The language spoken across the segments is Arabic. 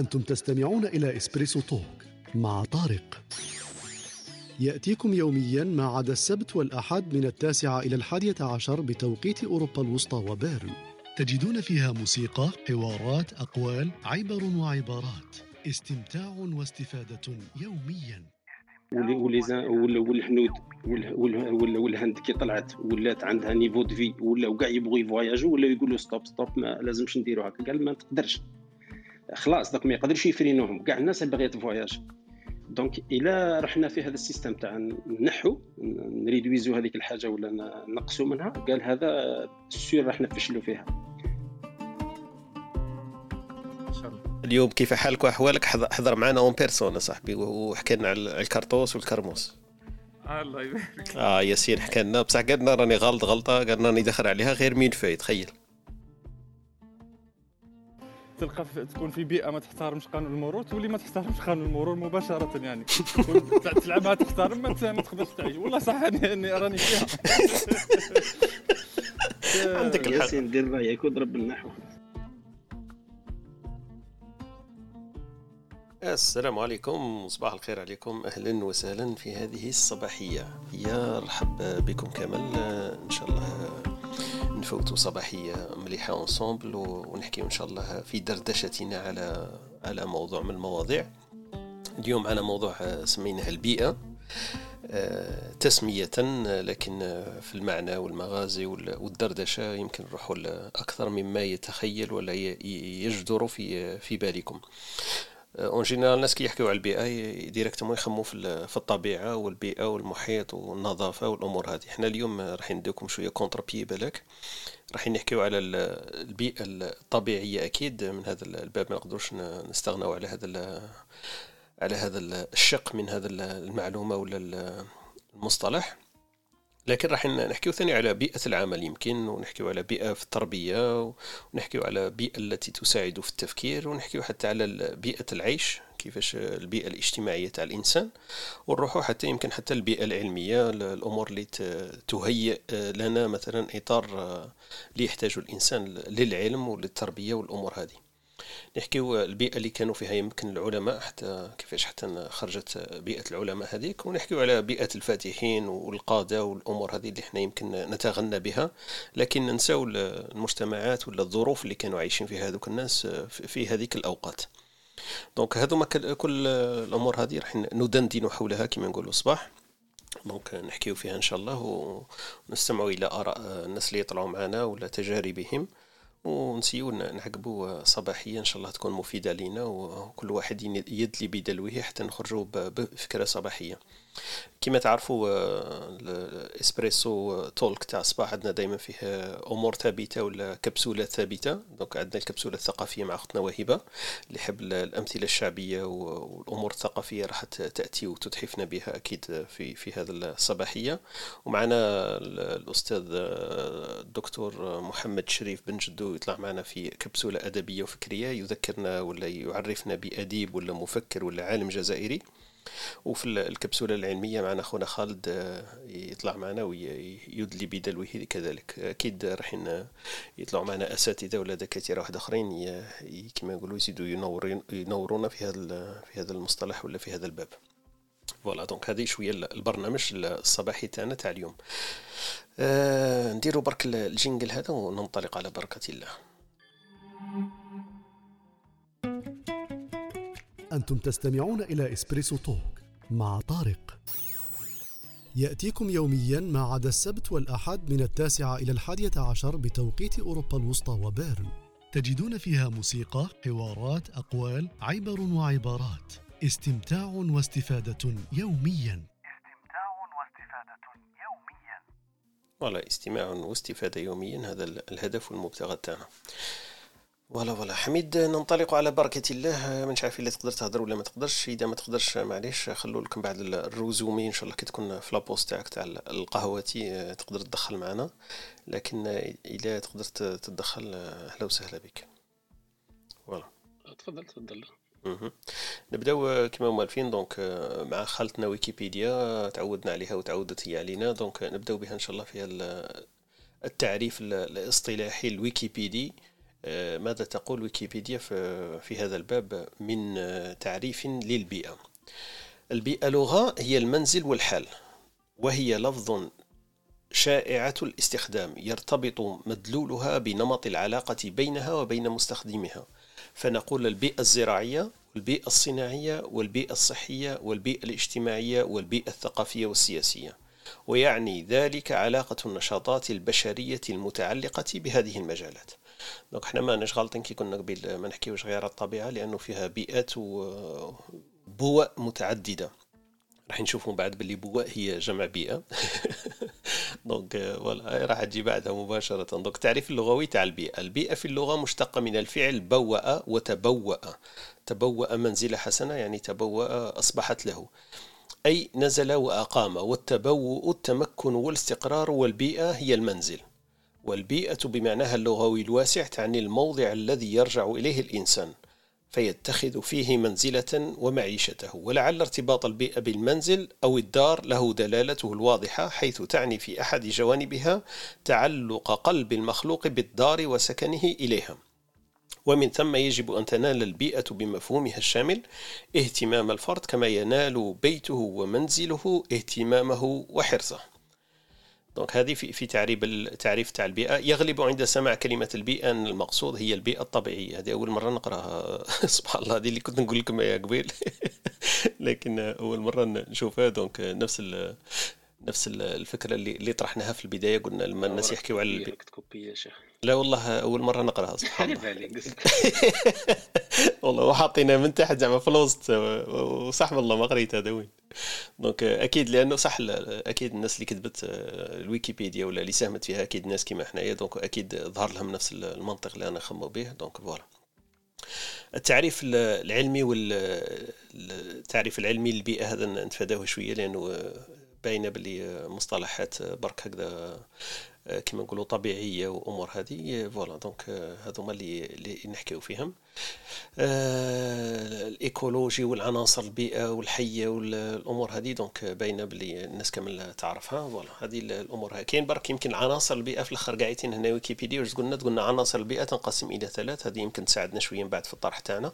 أنتم تستمعون إلى Espresso Talk مع طارق. يأتيكم يوميا ما عدا السبت والأحد من التاسعة إلى الحادية عشر بتوقيت أوروبا الوسطى وبيرن. تجدون فيها موسيقى، حوارات، أقوال، عبر وعبارات. استمتاع واستفادة يوميا. والهنود والهند كي طلعت ولات عندها niveau de vie ولاو كاع يبغوا يفواياجو ولا يقولوا stop stop ما لازمش نديروا هكا قال ما تقدرش. خلاص دوك ما يقدرش يفرينوهم. كاع الناس اللي باغيه تفواياج دونك إلى رحنا في هذا السيستم تاع نحو نريدويزو هذيك الحاجة ولا نقصوا منها قال هذا سير راح نفشلوا فيها. اليوم كيف حالك وأحوالك؟ حضر معنا اون بيرسون صاحبي وحكى لنا على الكرطوس والكرموس. الله يبارك. آه ياسين حكى لنا. بصح قالنا راني غلط غلطة قالنا راني داخل عليها غير مين فاي تخيل. تلقى تكون في بيئة ما تحترمش قانون المرور تولي ما تحترمش قانون المرور مباشرة يعني. تلعبها تحترم ما تقدرش تعيش. والله صح اني راني فيها. عندك الحق ياسين دير رأيك وضرب النحو. السلام عليكم. صباح الخير عليكم. أهلا وسهلا في هذه الصباحية. يا رحب بكم كامل إن شاء الله نفوتوا صباحية مليحة ensemble ونحكي إن شاء الله في دردشتنا على على موضوع من المواضيع. اليوم على موضوع سميناه البيئة تسمية لكن في المعنى والمغازي والدردشة يمكن نروحوا أكثر مما يتخيل ولا يجدر في في بالكم. en général الناس كي يحكيو على البيئة directement يخمو في في الطبيعة والبيئة والمحيط والنظافة والأمور هذه. حنا اليوم راح نديكم شوية contre-pied بالك. راح نحكيو على البيئة الطبيعية أكيد. من هذا الباب ما نقدروش نستغناو على هذا على هذا الشق من هذا المعلومة ولا المصطلح. لكن راح نحكيو ثاني على بيئة العمل يمكن ونحكيو على بيئة في التربية ونحكيو على بيئة التي تساعد في التفكير ونحكيو حتى على بيئة العيش كيفاش البيئة الاجتماعية تاع الإنسان. ونروحوا حتى يمكن حتى البيئة العلمية الأمور اللي تهيئ لنا مثلا إطار اللي يحتاجه الإنسان للعلم وللتربية والأمور هذه. نحكيو البيئة اللي كانوا فيها يمكن العلماء حتى كيفاش حتى خرجت بيئة العلماء هذيك. ونحكيو على بيئة الفاتحين والقادة والأمور هذه اللي إحنا يمكن نتغنى بها. لكن ننساو المجتمعات ولا الظروف اللي كانوا عايشين فيها هذوك الناس في هذيك الأوقات. دونك هذوما كل الأمور هذه راح ندندن حولها كما نقولوا صباح donc نحكيو فيها إن شاء الله ونستمعوا إلى آراء الناس اللي يطلعوا معنا ولا تجاربهم. ونسيو نعقبوا صباحية إن شاء الله تكون مفيدة لينا وكل واحد يدلي بدلوه حتى نخرجوا بفكرة صباحية. كما تعرفوا آه، ال Espresso Talk تاع الصباح عندنا دائما فيه أمور ثابتة ولا كبسولات ثابتة. donc عندنا الكبسولة الثقافية مع أختنا وهبة اللي يحب الأمثلة الشعبية والأمور الثقافية راح تأتي وتتحفنا بها أكيد في في هذا الصباحية. ومعنا الأستاذ آه، الدكتور محمد شريف بن جدو يطلع معنا في كبسولة أدبية وفكرية يذكرنا ولا يعرفنا بأديب ولا مفكر ولا عالم جزائري. وفي الكبسولة العلمية معنا خونا خالد آه، يطلع معنا ويدلي بدلوه كذلك. أكيد راح يطلعوا معنا أساتذة ولا دكاتره واحد آخرين كما نقولوا يزيدوا ينورونا في هذا في هذا المصطلح ولا في هذا الباب. voilà donc هذه شوية البرنامج الصباحي تاعنا تاع اليوم. آه نديروا برك ال jingle هذا وننطلق على بركة الله. أنتم تستمعون إلى Espresso Talk مع طارق. يأتيكم يوميا ما عدا السبت والأحد من التاسعة إلى الحادية عشر بتوقيت أوروبا الوسطى وبيرن. تجدون فيها موسيقى، حوارات، أقوال، عبر وعبارات. استمتاع واستفادة يوميا. استمتاع واستفادة يوميا. ولا استماع واستفادة يوميا هذا الهدف والمبتغى تاعنا. voilà voilà. حميد ننطلق على بركة الله. مانيش عارف إلا تقدر تهضر ولا ما تقدرش. إذا ما تقدرش معليش. خلو لكم بعد ال résumé. إن شاء الله كي تكون في la pause تاعك تاع القهوتي تقدر تدخل معنا. لكن اذا تقدر تدخل أهلا وسهلا بك. voilà. تفضل تفضل. نبداو كما موالفين donc مع خالتنا ويكيبيديا تعودنا عليها وتعودت هي علينا. donc نبداو بها إن شاء الله في التعريف الاصطلاحي الويكيبيدي. ماذا تقول ويكيبيديا في هذا الباب من تعريف للبيئة؟ البيئة لغة هي المنزل والحال وهي لفظة شائعة الاستخدام يرتبط مدلولها بنمط العلاقة بينها وبين مستخدمها. فنقول البيئة الزراعية والبيئة الصناعية والبيئة الصحية والبيئة الاجتماعية والبيئة الثقافية والسياسية. ويعني ذلك علاقة النشاطات البشرية المتعلقة بهذه المجالات. دونك حنا ما نشغلطين كي كنا قبل ما نحكيوش غير الطبيعة لأنه فيها بيئات وبوء متعددة. راح نشوفوا بعد باللي بواء هي جمع بيئة. donc voilà راح تجي بعدها مباشرة. donc التعريف اللغوي تاع البيئة. البيئة في اللغة مشتقة من الفعل بوأ وتبوأ. تبوأ منزل حسنة يعني تبوأ أصبحت له. أي نزل وأقام والتبوء التمكن والاستقرار والبيئة هي المنزل. والبيئة بمعناها اللغوي الواسع تعني الموضع الذي يرجع إليه الإنسان فيتخذ فيه منزلة ومعيشته ولعل ارتباط البيئة بالمنزل أو الدار له دلالته الواضحة حيث تعني في أحد جوانبها تعلق قلب المخلوق بالدار وسكنه إليها. ومن ثم يجب أن تنال البيئة بمفهومها الشامل اهتمام الفرد كما ينال بيته ومنزله اهتمامه وحرصه. donc هذه في في تعريف التعريف تاع البيئة. يغلب عند سماع كلمة البيئة أن المقصود هي البيئة الطبيعية. هذه أول مرة نقراها. سبحان الله هذه اللي كنت نقول لكم إياها قبيل. لكن أول مرة نشوفها. donc نفس نفس الفكرة اللي اللي طرحناها في البداية. قلنا لما الناس يحكيوا على البيئة. لا والله أول مرة نقراها. سبحان الله. والله وحاطينها من تحت زعما في الوسط. وصح والله ما قريت هذا وين donc أكيد لأنه صح أكيد الناس اللي كتبت آه، الويكيبيديا ولا اللي ساهمت فيها أكيد ناس كيما حنايا donc أكيد ظهر لهم نفس المنطق اللي أنا نخمم به donc voilà التعريف العلمي والتعريف العلمي للبيئة هذا نتفاداه شوية لأنه باينة باللي مصطلحات برك هكذا كما نقولوا طبيعية وأمور هذه. voilà donc هذوما اللي اللي نحكيو فيهم. آه، ال écologie والعناصر البيئة والحية والأمور هذه donc باينة باللي الناس كامل تعرفها. voilà هذه الأمور كاين برك يمكن عناصر البيئة في الأخر قاعدين هنا ويكيبيديا واش قلنا؟ قلنا عناصر البيئة تنقسم إلى ثلاث هذه يمكن تساعدنا شوية بعد في الطرح تاعنا.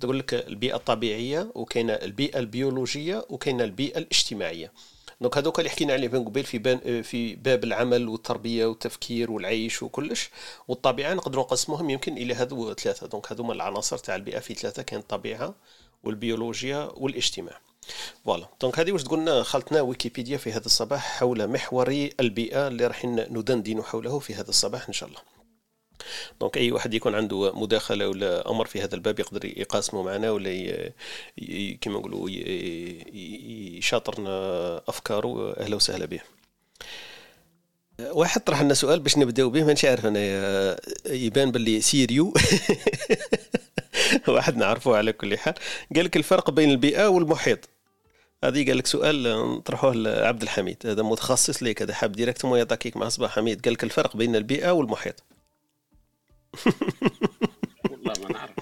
تقول لك البيئة الطبيعية وكاين البيئة البيولوجية وكاين البيئة الاجتماعية. donc هذوك اللي حكينا عليهم قبيل في بان في باب العمل والتربية والتفكير والعيش وكلش. والطبيعة نقدروا نقسموهم يمكن إلى هذو ثلاثة. donc هذوما العناصر تاع البيئة في ثلاثة كاين الطبيعة والبيولوجيا والاجتماع. voilà. donc هذه واش تقولنا خلطنا ويكيبيديا في هذا الصباح حول محور البيئة اللي راح ندندن حوله في هذا الصباح إن شاء الله. donc أي واحد يكون عنده مداخلة ولا أمر في هذا الباب يقدر يقاسمه معنا ولا كما نقولوا يشاطرنا افكاره أهلا وسهلا به. واحد طرح لنا سؤال باش نبداو به مانيش عارف أنا يبان باللي sérieux. واحد نعرفه على كل حال. قال لك الفرق بين البيئة والمحيط. هذه قال لك سؤال نطرحوه لعبد الحميد. هذا متخصص ليك هذا حاب directement يعطيك مع صباح حميد. قال لك الفرق بين البيئة والمحيط. والله ما نعرف.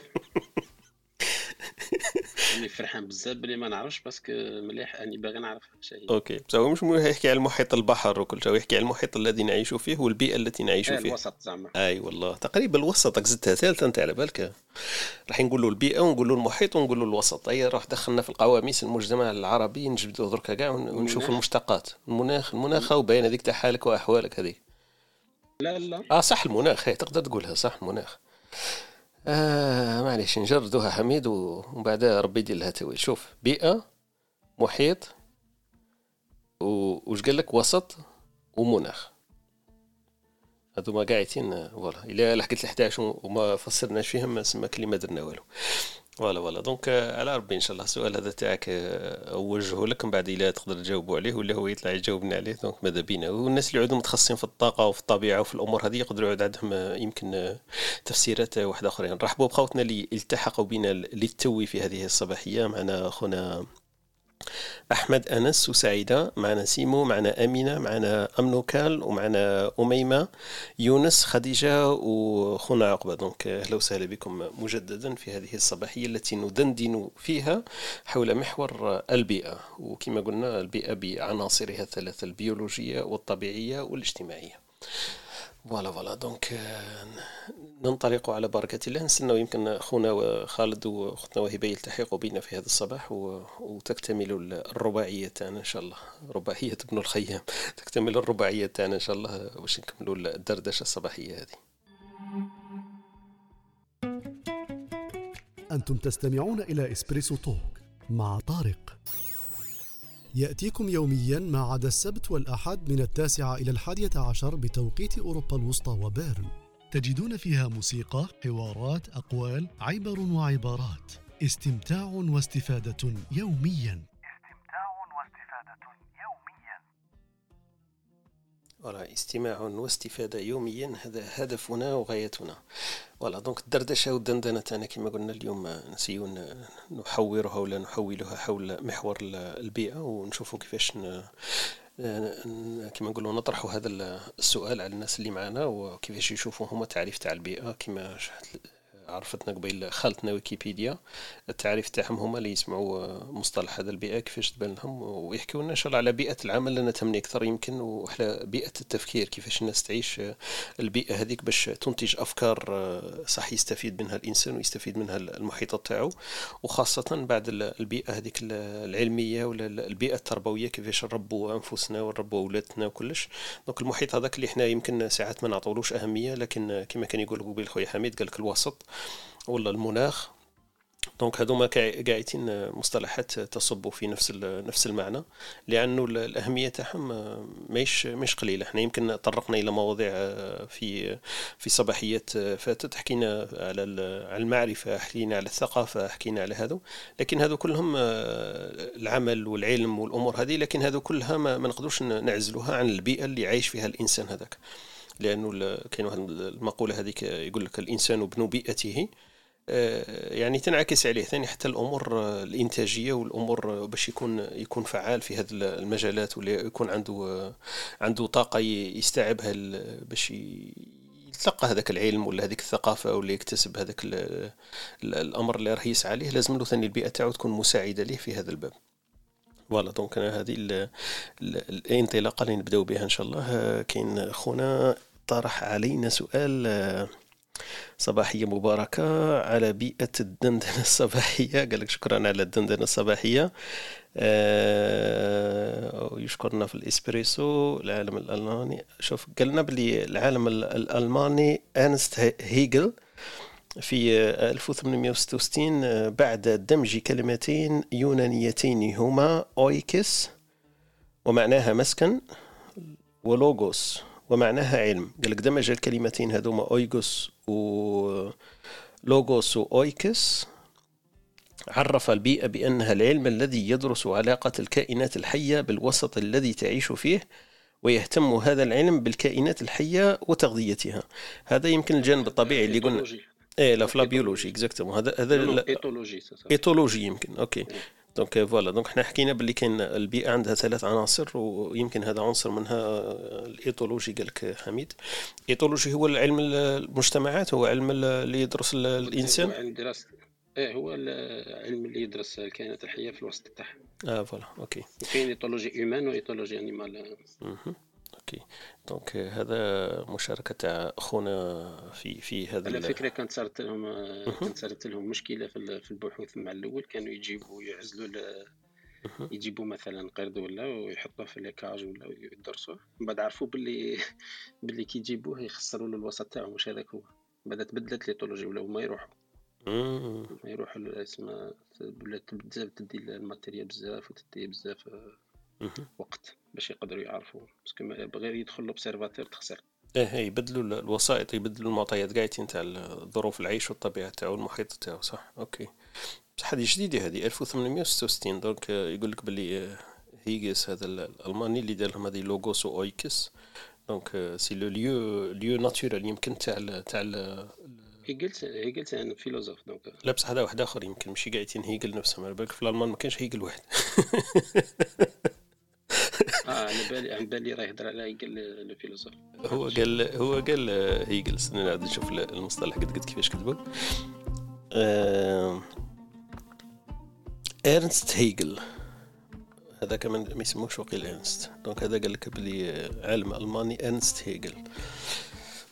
راني فرحان بزاف بلي ما نعرفش parce que مليح أني باغي نعرف شيء OK. بس هو مش يحكي على المحيط البحر وكل شيء يحكي على المحيط الذي نعيش فيه والبيئة التي نعيش إيه، فيها الوسط زعما. أي والله. تقريبا الوسط زدتها ثالثه أنت على بالك. راح نقول له البيئة ونقول له المحيط ونقول له الوسط. أي راح دخلنا في القواميس المجتمع العربي نجبدوا دركا كاع ونشوف المشتقات. المناخ المناخ وباين هذيك تاع حالك وأحوالك هذيك لا لا. آه صح المناخ. هي تقدر تقولها صح المناخ. آه معليش نجردوها حميد وبعدها ربي يدير لها تاويل شوف بيئة محيط وش قال لك؟ وسط ومناخ. هذوما قاعدين voilà. إلا لحقت ل 11 وما فسرناش فيهم سما كلمه درنا والو. voilà voilà. donc على ربي إن شاء الله. السؤال هذا تاعك آه، أوجهه لك من بعد إلا تقدر تجاوبوا عليه ولا هو يطلع يجاوبنا عليه. donc ماذا بينا؟ والناس اللي عندهم متخصصين في الطاقة وفي الطبيعة وفي الأمور هذه يقدروا يعود عندهم آه، يمكن آه، تفسيرات واحدة آخرين. نرحبوا بخوتنا اللي التحقوا بنا للتو في هذه الصباحية. معنا أخونا أحمد أنس وسعيدة معنا سيمو معنا أمينة معنا أمنوكال ومعنا أميمة يونس خديجة وخونا عقبة. donc أهلا وسهلا بكم مجددا في هذه الصباحية التي ندندن فيها حول محور البيئة. وكما قلنا البيئة بعناصرها الثلاثة البيولوجية والطبيعية والاجتماعية. voilà voilà. donc ننطلق على بركة الله. نستنى يمكن خونا خالد وأختنا وهبة يلتحقوا بنا في هذا الصباح وتكتمل الرباعية تاعنا إن شاء الله. رباعية ابن الخيام. تكتمل الرباعية تاعنا إن شاء الله. باش نكملوا الدردشة الصباحية هذه. أنتم تستمعون إلى Espresso Talk مع طارق. يأتيكم يوميا ما عدا السبت والأحد من التاسعة إلى الحادية عشر بتوقيت أوروبا الوسطى وبيرن. تجدون فيها موسيقى، حوارات، أقوال، عبر وعبارات. استمتاع واستفادة يوميا. ولا استماع واستفادة يوميا. هذا هدفنا وغايتنا. ولا دونك الدردشة والدندنة تاعنا كما قلنا اليوم نسيو نحورها ولا نحولها حول محور البيئة ونشوفوا كيفاش كما نقولوا نطرحوا هذا السؤال على الناس اللي معنا وكيفاش يشوفوا هما تعريف تاع البيئة كما عرفتنا قبيل خالتنا ويكيبيديا التعريف تاعهم هما اللي يسمعوا مصطلح هذا البيئة كيفاش تبان لهم ويحكيوا لنا إن شاء الله على بيئة العمل لنا تهمني أكثر يمكن وعلى بيئة التفكير كيفاش الناس تعيش البيئة هذيك باش تنتج أفكار صح يستفيد منها الإنسان ويستفيد منها المحيط تاعو. وخاصة بعد البيئة هذيك العلمية ولا البيئة التربوية كيفاش نربوا أنفسنا ونربوا أولادنا وكلش. donc المحيط هذاك اللي إحنا يمكن ساعات ما نعطولوش أهمية لكن كما كان يقول قبيل خويا حميد قال لك الوسط. ولا المناخ. donc هذوما قاعدين مصطلحات تصب في نفس نفس المعنى لأنه الأهمية تاعهم ماهيش مش قليلة. إحنا يمكن طرقنا إلى مواضيع في في صباحيات فاتت حكينا على على المعرفة حكينا على الثقافة حكينا على هذا لكن هذو كلهم العمل والعلم والأمور هذه لكن هذو كلها ما, ما نعزلوها عن البيئة اللي عايش فيها الإنسان هذاك. لأنه كاين واحد المقولة هذيك يقول لك الإنسان ابن بيئته. آه، يعني تنعكس عليه. ثاني حتى الأمور الإنتاجية والأمور باش يكون يكون فعال في هذه المجالات ولا يكون عنده عنده طاقة يستوعبها باش يتلقى هذاك العلم ولا هذيك الثقافة ولا يكتسب هذاك الأمر اللي راه يسعى عليه لازم له ثاني البيئة تاعو تكون مساعدة ليه في هذا الباب. Voilà. Donc هذه الانطلاقة اللي نبدأو بها إن شاء الله. كاين خونا طرح علينا سؤال صباحية مباركة على بيئة الدندنة الصباحية. قال لك شكرا على الدندنة الصباحية. آه ويشكرنا في الإسبريسو العالم الألماني. شوف قالنا بلي العالم الألماني إرنست هيجل في 1866 بعد دمج كلمتين يونانيتين هما أويكس ومعناها مسكن ولوغوس. ومعناها علم. قال لك دمج الكلمتين هذوما أويغوس و لوغوس وأويكس عرف البيئة بأنها العلم الذي يدرس علاقة الكائنات الحية بالوسط الذي تعيش فيه ويهتم هذا العلم بالكائنات الحية وتغذيتها. هذا يمكن الجانب الطبيعي اللي قلنا إيه لا في la biologie exactement هذا هذا éthologie éthologie يمكن OK. Donc voilà donc حنا حكينا باللي كاين البيئة عندها ثلاث عناصر ويمكن هذا عنصر منها ال éthologie قال لك حميد. ال éthologie هو العلم المجتمعات هو علم اللي يدرس الانسان هو علم دراسه إيه هو العلم اللي يدرس الكائنات الحية في الوسط تاعها آه voilà. OK. وكاين éthologie humaine و éthologie animale OK donc هذا مشاركة تاع أخونا في في هذا على فكرة كانت صارت لهم كانت صارت لهم مشكلة في البحوث مع الأول. كانوا يجيبوا يعزلوا يجيبوا مثلا قرد ولا ويحطوه في les cages ولا يدرسوه. من بعد عرفوا باللي باللي كي يجيبوه يخسروا له الوسط تاعو مش هذاك هو. بعد تبدلت l'éthologie ولا ما يروحوا. ما يروحوا اسمها ولات بزاف تدي ال matériel بزاف وتدي بزاف وقت باش يقدروا يعرفوا parce que غير يدخل l'observateur تخسر. إيه يبدلوا الوسائط يبدلوا المعطيات قاعدين تاع ظروف العيش والطبيعة تاعو والمحيط تاعو صح؟ OK. بصح هذه جديدة هذه 1866 donc يقول لك باللي هيجل هذا الألماني اللي دار لهم هذه لوغوس واويكس donc c'est le lieu lieu naturel يمكن تاع تاع هيجل هيجل c'est philosophe donc لا بصح هذا واحد آخر يمكن ماشي قاعدين هيجل نفسهم. على بالك في الألمان ما كانش هيجل واحد. آه على بالي على بالي راه يهضر على هيجل ال philosophe هو قال هو قال هيجل استنى نعاود نشوف المصطلح قد قد كيفاش كتبوا آه إرنست هيجل هذا كمان ما يسموش وقيل إرنست. donc هذا قال لك بلي عالم ألماني إرنست هيجل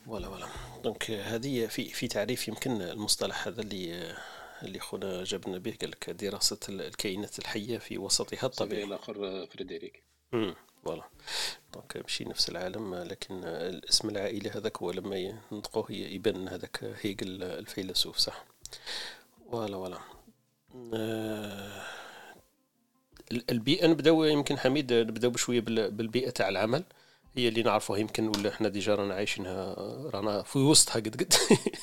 voilà voilà. Donc هذه في في تعريف يمكن المصطلح هذا اللي اللي خونا جاب لنا به. قال لك دراسة الكائنات الحية في وسطها الطبيعي. الآخر فريدريك voilà. Donc ماشي نفس العالم لكن الاسم العائلي هذاك هو لما ينطقوه يبان هذاك هيجل الفيلسوف صح؟ voilà voilà. آه، البيئة نبداو يمكن حميد نبداو بشوية بالبيئة تاع العمل. هي اللي نعرفوها يمكن ولا إحنا déjà رانا عايشينها رانا في وسطها قد قد.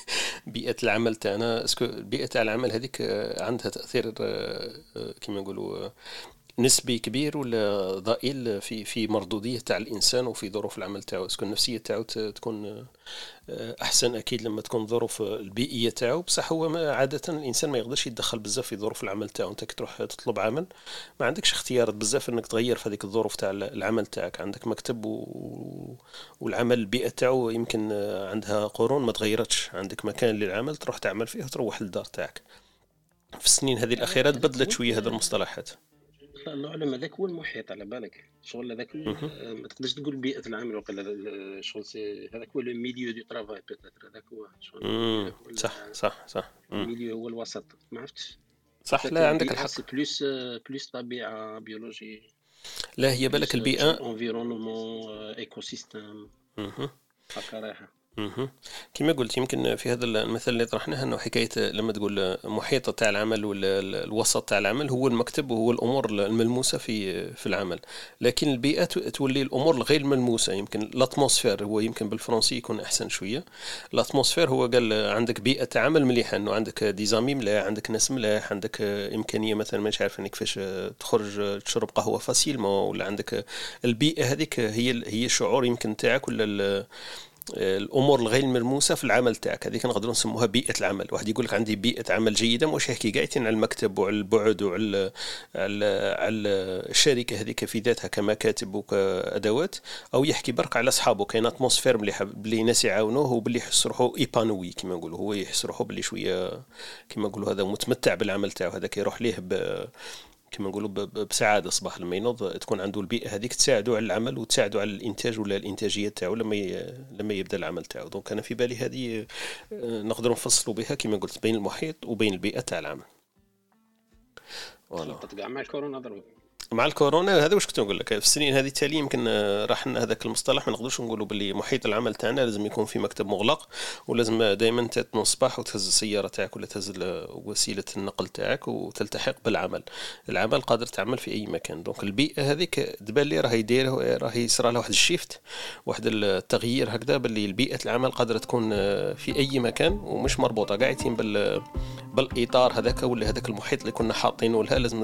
بيئة العمل تاعنا est-ce que بيئة تاع العمل هذيك عندها تأثير آه، آه، كما نقولوا نسبي كبير ولا ضئيل في في مردودية تاع الإنسان وفي ظروف العمل تاعو. اسكو النفسية تاعو تكون آه، أحسن أكيد لما تكون الظروف البيئية تاعو. بصح هو عادة الإنسان ما يقدرش يتدخل بزاف في ظروف العمل تاعو. أنت كي تروح تطلب عمل ما عندكش اختيارات بزاف إنك تغير في هذيك الظروف تاع العمل تاعك. عندك مكتب و... والعمل البيئة تاعو يمكن عندها قرون ما تغيرتش. عندك مكان للعمل تروح تعمل فيه وتروح للدار تاعك. في السنين هذه الأخيرة تبدلت شوية هذه المصطلحات. نعلم هذاك هو المحيط على بالك. شغل هذاك ما تقدرش تقول بيئة العمل وقيلا شغل هذاك هو le milieu de travail peut-être هذاك هو شغل. صح صح صح. ال milieu هو الوسط. ما عرفتش. صح لا عندك الحق. plus plus طبيعة biologie لا هي بالك البيئة. environnement écosystème هكا رايحة. كما قلت يمكن في هذا المثال اللي طرحناه إنه حكاية لما تقول محيط تاع العمل ولا الوسط تاع العمل هو المكتب وهو الأمور الملموسة في في العمل. لكن البيئة تولي الأمور الغير ملموسة. يمكن ال atmosphère هو يمكن بالفرنسي يكون أحسن شوية. ال atmosphère هو قال عندك بيئة عمل مليحة. إنه عندك des amis ملاح عندك ناس ملاح عندك إمكانية مثلا مش عارف كيفاش تخرج تشرب قهوة facilement ولا عندك البيئة هذيك هي هي الشعور يمكن تاعك ولا الأمور الغير ملموسة في العمل تاعك. هذيك نقدروا نسموها بيئة العمل. واحد يقول لك عندي بيئة عمل جيدة مش يحكي قاعدين على المكتب وعلى البعد وعلى على, على الشركة هذيك في ذاتها كمكاتب وكأدوات أو يحكي برك على أصحابه. كاين atmosphère مليحه بلي ناس يعاونوه وباللي يحس روحه épanoui كما نقولوا. هو يحس روحه باللي شوية كما نقولوا هذا متمتع بالعمل تاعو. هذاك يروح ليه كما نقولوا بسعادة صباح لما ينوض تكون عنده البيئة هذيك تساعده على العمل وتساعده على الإنتاج ولا الإنتاجية تاعو لما لما يبدأ العمل تاعو. donc أنا في بالي هذه آه، نقدر نفصلوا بها كما قلت بين المحيط وبين البيئة تاع العمل. voilà كاع مع الكورونا مع الكورونا هذا واش كنت نقول لك؟ في السنين هذه التالية يمكن آه، راح هذاك المصطلح ما نقدرش نقولوا باللي محيط العمل تاعنا لازم يكون في مكتب مغلق ولازم دائما تنوض الصباح وتهز السيارة تاعك ولا تهز وسيلة النقل تاعك وتلتحق بالعمل. العمل قادر تعمل في أي مكان. donc البيئة هذيك تبان لي راهي داير راهي يصرى لها واحد ال shift واحد التغيير هكذا باللي بيئه العمل قادرة تكون آه، في أي مكان ومش مربوطة. قاعدين بال بالإطار هذاك ولا هذاك المحيط اللي كنا حاطينه لها لازم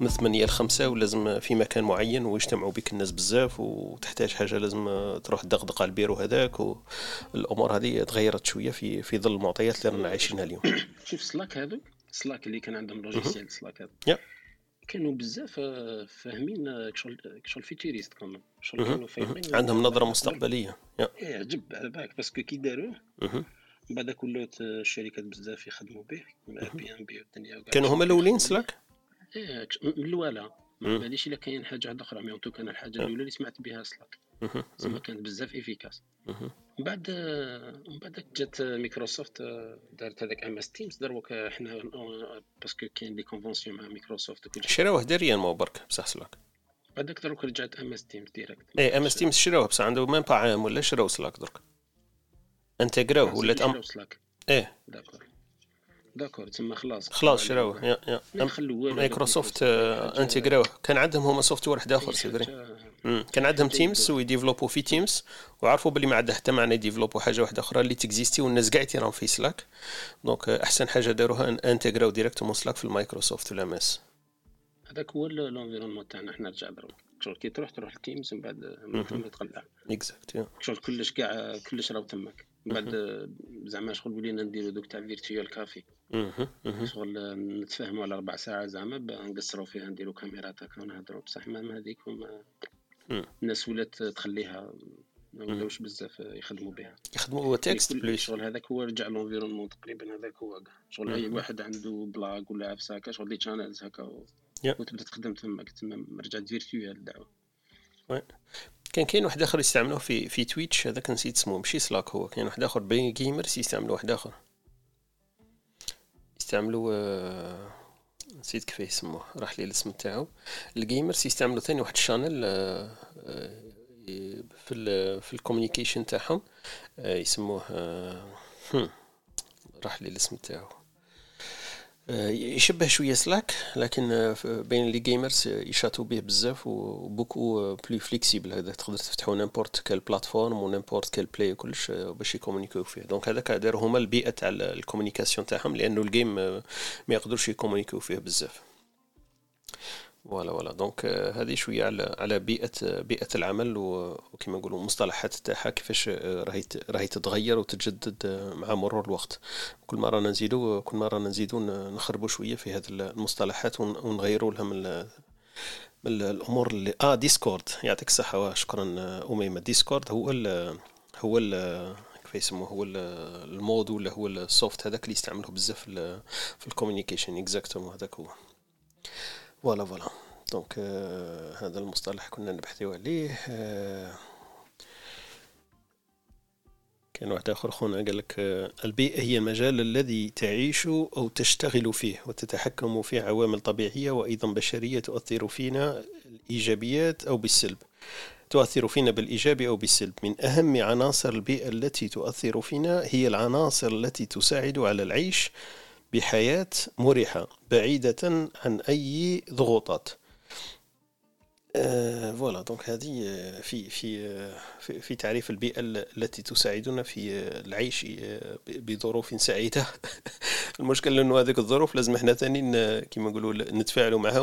من 8 ل 5 ولازم في مكان معين ويجتمعوا بك الناس بزاف وتحتاج حاجة لازم تروح تدغدغ على البيرو هذاك والأمور هذه تغيرت شوية في في ظل المعطيات اللي رانا عايشينها اليوم. شوف Slack هذوك Slack اللي كان عندهم logiciel Slack هذا كانوا بزاف فاهمين شغل شغل futuriste كمان شغل كانوا فاهمين عندهم نظرة مستقبلية. إيه عجب على بالك parce que كي داروه بعد ولات الشركات بزاف يخدموا به بي ام بي والدنيا كانوا هما الأولين Slack؟ إيه من الاولى ما باليش إلا كاين حاجة واحدة أخرى mais كان الحاجة الأولى اللي سمعت بها Slack. زعما كانت بزاف إفيكاس. من بعد من بعد جات مايكروسوفت دارت هذاك MS Teams دروك حنا parce que كاين des conventions مع مايكروسوفت وكل شيء. شراوه directement برك بصح سلاك. بعدك دروك رجعت MS Teams direct. اي MS Teams شراوه بصح عنده même pas عام ولا شراو Slack درك انتجراوه ولات ام إيه. d'accord. d'accord تما خلاص. خلاص شراوه. يا يا. مايكروسوفت انتجراوه كان عندهم هما software واحد آخر سيدري. كان عندهم Teams ويديفلوبوا في Teams وعرفوا باللي ما عندها حتى معنى يديفلوبوا حاجة واحدة أخرى اللي تكزيستي والناس كاع تيراهم في Slack donc أحسن حاجة داروها إن انتجراو directement Slack في المايكروسوفت ولا ماس. هذاك هو l'environnement تاعنا. حنا رجع شغل كي تروح تروح ال Teams من بعد من ثم تقلع exact شغل كلش كاع كلش راهو تماك. من بعد زعما شغل ولينا نديرو دوك تاع virtual café شغل نتفاهموا على ربع ساعة زعما نقصروا فيها نديرو كاميرات هكا ونهضروا بصح ما هذيك الناس ولات تخليها ما ولاوش بزاف يخدموا بها. يخدموا هو text بليس شغل هذاك هو رجع l'environnement تقريبا هذاك هو كاع. شغل اي واحد عنده blague ولا عفسه هكا شغل les channels هكا و... وتبدا تخدم تما تما رجعت virtuelle الدعوه كان كاين واحد آخر يستعملوه في في Twitch هذاك نسيت اسمه ماشي Slack هو كاين واحد آخر بين gamers يستعملوا واحد آخر. يستعملوا آه، نسيت كيف يسموه راح لي الاسم تاعو. ال gamers يستعملوا ثاني واحد ال channel آه، آه، في ال في ال communication تاعهم يسموه راح لي الاسم تاعو. يشبه شوية Slack لكن آه، بين les gamers يشاتو به بزاف و beaucoup plus flexible هذا تقدر تفتحو n'importe quelle plateforme و n'importe quel play وكلش آه، باش يكومونيكيو فيه. donc هذاك داروا هما البيئة تاع ال communication تاعهم لأنه ال game ما يقدرش يكومونيكيو فيه بزاف. voilà voilà. donc هذه شوية على على بيئة بيئة العمل وكما نقولوا المصطلحات تاعها كيفاش آه، راهي راهي تتغير وتتجدد آه، مع مرور الوقت. كل مرة نزيدوا كل مرة نزيدوا نخربوا شوية في هذه المصطلحات ونغيروا لها من من الأمور اللي آه Discord يعطيك الصحة شكرا آه، أميمة. Discord هو ال هو ال كيف يسموه؟ هو ال mode ولا هو ال soft هذاك اللي يستعملوه بزاف في ال communication exactement هذاك هو. voilà voilà donc هذا المصطلح كنا نبحثوا عليه. آه كان واحد آخر خونا قال لك آه البيئة هي المجال الذي تعيش أو تشتغل فيه وتتحكم في عوامل طبيعية وأيضا بشرية تؤثر فينا الإيجابيات أو بالسلب. تؤثر فينا بالإيجاب أو بالسلب. من أهم عناصر البيئة التي تؤثر فينا هي العناصر التي تساعد على العيش بحياة مريحة بعيدة عن أي ضغوطات. آه voilà. donc هذه آه، في في آه، في, في تعريف البيئة التي تساعدنا في آه، العيش بظروف سعيدة. المشكل إنه هذيك الظروف لازم إحنا ثاني كما نقولوا نتفاعلوا معها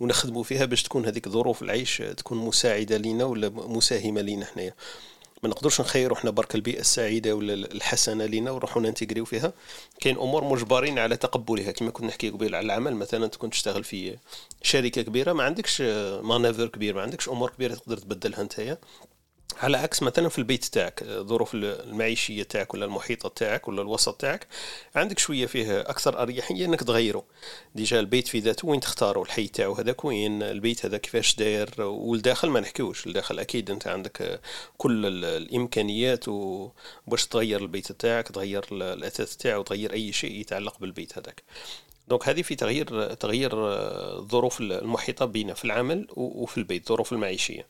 ونخدموا فيها باش تكون هذيك ظروف العيش تكون مساعدة لنا ولا مساهمة لنا حنايا. ما نقدرش نخيروا إحنا برك البيئة السعيدة ولا الحسنه لينا ونروحوا ننتجريو فيها. كاين أمور مجبرين على تقبلها. كما كنا نحكي قبيل على العمل مثلا تكون تشتغل في شركة كبيرة ما عندكش مانيفر كبير ما عندكش أمور كبيرة تقدر تبدلها نتايا. على عكس مثلا في البيت تاعك الظروف المعيشية تاعك ولا المحيطة تاعك ولا الوسط تاعك عندك شوية فيه أكثر أريحية إنك تغيره. déjà البيت في ذاته وين تختاره؟ الحي تاعو هذاك وين؟ البيت هذا كيفاش داير؟ والداخل ما نحكيوش. الداخل أكيد أنت عندك كل الإمكانيات وباش تغير البيت تاعك تغير الأثاث تاعو تغير أي شيء يتعلق بالبيت هذاك. donc هذه في تغيير تغيير الظروف المحيطة بنا في العمل وفي البيت الظروف المعيشية.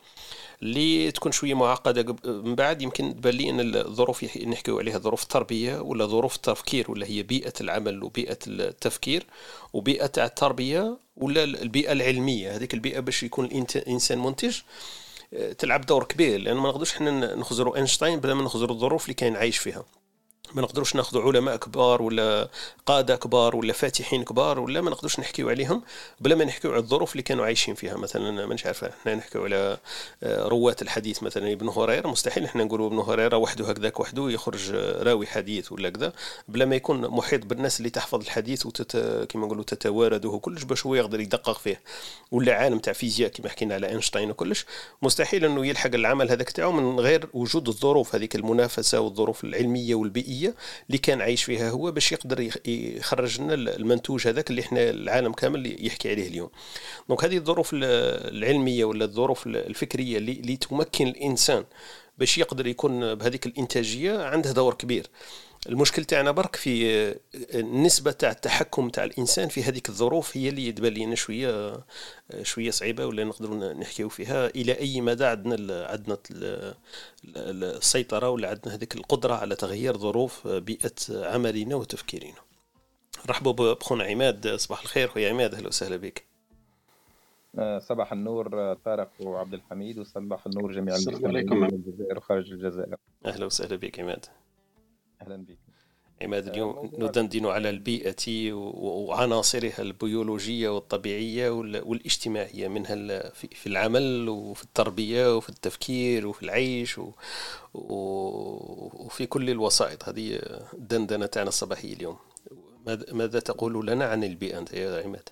اللي تكون شوية معقدة من بعد يمكن تبان لي إن الظروف نحكيو عليها ظروف التربيه ولا ظروف التفكير ولا هي بيئة العمل وبيئة التفكير وبيئة تاع التربية ولا البيئة العلمية. هذيك البيئة باش يكون الانسان منتج آه، تلعب دور كبير. لأن ما نقدرش حنا نخزروا أينشتاين بلا ما نخزروا الظروف اللي كاين عايش فيها. ما نقدروش ناخذوا علماء كبار ولا قادة كبار ولا فاتحين كبار ولا ما نقدروش نحكيو عليهم بلا ما نحكيو على الظروف اللي كانوا عايشين فيها. مثلا مانيش عارف إحنا نحكيو على آه، رواه الحديث مثلا ابن هريرة. مستحيل إحنا نقولوا ابن هريرة وحده هكذاك وحده يخرج راوي حديث ولا كذا. بلا ما يكون محيط بالناس اللي تحفظ الحديث وتت كما نقولوا تتوارده كلش باش هو يقدر يدقق فيه. ولا عالم تاع فيزياء كما حكينا على أينشتاين وكلش. مستحيل إنه يلحق العمل هذاك تاعو من غير وجود الظروف هذيك المنافسة والظروف العلمية والبيئية اللي كان عايش فيها هو باش يقدر يخرج لنا المنتوج هذاك اللي إحنا العالم كامل يحكي عليه اليوم. donc هذه الظروف العلمية ولا الظروف الفكرية اللي, اللي تمكن الإنسان باش يقدر يكون بهذيك الإنتاجية عنده دور كبير. المشكل تاعنا برك في النسبة تاع التحكم تاع الإنسان في هذيك الظروف هي اللي تبان لنا شوية شوية صعيبة ولا نقدروا نحكيو فيها. إلى أي مدى عندنا عندنا السيطرة ولا عندنا هذيك القدرة على تغيير ظروف بيئة عملنا وتفكيرنا؟ رحبوا بخونا عماد صباح الخير. خويا عماد أهلا وسهلا بك. آه، صباح النور طارق وعبد الحميد وصباح النور جميع المستمعين من الجزائر وخارج الجزائر. أهلا وسهلا بك عماد. أهلا بك. عماد اليوم ندندن على البيئة وعناصرها البيولوجية والطبيعية والاجتماعية منها في العمل وفي التربية وفي التفكير وفي العيش وفي كل الوسائط. هذه الدندنة تاعنا الصباحية اليوم. ماذا تقول لنا عن البيئة أنت يا عماد؟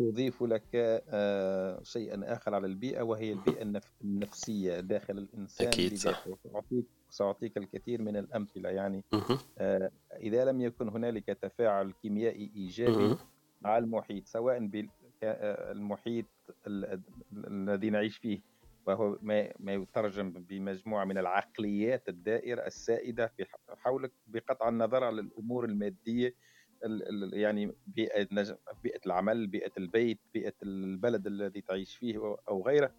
أضيف لك آه، شيئا آخر على البيئة وهي البيئة النفسية داخل الإنسان أكيد صح. سأعطيك سأعطيك الكثير من الأمثلة يعني آه، إذا لم يكن هنالك تفاعل كيميائي إيجابي مع المحيط سواء بالمحيط آه، الذي نعيش فيه وهو ما, يترجم بمجموعة من العقليات الدائرة السائدة في حولك بقطع النظر عن الأمور المادية يعني بيئة بيئة العمل بيئة البيت بيئة البلد الذي تعيش فيه أو غيره.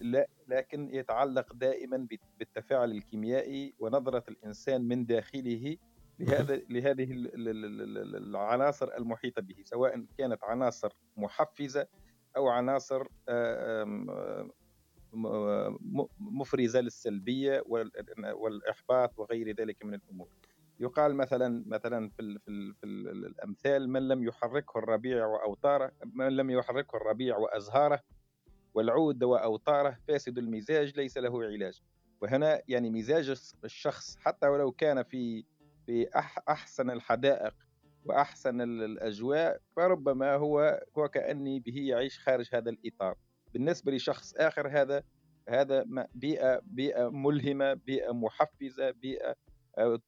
لا لكن يتعلق دائما بالتفاعل الكيميائي ونظرة الإنسان من داخله لهذا لهذه العناصر المحيطة به سواء كانت عناصر محفزة أو عناصر مفرزة للسلبية والإحباط وغير ذلك من الأمور. يقال مثلا مثلا في, في, في الأمثال من لم يحركه الربيع وأوتاره من لم يحركه الربيع وأزهاره والعود وأوتاره فاسد المزاج ليس له علاج. وهنا يعني مزاج الشخص حتى ولو كان في في أحسن الحدائق وأحسن الأجواء فربما هو كأني به يعيش خارج هذا الإطار. بالنسبة لشخص آخر هذا هذا بيئة ملهمة بيئة محفزة بيئة آه،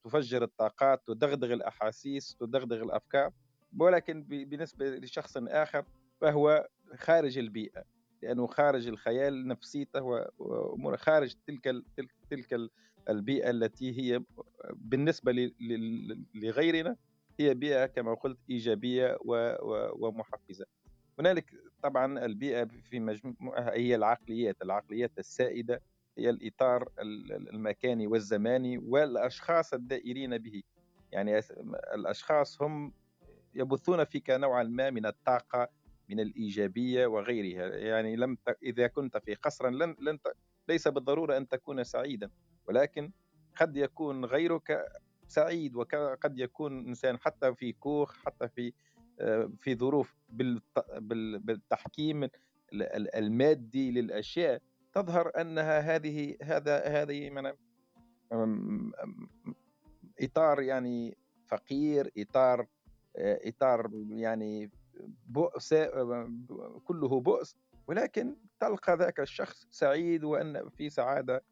تفجر الطاقات تدغدغ الأحاسيس تدغدغ الأفكار ولكن بالنسبة لشخص آخر فهو خارج البيئة لأنه خارج الخيال نفسيته وأمور خارج تلك تلك البيئة التي هي بالنسبة لغيرنا هي بيئة كما قلت إيجابية ومحفزة. هنالك طبعا البيئة في مجموعة هي العقليات العقليات السائدة هي الإطار المكاني والزماني والأشخاص الدائرين به. يعني الأشخاص هم يبثون فيك نوعا ما من الطاقة من الإيجابية وغيرها. يعني لم ت... إذا كنت في قصر لن... لن ت... ليس بالضرورة أن تكون سعيدا. ولكن قد يكون غيرك سعيد وقد يكون إنسان حتى في كوخ حتى في آه، في ظروف بالتحكيم المادي للأشياء. تظهر أنها هذه هذا هذه من إطار يعني فقير إطار آه، إطار يعني بؤس كله بؤس ولكن تلقى ذاك الشخص سعيد وأن في سعادة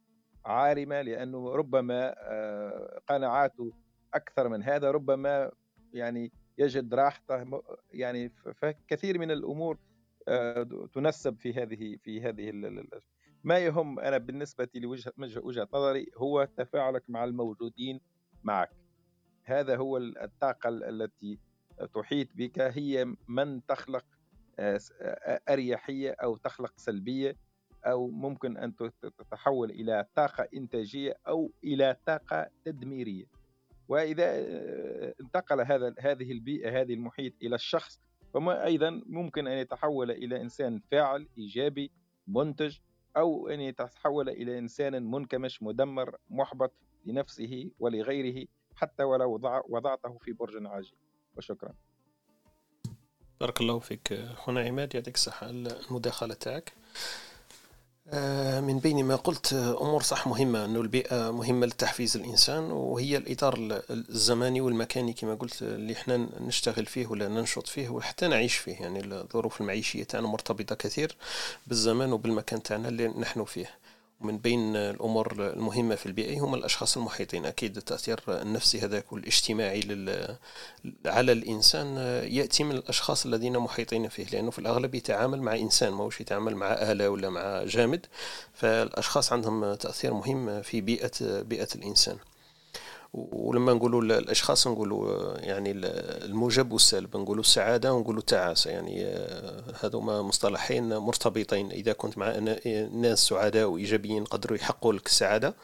عارمة لأنه ربما آه، قناعاته أكثر من هذا ربما يعني يجد راحته يعني فكثير من الأمور آه، تنسب في هذه في هذه ما يهم أنا بالنسبة لوجهه وجهة نظري هو تفاعلك مع الموجودين معك. هذا هو الطاقة التي تحيط بك. هي من تخلق آه، أريحية أو تخلق سلبية أو ممكن أن تتحول إلى طاقة إنتاجية أو إلى طاقة تدميرية. وإذا آه، انتقل هذا هذه البيئة هذه المحيط إلى الشخص فما أيضا ممكن أن يتحول إلى إنسان فاعل إيجابي منتج أو أن يتحول إلى إنسان منكمش مدمر محبط لنفسه ولغيره حتى ولو وضعته في برج عاجي وشكرا. بارك الله فيك خونا عماد يعطيك الصحة المداخلة تاعك. من بين ما قلت آه، أمور صح مهمة انه البيئة مهمة لتحفيز الإنسان وهي الإطار الزماني والمكاني كما قلت اللي إحنا نشتغل فيه ولا ننشط فيه وحتى نعيش فيه. يعني الظروف المعيشية تاعنا مرتبطة كثير بالزمان وبالمكان تاعنا اللي نحن فيه. ومن بين الأمور المهمة في البيئة هم الأشخاص المحيطين أكيد التأثير النفسي هذاك والاجتماعي. على الإنسان يأتي من الأشخاص الذين محيطين فيه لأنه في الأغلب يتعامل مع إنسان ما يتعامل مع آلة ولا مع جامد فالأشخاص عندهم تأثير مهم في بيئة بيئة الإنسان ولما نقولوا الأشخاص نقولوا يعني الموجب والسلب نقولوا السعادة ونقولوا التعاسة يعني آه، هذوما مصطلحين مرتبطين. إذا كنت مع ناس سعداء وإيجابيين قدروا يحققوا لك السعادة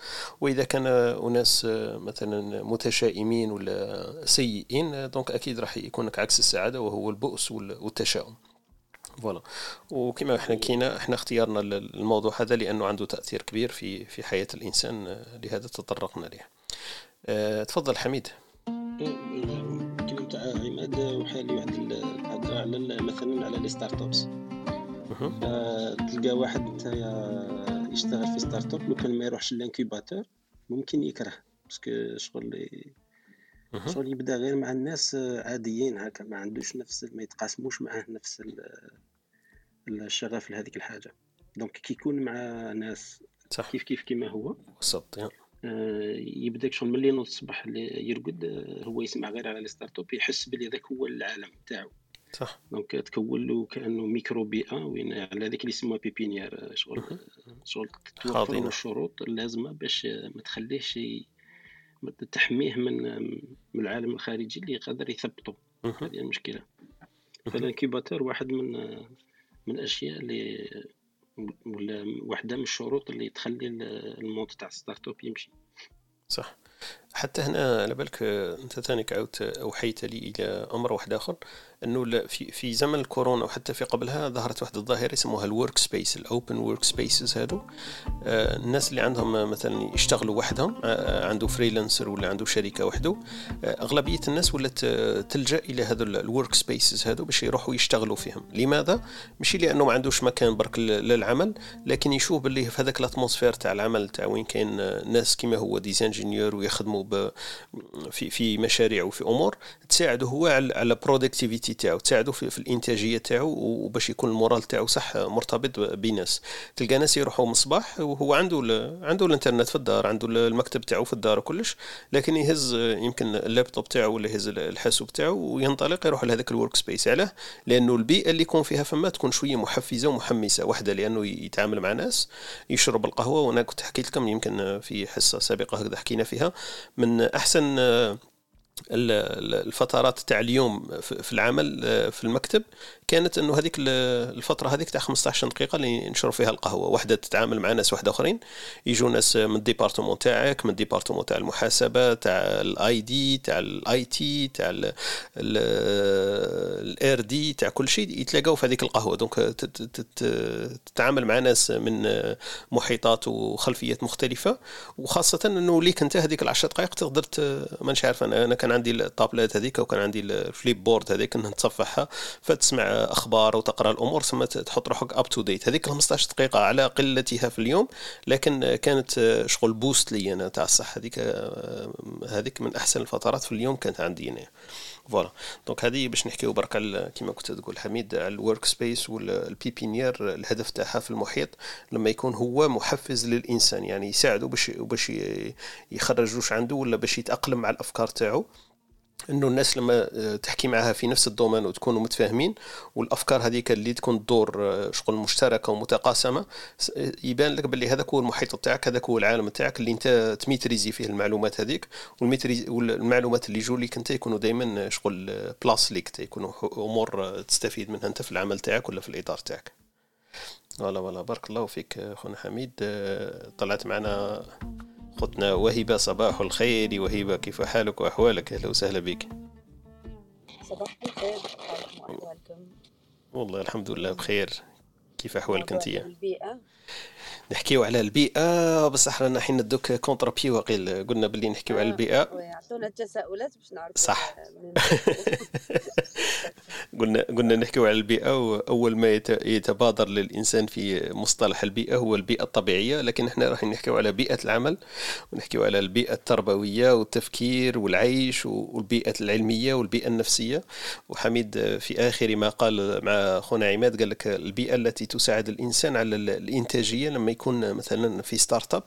وإذا كان أناس آه، مثلا متشائمين ولا سيئين donc أكيد راح يكون لك عكس السعادة وهو البؤس والتشاؤم. voilà. وكما إحنا كينا إحنا اختيارنا الموضوع هذا لأنه عنده تأثير كبير في في حياة الإنسان آه، لهذا تطرقنا له تفضل حميد. كلمة تاع عماد وحالي واحد الهضره على مثلا على les startups تلقى واحد يشتغل في startup لو كان ما يروحش لل incubateur ممكن يكره parce que شغل شغل يبدا غير مع الناس عاديين هكا ما عندوش نفس ما يتقاسموش معاه نفس الشغف لهذيك الحاجة. donc كي يكون مع ناس صح. كيف كيف كيما هو وسط آه، يبدأ شغل ملي ينوض الصباح يرقد آه، هو يسمع غير على ال startup يحس بلي هذاك هو العالم تاعو صح. donc تكون له كأنه ميكرو بيئه وين على هذيك اللي يسموها pépinière شغل شغل توفر له الشروط اللازمه باش ما تخليهش تحميه من من العالم الخارجي اللي يقدر يثبطه هذه المشكلة. فال incubateur واحد من من الاشياء اللي ولا واحدة من الشروط اللي تخلي المونت تاع startup يمشي. صح. حتى هنا على بالك أنت ثاني عاودت أوحيت لي إلى أمر واحد آخر أنه في في زمن الكورونا وحتى في قبلها ظهرت واحد الظاهرة يسموها ال workspace ال open workspaces هادو. آه الناس اللي عندهم مثلا يشتغلوا وحدهم آه عنده freelancer ولا عنده شركة وحده آه أغلبية الناس ولات تلجأ إلى هذو ال workspaces هادو باش يروحوا يشتغلوا فيهم. لماذا؟ ماشي لأنه ما عندوش مكان برك للعمل لكن يشوف باللي في هذاك ال atmosphère تاع العمل تاع وين كاين ناس كيما هو des ingénieurs ويخدموا في في مشاريع وفي أمور تساعده هو على productivity ال quality تاعو تساعدو في, في الإنتاجية تاعو وباش يكون ال moral تاعو صح مرتبط بناس. تلقى ناس يروحوا من الصباح وهو عنده عنده الإنترنت في الدار عنده المكتب تاعو في الدار وكلش لكن يهز يمكن اللابتوب تاعو ولا يهز الحاسوب تاعو وينطلق يروح لهذاك ال workspace علاه لأنه البيئة اللي يكون فيها فما تكون شوية محفزة ومحمسة واحدة لأنه يتعامل مع ناس يشرب القهوة وأنا كنت حكيت لكم يمكن في حصة سابقة هكذا حكينا فيها. من أحسن الفترات تاع اليوم في العمل آه، في المكتب. كانت إنه هذيك الفترة هذيك تاع 15 دقيقة اللي نشرب فيها القهوة. واحدة تتعامل مع ناس واحدة أخرين. يجوا ناس من ال département تاعك من ال département تاع المحاسبة تاع ال ID تاع ال IT تاع ال R&D تاع كل شيء يتلاقاو في هذيك القهوة. donc تتعامل مع ناس من محيطات وخلفيات مختلفة. وخاصة إنه ليك أنت هذيك العشر دقائق تقدر مانيش عارف أنا كان عندي الطابلات هذيك وكان عندي ال Flipboard هذيك نتصفحها فتسمع أخبار وتقرأ الأمور ثم تحط روحك up to date هذيك 15 دقيقة على قلتها في اليوم لكن كانت شغل boost لي أنا تاع الصح. هذيك هذيك من أحسن الفترات في اليوم كانت عندي أنا. voilà donc هذه باش نحكيو برك كما كنت تقول حميد على ال workspace وال pépinière الهدف تاعها في المحيط لما يكون هو محفز للإنسان يعني يساعده باش باش يخرج واش عنده ولا باش يتأقلم مع الأفكار تاعو. إنه الناس لما آه، تحكي معها في نفس ال domaine وتكونوا متفاهمين والأفكار هذيك اللي تكون تدور آه، شغل مشتركة ومتقاسمة آه، يبان لك باللي هذاك هو المحيط تاعك هذاك هو العالم تاعك اللي أنت ت maîtriser فيه المعلومات هذيك والمعلومات اللي يجوا لك أنت يكونوا دائما شغل plus ليك يكونوا أمور تستفيد منها أنت في العمل تاعك ولا في الإطار تاعك. voilà voilà بارك الله فيك خونا حميد طلعت معنا أختنا وهبة صباح الخير وهبة كيف حالك وأحوالك؟ أهلا وسهلا بك. صباح الخير والله الحمد لله بخير. كيف أحوالك أنت البيئة. نحكيو على البيئة بصح رانا حين ندوك كونترا بي وقيل قلنا باللي نحكيو على البيئة. ويعطونا التساؤلات باش نعرف صح. قلنا قلنا نحكيو على البيئة وأول ما يتبادر للإنسان في مصطلح البيئة هو البيئة الطبيعية لكن إحنا راح نحكيو على بيئة العمل ونحكيو على البيئة التربوية والتفكير والعيش والبيئة العلمية والبيئة النفسية. وحميد في آخر ما قال مع خونا عماد قال لك البيئة التي تساعد الإنسان على الإنتاجية لما يكون مثلا في startup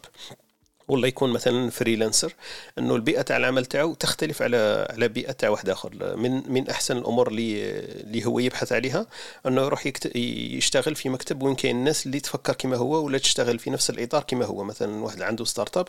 ولا يكون مثلا freelancer إنه البيئة تاع العمل تاعو تختلف على على بيئة تاع واحد آخر. من من أحسن الأمور اللي اللي هو يبحث عليها إنه يروح يشتغل في مكتب وين كاين الناس اللي تفكر كما هو ولا تشتغل في نفس الإطار كما هو. مثلا واحد عنده startup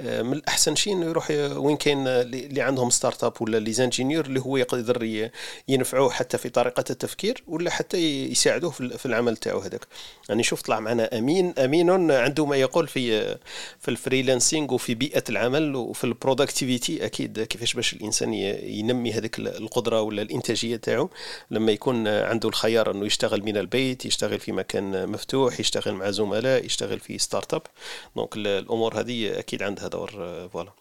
آه، من الأحسن شيء إنه يروح وين كاين اللي عندهم startup ولا les ingénieurs اللي هو يقدر ينفعوه حتى في طريقة التفكير ولا حتى يساعدوه في العمل تاعو هذاك. يعني شوف طلع معنا أمين أمين عنده ما يقول في في ال freelance ال freelancing وفي بيئة العمل وفي ال productivity أكيد كيفاش باش الإنسان ينمي هذيك القدرة ولا الإنتاجية تاعو لما يكون عنده الخيار إنه يشتغل من البيت يشتغل في مكان مفتوح يشتغل مع زملاء يشتغل في startup donc الأمور هذه أكيد عندها دور voilà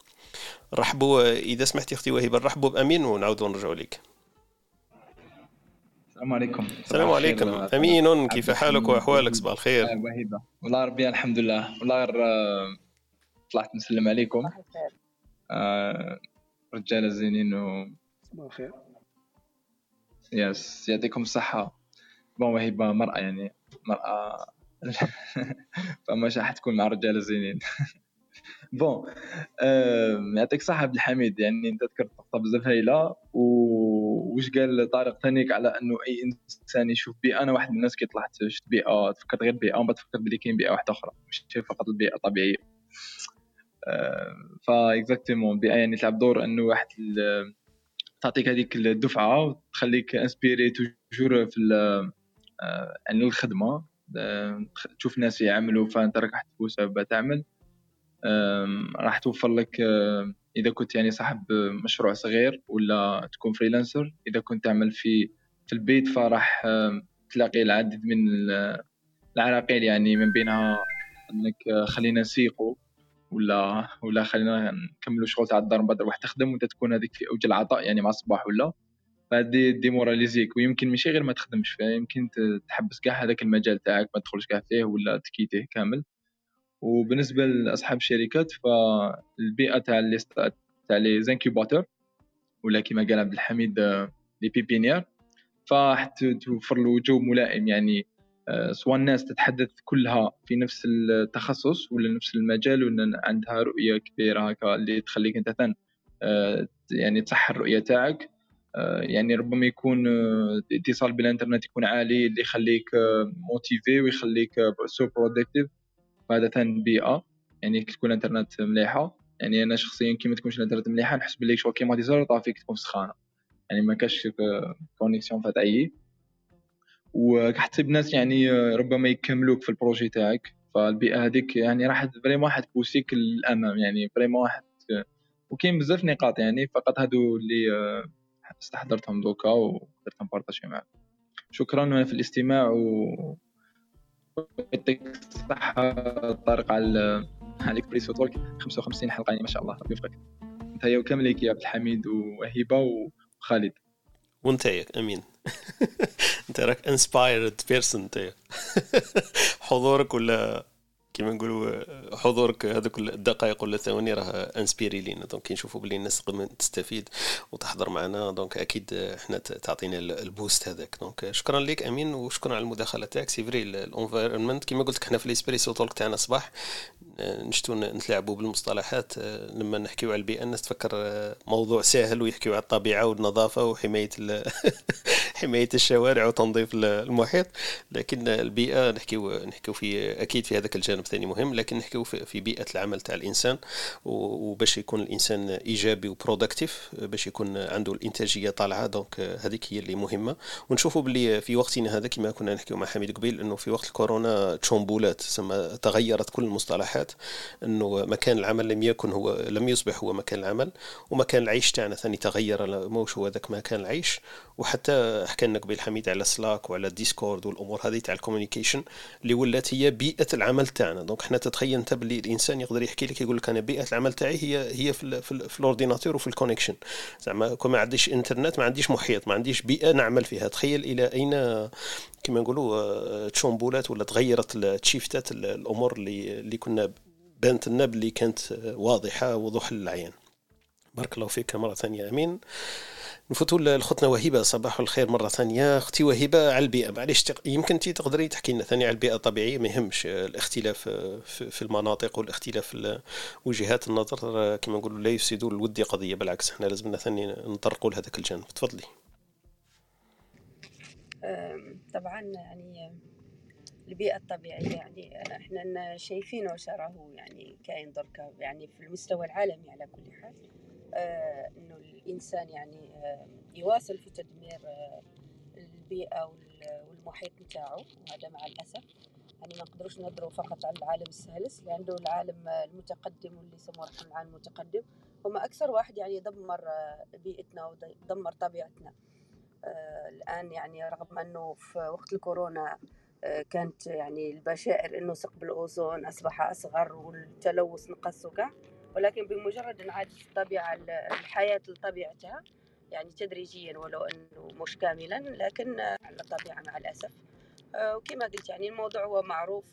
رحبوا إذا سمحتي أختي وهبه رحبوا بأمين ونعاودوا نرجعوا لك. السلام عليكم. السلام عليكم. أمين كيف حالك وأحوالك؟ صباح الخير. وهبه والله ربي الحمد لله. والله طلعت نسلم عليكم. آه رجاله زينين و صباح الخير. yes يعطيكم الصحة. bon وهبة مرأة يعني مرأة. فما راح تكون مع رجاله زينين bon يعطيك الصحة عبد الحميد. يعني أنت ذكرت نقطة بزاف هايلة وش قال طارق ثانيك على أنه أي إنسان يشوف بيئة؟ أنا واحد من الناس كي طلعت شفت بيئة تفكرت غير بيئة ومن بعد تفكرت بلي كاين بيئة واحدة أخرى. مش فقط البيئة الطبيعيه ف exactement يعني تلعب دور إنه واحد تعطيك هذيك الدفعة وتخليك inspiré toujours في آه، يعني الخدمة. تشوف ناس يعملوا فأنت راك راح تفوز تعمل. راح توفر لك إذا كنت يعني صاحب مشروع صغير ولا تكون freelancer إذا كنت تعمل في في البيت فراح تلاقي العديد من العراقيل يعني من بينها إنك خلينا نسيقوا. ولا ولا خلينا نكملوا شغل تاع الدار من بعد تروح تخدم وانت تكون هذيك في أوج العطاء يعني مع الصباح ولا؟ فهادي démoralisé ك. ويمكن ماشي غير ما تخدمش فيه يمكن تحبس كاع هذاك المجال تاعك ما تدخلش كاع فيه ولا ت quitter ه كامل. وبالنسبة لأصحاب الشركات فالبيئة تاع لي تاع les incubateurs ولا كما قال عبد الحميد les pépinières. فراح توفر له جو ملائم يعني آه، سواء الناس تتحدث كلها في نفس التخصص ولا نفس المجال ولا عندها رؤية كبيرة هكا اللي تخليك أنت ثان آه، يعني تصح الرؤية تاعك. آه، يعني ربما يكون اتصال بالإنترنت يكون عالي اللي يخليك motivé ويخليك so productive فهذا ثاني بيئة يعني كي تكون الإنترنت مليحة. يعني أنا شخصيا كي ما تكونش الإنترنت مليحة نحس باللي شغل كيما désert فيك تكون سخانة. يعني ما كاش connexion فتعي وحتى بناس يعني ربما يكملوك في ال projet تاعك. فالبيئة هذيك يعني راح vraiment واحد ت pousser ك للامام يعني vraiment واحد وكاين بزاف نقاط يعني فقط هادو اللي استحضرتهم دوكا وقدرت ن partager معاك. شكرا في الاستماع و يعطيك الصحة طارق على على ال Espresso Talk 55 حلقة يعني ما شاء الله ربي يوفقك. انت وكامل يا عبد الحميد وهبة وخالد. وانت امين انت راك inspired person انت حضورك ولا كيما نقولوا حضورك هذوك الدقائق ولا الثواني راه inspiré لينا. donc نشوفوا باللي الناس تستفيد وتحضر معنا donc أكيد إحنا تعطينا ال boost هذاك. donc شكرا لك أمين وشكرا على المداخلة تاعك. c'est vrai ال environment كيما قلت لك إحنا في ال Espresso Talk تاعنا صباح نشتو نتلاعبوا بالمصطلحات لما نحكيو على البيئة الناس تفكر موضوع سهل ويحكيو على الطبيعة والنظافة وحماية حماية الشوارع وتنظيف المحيط. لكن البيئة نحكيو نحكيو في أكيد في هذاك الجانب. ثاني مهم لكن نحكيو في بيئة العمل تاع الإنسان وباش يكون الإنسان إيجابي و productif باش يكون عنده الإنتاجية طالعة donc هذيك هي اللي مهمة. ونشوفوا باللي في وقتنا هذا كما كنا نحكيو مع حميد قبيل إنه في وقت الكورونا ت chambouler ات تغيرت كل المصطلحات إنه مكان العمل لم يكن هو لم يصبح هو مكان العمل ومكان العيش تاعنا ثاني تغير موش هو ذاك مكان العيش. وحتى حكى لنا قبيل حميد على Slack وعلى Discord والأمور هذه تاع ال communication اللي ولات هي بيئة العمل تاعنا. donc حنا تتخيل انت باللي الإنسان يقدر يحكي لك يقول لك أنا بيئة العمل تاعي هي هي في, في, في ال ordinateur وفي ال connection زعما كون ما عنديش انترنت ما عنديش محيط ما عنديش بيئة نعمل فيها. تخيل إلى أين كما نقولوا آه، تشومبولات ولا تغيرت تشيفتات الأمور اللي اللي كنا بانت لنا باللي كانت واضحة وضوح للعين. بارك الله فيك مرة ثانية أمين. نفوتوا لخوتنا وهبه صباح الخير مرة ثانية. أختي وهبه على البيئة. معليش يمكن انت تقدري تحكي لنا ثاني على البيئة الطبيعية؟ ما يهمش الاختلاف في المناطق والاختلاف في وجهات النظر. كما نقولوا لا يفسدوا الود قضية. بالعكس إحنا لازمنا ثاني نطرقوا لهذاك الجانب. تفضلي. طبعا يعني البيئة الطبيعية يعني إحنا شايفين وشره يعني كاين دركا يعني في المستوى العالمي على كل حال. آه، إنه الإنسان يعني آه، يواصل في تدمير آه، البيئة والمحيط نتاعو وهذا مع الأسف. يعني ما نقدروش نهضروا فقط على العالم الثالث لأنه العالم المتقدم واللي يسموه العالم المتقدم هما أكثر واحد يعني دمر بيئتنا ودمر طبيعتنا. الآن يعني رغم إنه في وقت الكورونا كانت يعني البشائر إنه ثقب الأوزون أصبح أصغر والتلوث نقص وكاع ولكن بمجرد انعاد الطبيعة الحياة لطبيعتها يعني تدريجيا ولو إنه مش كاملا لكن على الطبيعة مع الأسف. آه، وكما قلت يعني الموضوع هو معروف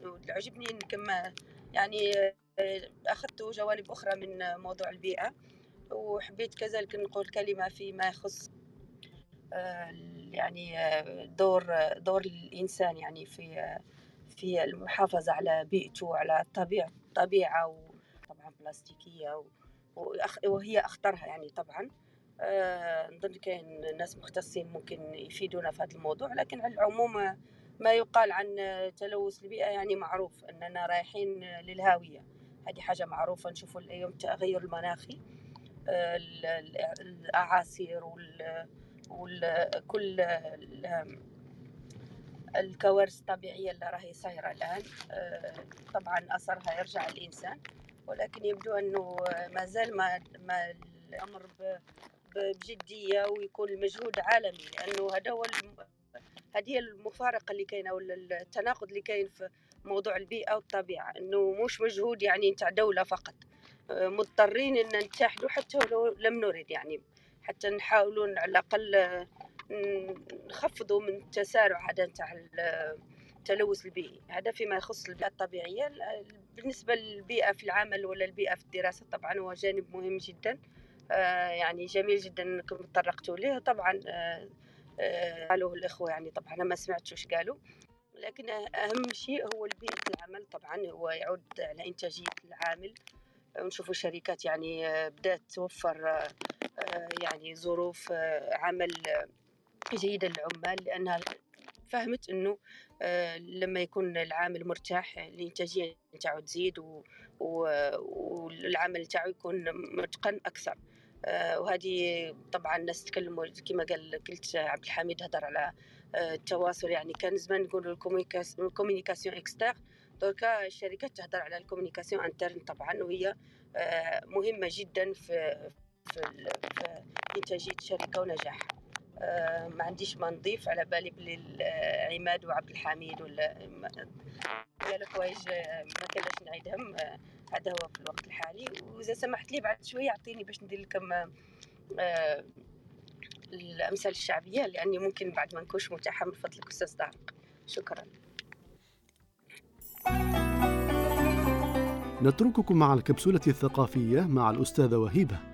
وعجبني كما يعني آه، أخذت جوانب أخرى من موضوع البيئة. وحبيت كذلك نقول كلمة فيما يخص آه، يعني دور دور الإنسان يعني في في المحافظة على بيئته وعلى الطبيعة الطبيعة وطبعا بلاستيكية وهي أخطرها يعني طبعا. آه، نظن كاين ناس مختصين ممكن يفيدونا في هذا الموضوع لكن على العموم ما يقال عن تلوث البيئة يعني معروف أننا رايحين للهاوية. هذه حاجة معروفة نشوفوا اليوم التغير المناخي. آه، الأعاصير وكل الكوارث الطبيعية اللي راهي صايرة الآن آه، طبعا أثرها يرجع الإنسان ولكن يبدو أنه ما زال ما, ما الأمر بجدية ويكون المجهود عالمي لأنه هذا هو هذه المفارقة اللي كاينة ولا التناقض اللي كاين في موضوع البيئة والطبيعة إنه مش مجهود يعني نتاع دولة فقط آه، مضطرين إن نتحدوا حتى ولو لم نرد يعني حتى نحاولوا على الأقل نخفضوا من التسارع هذا نتاع التلوث البيئي. هذا فيما يخص البيئة الطبيعية. بالنسبة للبيئة في العمل ولا البيئة في الدراسة طبعا هو جانب مهم جدا. آه، يعني جميل جدا إنكم تطرقتوا ليه. طبعا آه، قالوه الإخوة يعني طبعا أنا ما سمعت وش قالوا. لكن أهم شيء هو البيئة العمل. طبعا هو يعود على إنتاجية العامل. ونشوفوا شركات يعني بدأت توفر يعني ظروف عمل جيدة للعمال لأنها فهمت إنه لما يكون العامل مرتاح الإنتاجية نتاعو تزيد والعمل تاعو يكون متقن أكثر. آه، وهذه طبعا الناس تكلموا كما قال قلت عبد الحميد هضر على آه، التواصل. يعني كان زمان نقولوا ال communication externe دركا الشركات تهضر على ال communication interne طبعا وهي آه، مهمة جدا في في, في إنتاجية الشركة ونجاحها. ما عنديش ما نضيف على بالي بلي عماد وعبد الحميد ولا قالوا حوايج ما كانش نعيدهم هذا هو في الوقت الحالي. وإذا سمحت لي بعد شوية أعطيني باش ندير لكم آه، الأمثال الشعبية لأني ممكن بعد ما نكونش متاحه من فضلك أستاذ طارق شكرا. نترككم مع الكبسولة الثقافية مع الأستاذة وهيبة.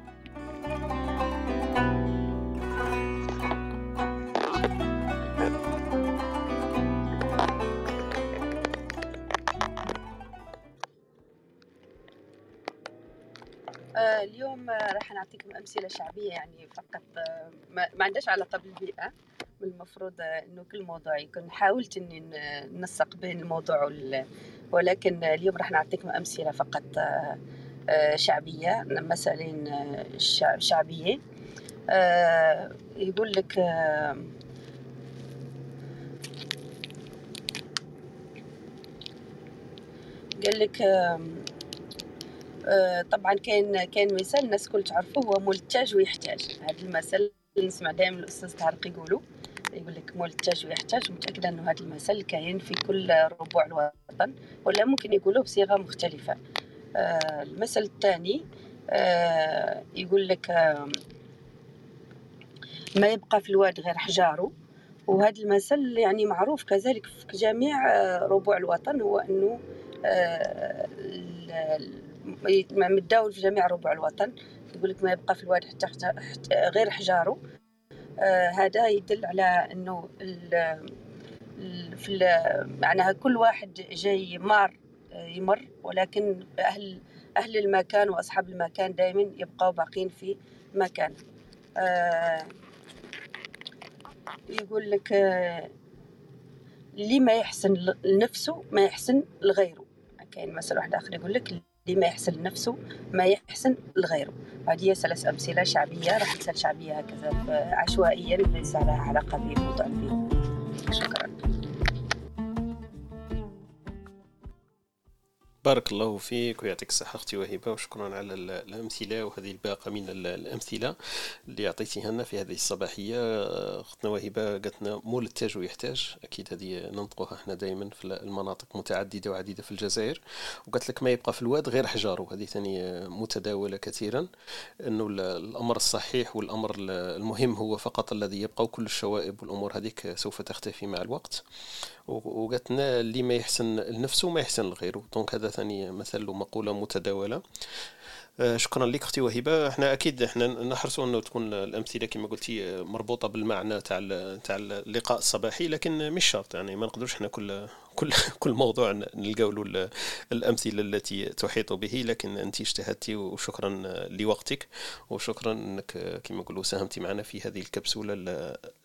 أمثلة شعبية يعني فقط ما, عندهاش علاقة بالبيئة من المفروض إنه كل موضوع يكون حاولت إني ننسق بين الموضوع ولكن اليوم راح نعطيكم أمثلة فقط شعبية مثلين شعبيين يقول لك قال لك آه، طبعا كاين كاين مثال الناس الكل تعرفوه هو مول التاج ويحتاج. هذا المثل نسمع دائما الأستاذ طارق يقولوا يقول لك مول التاج ويحتاج متأكدة إنه هذا المثل كاين في كل ربوع الوطن ولا ممكن يقولوه بصيغة مختلفة. آه، المثل الثاني آه، يقول لك ما يبقى في الواد غير حجاره وهذا المثل يعني معروف كذلك في جميع ربوع الوطن هو إنه متداول في جميع ربوع الوطن. يقول لك ما يبقى في الواد حتى غير حجاره. آه هذا يدل على إنه في معناها كل واحد جاي مار آه، يمر. ولكن أهل أهل المكان وأصحاب المكان دائما يبقوا باقين في مكان. آه يقول لك اللي ما يحسن لنفسه ما يحسن لغيره. كاين مثل واحد آخر يقول لك لما يحسن لنفسه ما يحسن لغيره. هذه ثلاث أمثلة شعبية راح مثال شعبية هكذا عشوائيا ليس لها علاقة بموضوع شكرا. بارك الله فيك ويعطيك الصحة أختي وهبة وشكرا على الأمثلة وهذه الباقة من الأمثلة اللي عطيتيها لنا في هذه الصباحية. أختنا وهبة قالت لنا مول التاج ويحتاج أكيد هذه ننطقها إحنا دائما في المناطق متعددة وعديدة في الجزائر. وقالت لك ما يبقى في الواد غير حجاره هذه ثاني متداولة كثيرا أنه الأمر الصحيح والأمر المهم هو فقط الذي يبقى وكل الشوائب والأمور هذيك سوف تختفي مع الوقت. وقالت لنا اللي ما يحسن لنفسه ما يحسن لغيره. دونك هذا ثاني مثل ومقولة متداولة. آه، شكرا لك أختي وهبة. إحنا أكيد إحنا نحرصوا أنه تكون الأمثلة كما قلتي مربوطة بالمعنى تاع تاع اللقاء الصباحي لكن مش شرط يعني ما نقدروش إحنا كل كل كل موضوع نلقاو له الأمثلة التي تحيط به. لكن أنت اجتهدتي وشكرا لوقتك وشكرا أنك كما نقولوا ساهمتي معنا في هذه الكبسولة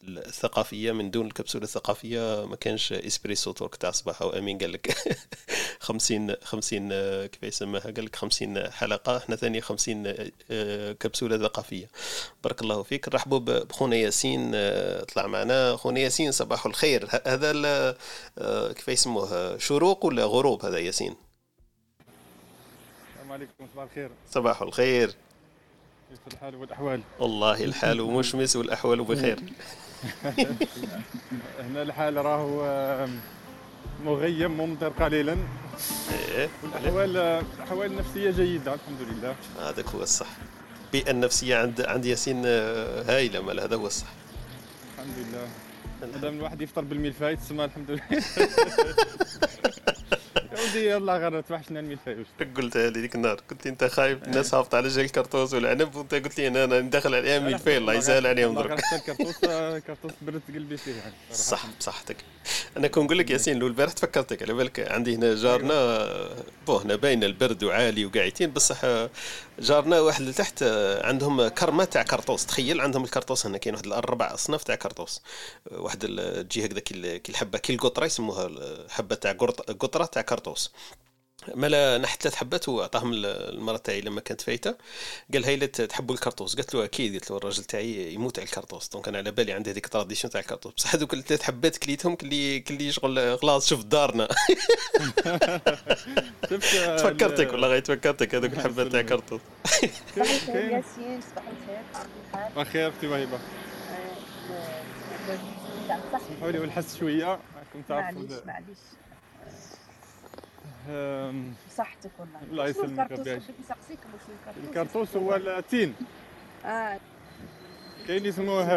الثقافية. من دون الكبسولة الثقافية ما كانش إسبريسو تورك تاع صباح وامين قال لك 50 50 كيف يسمى قال لك 50 حلقة إحنا ثاني 50 آه، كبسولة ثقافية. بارك الله فيك. نرحبوا بخونا ياسين آه، طلع معنا. خونا ياسين صباح الخير. هذا آه، كيف يسموه شروق ولا غروب هذا ياسين؟ السلام عليكم صباح الخير. صباح الخير. كيف الحال والأحوال؟ والله الحال مشمس والأحوال بخير. هنا الحال راهو مغيم ممطر قليلا. إيه والأحوال الاحوال النفسيه جيدة الحمد لله. هذاك هو الصح. البيئه النفسيه عند عند ياسين آه، هايلة مال هذا هو الصح. الحمد لله. مادام الواحد يفطر بالملفاي تسمى الحمد لله. ودي يلا غير توحشنا الملفاي قلتها لي ديك النهار. قلت لي أنت خايف الناس هابطه على جال الكرطوس والعنب وأنت قلت لي أنا داخل عليها ملفاي الله يسهل عليهم درك. الكرطوس كرطوس برد قلبي فيه يعني صح بصحتك أنا كون نقول لك ياسين لو البارح تفكرتك على بالك عندي هنا جارنا بو هنا باين البرد وعالي وقاعدين بصح جارنا واحد اللي تحت عندهم كرمة تاع كرطوس. تخيل عندهم الكرطوس هنا كاين واحد الأربع أصناف تاع كرطوس. واحد تجي هكذا كي الحبة كي القطرة يسموها حبة تاع قطرة تاع كرطوس. مالا نحت ثلاث حبات وعطاهم المرة تاعي لما كانت فايتة. قال هاي تحبوا الكرطوس. قالت له أكيد. قلت له الراجل تاعي يموت على الكرطوس. donc أنا على بالي عندي هذيك ال tradition تاع الكرطوس. بصح هذوك الثلاث حبات كليتهم كلي كلي شغل خلاص شوف دارنا. تفكرتك والله غير تفكرتك هذوك الحبات تاع الكرطوس. صباح الخير ياسين صباح الخير بخير أختي وهبه اسمحوا لي ونحس شوية كنت معليش معليش. صحتك والله. الله يسلمك ربي الكرطوس هو التين آه. كاين يسموه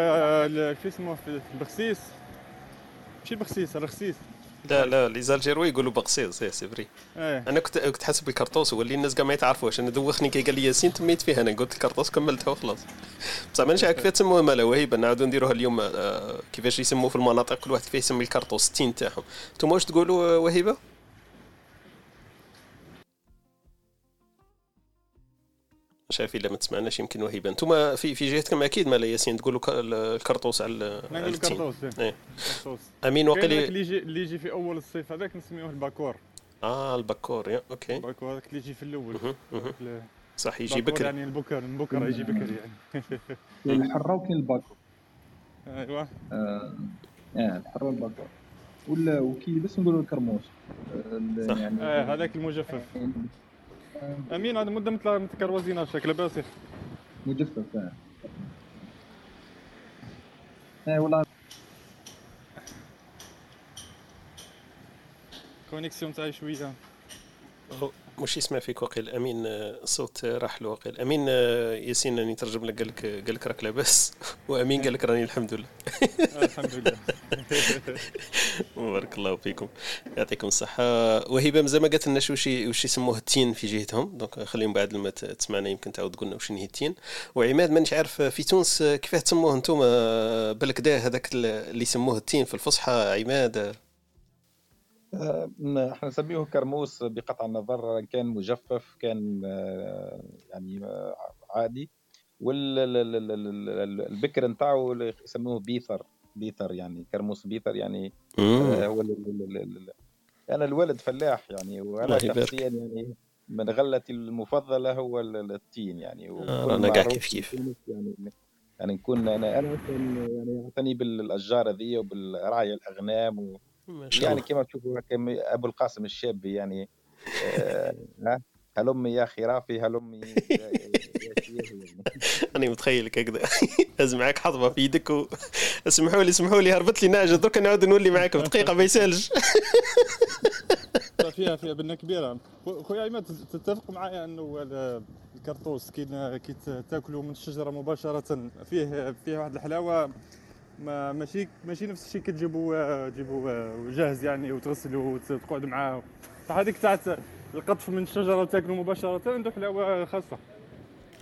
شو يسموه؟ في البخسيس ماشي البخسيس الرخسيس. لا لا لي زالجيرو يقولوا بقسيس سي سي فري. إيه. أنا كنت كنت حاسب الكرطوس هو اللي الناس كاع ما يتعرفوش. أنا دوخني كي قال لي ياسين تميت فيها. أنا قلت الكرطوس كملتها وخلاص. بصح مانيش عارف كيف تسموها مالا. وهيبة. نعاودوا نديروها اليوم آه، كيفاش يسموه في المناطق. كل واحد فيه يسمي الكرطوس التين تاعهم. أنتم واش تقولوا وهيبة؟ مش عارف إلا ما تسمعناش يمكن وهيبة. أنتم في في جهتكم أكيد مالا ياسين تقولوا الكرطوس على الكرطوس إيه. أمين وقيل اللي يجي اللي يجي في أول الصيف هذاك نسميوه الباكور. آه الباكور يا okay. الباكور هذاك اللي يجي في الأول. صح يجي بكري. يعني البكر البكر يجي بكري يعني. كاين الحره وكاين الباكور. ايوا آه الحره والباكور ولا وكي بس نقولوا الكرموس يعني آه هذاك المجفف. أمين هذا مدة مثل متكروزين شكله باسخ مجفف آه إيه والله. كونيكسيون تاعي شوية. مش يسمع فيك وقيل أمين الصوت راح له وقيل أمين ياسين راني ترجم لك قال لك قال لك راك لاباس. وأمين قال لك راني الحمد لله. الحمد لله. بارك الله فيكم. يعطيكم الصحة. وهبة مازال ما قالت لنا وش وش يسموه التين في جهتهم. donc خليهم بعد لما تسمعنا يمكن تعاود تقول لنا وش هي التين وعماد مانيش عارف في تونس كيفاه تسموه أنتم بالكدا هذاك اللي يسموه التين في الفصحى عماد آه، إحنا نسميه كرموس بقطع النظر كان مجفف كان آه، يعني آه، عادي والبكر نتاعو يسموه بيثر بيثر يعني كرموس بيثر يعني هو أنا الولد فلاح يعني وأنا شخصيا يعني من غلتي المفضله هو التين يعني أنا قاعد كيف كيف يعني يعني نكون أنا أنا يعني اعتني بالاشجار ذي وبالرعي الاغنام و ما شاء يعني كما تشوفوا أبو القاسم الشابي يعني آه هلمي يا خرافي هلمي يا أنا متخيلك هكذا. لازم معك حظبة في يدك و... اسمحوا لي اسمحوا لي هربت لي ناجه درك نعاود نولي معاكم دقيقه ما يسالش. فيها فيها بنه كبيرة. خويا عماد تتفق معايا أنه الكرطوس كي كي تاكلوا من الشجرة مباشرة فيه فيه واحد الحلاوة. ما ماشي ماشي نفس الشيء كتجيبوا تجيبوا جاهز يعني وتغسلوا وتقعد معاه. هذيك تاعت القطف من الشجرة وتاكلوا مباشرة عنده حلاوة خاصة.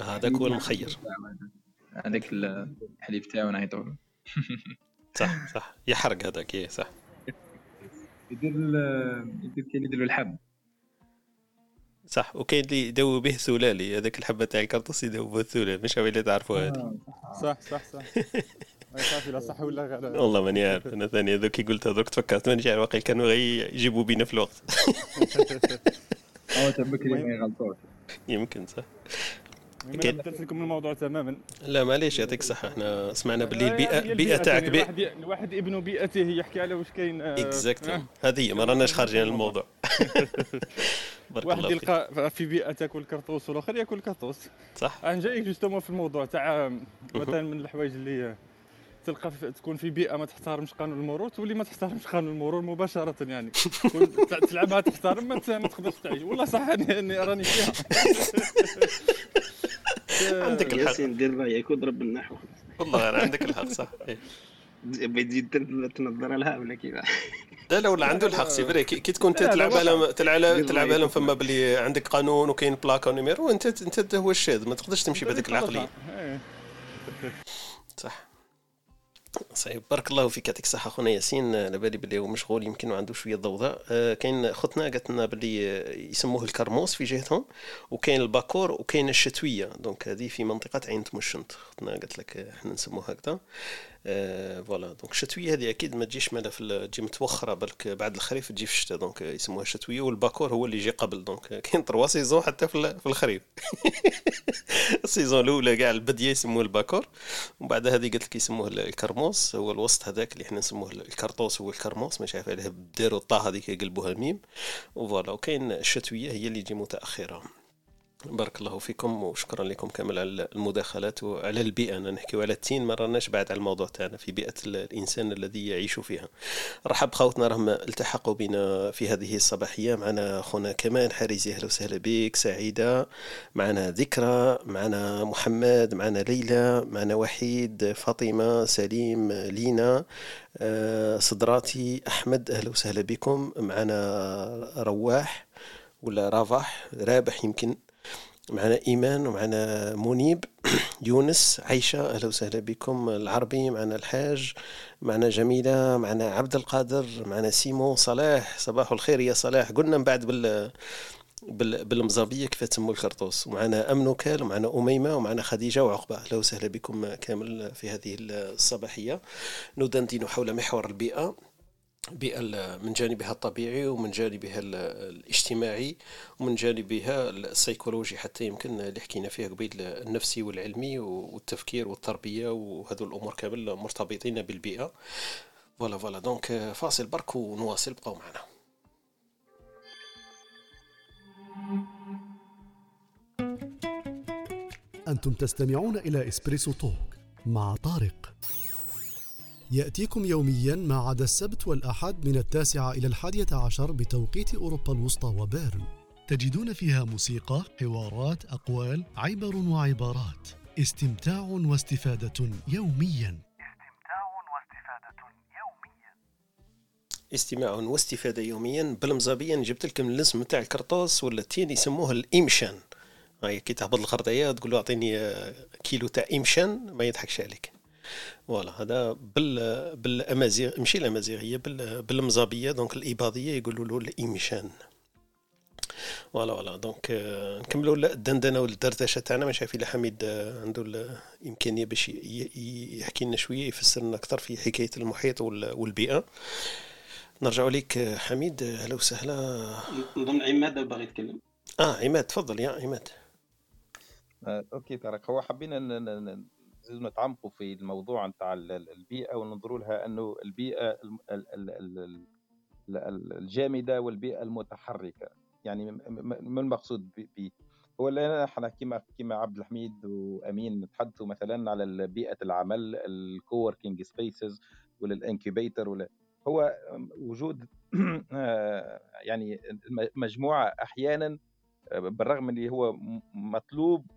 هذاك هو المخير. هذاك الحليب تاعو نعيطوا صح صح. يحرق هذاك إيه صح. يدير يدير كاين اللي يديروا الحب. صح وكاين اللي يدوب به ثلالي هذاك الحبة تاع الكرطوس يدوب به الثلالي مش اللي تعرفوا هذه آه، صح صح. لا صح ولا غير والله ماني عارف أنا ثاني هذوك كي قلت هذوك تفكرت مانيش عارف واقيلا كانوا غير يجيبوا بينا في الوقت. ما يغلطوش. يمكن صح. ما بدلت لكم الموضوع تماما. لا معليش يعطيك الصحة. إحنا سمعنا باللي آه، البيئة هي البيئة تاعك يعني بيئة الواحد الواحد ابن بيئته يحكي على واش كاين آه، exactly آه. هذه هي ما راناش خارجين عن الموضوع. بارك واحد الله فيك. يلقى في بيئة تاكل كرطوس والاخر ياكل كرطوس. صح. أنا جايك justement في الموضوع تاع مثلا من الحوايج اللي تلقى في تكون في بيئة ما تحترمش قانون المرور تولي ما تحترمش قانون المرور مباشرة يعني. تلعبها تحترم ما ت- ما تقدرش تعيش. والله صح اني إني راني فيها. عندك الحق. ياسين دير رأيك وضرب النحو. والله غير عندك الحق صح. بتزيد تنظر لها ولا كيف؟ لا لا ولا عنده الحق c'est vrai. كي تكون لا، تلعب لهم دير تلعب تلعب لهم فما بلي عندك قانون وكاين بلاكا و numéro وانت انت هو الشاذ. ما تقدرش تمشي بهذيك العقلية. إيه. صح. صحيح. بارك الله فيك. يعطيك الصحة خونا ياسين. على بالي باللي هو مشغول يمكن عنده شوية ضوضاء. آه، كاين اختنا قالت لنا آه، يسموه الكرموس في جهتهم وكاين الباكور وكاين الشتوية. donc هذه في منطقة عين تمشنت. اختنا قالت لك إحنا نسموه هكذا. voilà donc الشتوية هذه أكيد ما تجيش مالا في تجي متوخرة بالك بعد الخريف تجي في الشتاء donc يسموها الشتوية والباكور هو اللي يجي قبل donc كاين trois saisons حتى في ال- في الخريف ال saison الاولى كاع ال début يسموه الباكور ومن بعد هذه قلت لك يسموه ال- الكرموس هو الوسط هذاك اللي إحنا نسموه ال- الكرطوس هو الكرموس مش عارف داروا الطا هذيك يقلبوها الميم و voilà وكاين الشتويه هي اللي تجي متاخره بارك الله فيكم وشكرا لكم كامل على المداخلات وعلى البيئة. أنا نحكيو على التين ما رأناش بعد على الموضوع تاعنا في بيئة ال- الإنسان الذي يعيش فيها. رحب خوتنا راهم التحقوا بنا في هذه الصباحية. معنا أخونا كمان حارزي أهلا وسهلا بك سعيدة. معنا ذكرى معنا محمد معنا ليلى معنا وحيد فاطمة سليم لينا آه، صدراتي أحمد أهلا وسهلا بكم. معنا رواح ولا رافح رابح يمكن. معنا إيمان ومعنا منيب. يونس عيشة أهلا وسهلا بكم. العربي معنا الحاج معنا جميلة معنا عبد القادر معنا سيمو صلاح صباح الخير يا صلاح. قلنا من بعد بال بال- بالمزابية كيف تسموا الكرطوس ومعنا أمنوكال ومعنا أميمة ومعنا خديجة وعقبة. أهلا وسهلا بكم كامل في هذه الصباحية. ندندن حول محور البيئة. البيئة ال- من جانبها الطبيعي ومن جانبها ال- الاجتماعي ومن جانبها السيكولوجي حتى يمكن اللي حكينا فيه قبيل النفسي والعلمي والتفكير والتربية وهذو الأمور كامل مرتبطين بالبيئة. voilà voilà. donc فاصل برك ونواصل. بقوا معنا. أنتم تستمعون إلى إسبريسو توك مع طارق. يأتيكم يوميا ما عدا السبت والأحد من التاسعة إلى الحادية عشر بتوقيت أوروبا الوسطى وبيرن. تجدون فيها موسيقى، حوارات، أقوال، عبر وعبارات. استمتاع واستفادة يوميا. استماع واستفادة يوميا. بالمزابية جبت لكم الاسم تاع الكرطوس ولا التين يسموه الإمشان هاي كي تهبط الخرطية تقول له أعطيني كيلو تاع إمشان ما يضحكش عليك. voilà هذا بال بالامازيغ ماشي الامازيغيه بال بالمزابيه donc الاباضيه يقولوا له الامشان voilà voilà donc نكملوا الدندنه والدردشه تاعنا مش عارف الا حميد عنده الامكانيه باش يحكي لنا شوية يفسر لنا أكثر في حكايه المحيط وال- والبيئه نرجع لك حميد أهلا وسهلا نظن عماد باغي يتكلم. آه عماد تفضل يا عماد. آه، okay طارق هو حبينا نزيدوا نتعمقوا في الموضوع نتاع ال- ال- البيئة وننظروا لها أنه البيئة الجامدة والبيئة المتحركة. يعني ما المقصود ب ب- هو اللي إحنا كما كما عبد الحميد وأمين نتحدثوا مثلا على بيئة العمل ال coworking spaces ولا ال incubator ولا هو وجود آه، يعني مجموعة أحيانا آه، بالرغم اللي هو مطلوب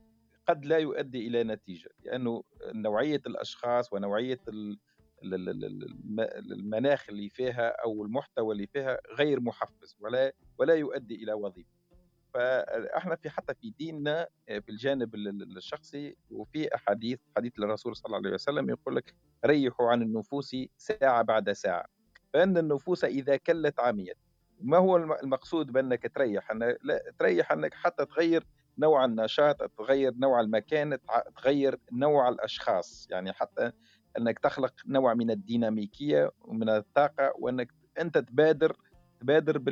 قد لا يؤدي إلى نتيجة لأنه نوعية الأشخاص ونوعية ال- ال- ال- ال- الم- المناخ اللي فيها أو المحتوى اللي فيها غير محفز ولا ولا يؤدي إلى وظيفة. فأحنا في حتى في ديننا آه، في الجانب ال- ال- الشخصي وفي أحاديث حديث للرسول صلى الله عليه وسلم يقول لك ريحوا عن النفوس ساعة بعد ساعة. فإن النفوس إذا كلت عميت ما هو المقصود بأنك تريح؟ أن لا تريح أنك حتى تغير نوع النشاط تغير نوع المكان تغير نوع الأشخاص. يعني حتى إنك تخلق نوع من الديناميكية ومن الطاقة وإنك أنت تبادر تبادر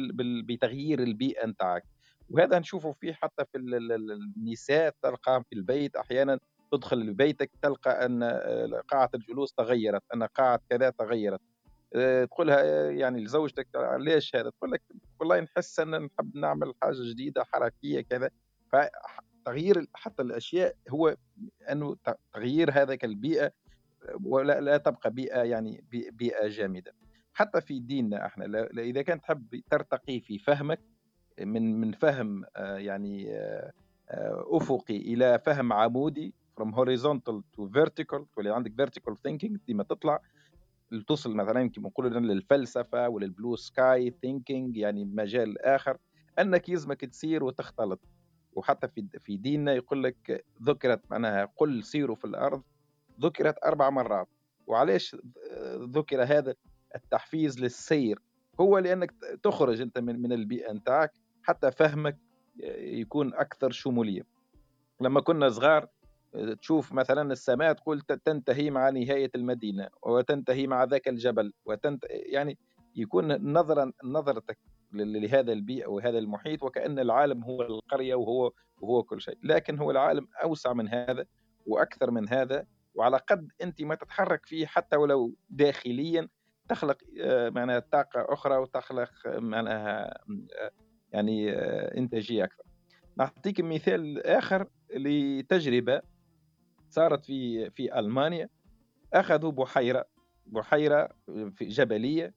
بتغيير البيئة نتاعك. وهذا نشوفه فيه حتى في النساء تلقى في البيت. أحيانا تدخل لبيتك تلقى أن قاعة الجلوس تغيرت أن قاعة كذا تغيرت. آه، تقولها يعني لزوجتك ليش هذا؟ تقول لك والله نحس أن نحب نعمل حاجة جديدة حركية كذا. فتغيير حتى الأشياء هو أنه تغيير هذاك البيئه ولا لا تبقى بيئة يعني بيئة جامدة. حتى في ديننا إحنا إذا كنت تحب ترتقي في فهمك من من فهم آه، يعني آه، أفقي إلى فهم عمودي from horizontal to vertical تولي عندك vertical thinking ديما تطلع. توصل مثلا يمكن نقول للفلسفة ولل blue sky thinking يعني مجال آخر. أنك يلزمك تسير وتختلط. وحتى في في ديننا يقول لك ذكرت معناها قل سيروا في الأرض ذكرت أربع مرات. وعليش ذكر هذا التحفيز للسير؟ هو لأنك تخرج أنت من من البيئة نتاعك حتى فهمك يكون أكثر شمولية. لما كنا صغار تشوف مثلا السماء تقول تنتهي مع نهاية المدينة وتنتهي مع ذاك الجبل وتنت يعني يكون نظرا نظرتك لهذا البيئة وهذا المحيط وكأن العالم هو القرية وهو وهو كل شيء. لكن هو العالم أوسع من هذا وأكثر من هذا وعلى قد أنت ما تتحرك فيه حتى ولو داخليا تخلق آه، معناها طاقة أخرى وتخلق معناها يعني آه، إنتاجية أكثر. نعطيك مثال آخر لتجربة صارت في في ألمانيا. أخذوا بحيرة بحيرة في جبلية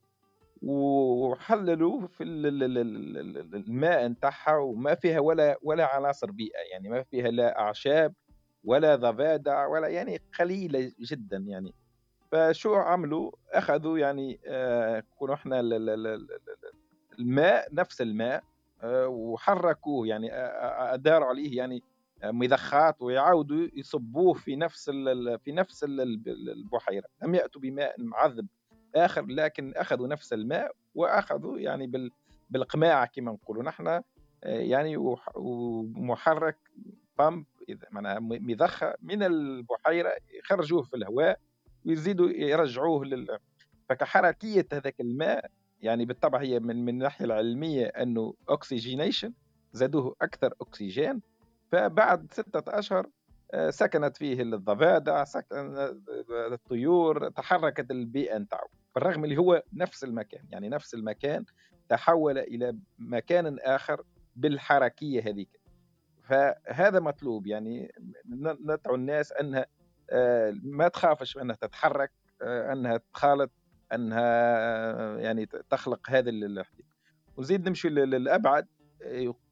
وحللوا في الماء نتاعها وما فيها ولا ولا عناصر بيئه يعني ما فيها لا اعشاب ولا ضفادع ولا يعني قليله جدا يعني فشو عملوا اخذوا يعني آه إحنا الماء نفس الماء آه وحركوه يعني اداروا عليه يعني مضخات ويعاودوا يصبوه في نفس في نفس البحيره لم ياتوا بماء معذب آخر لكن أخذوا نفس الماء وأخذوا يعني بالقماع كما نقولوا. نحن يعني ومحرك بامب معناها مضخة من البحيرة يخرجوه في الهواء ويزيدوا يرجعوه لل فكحركيه هذاك الماء يعني بالطبع هي من من الناحية العلمية أنه اوكسجينيشن زادوه أكثر اكسجين فبعد ستة أشهر آه، سكنت فيه الضفادع سكن الطيور تحركت البيئة نتاعو بالرغم اللي هو نفس المكان يعني نفس المكان تحول إلى مكان آخر بالحركية هذيك. فهذا مطلوب يعني ندعو الناس أنها آه، ما تخافش أنها تتحرك آه، أنها تخالط أنها يعني تخلق هذا الاحتياج وزيد نمشي للأبعد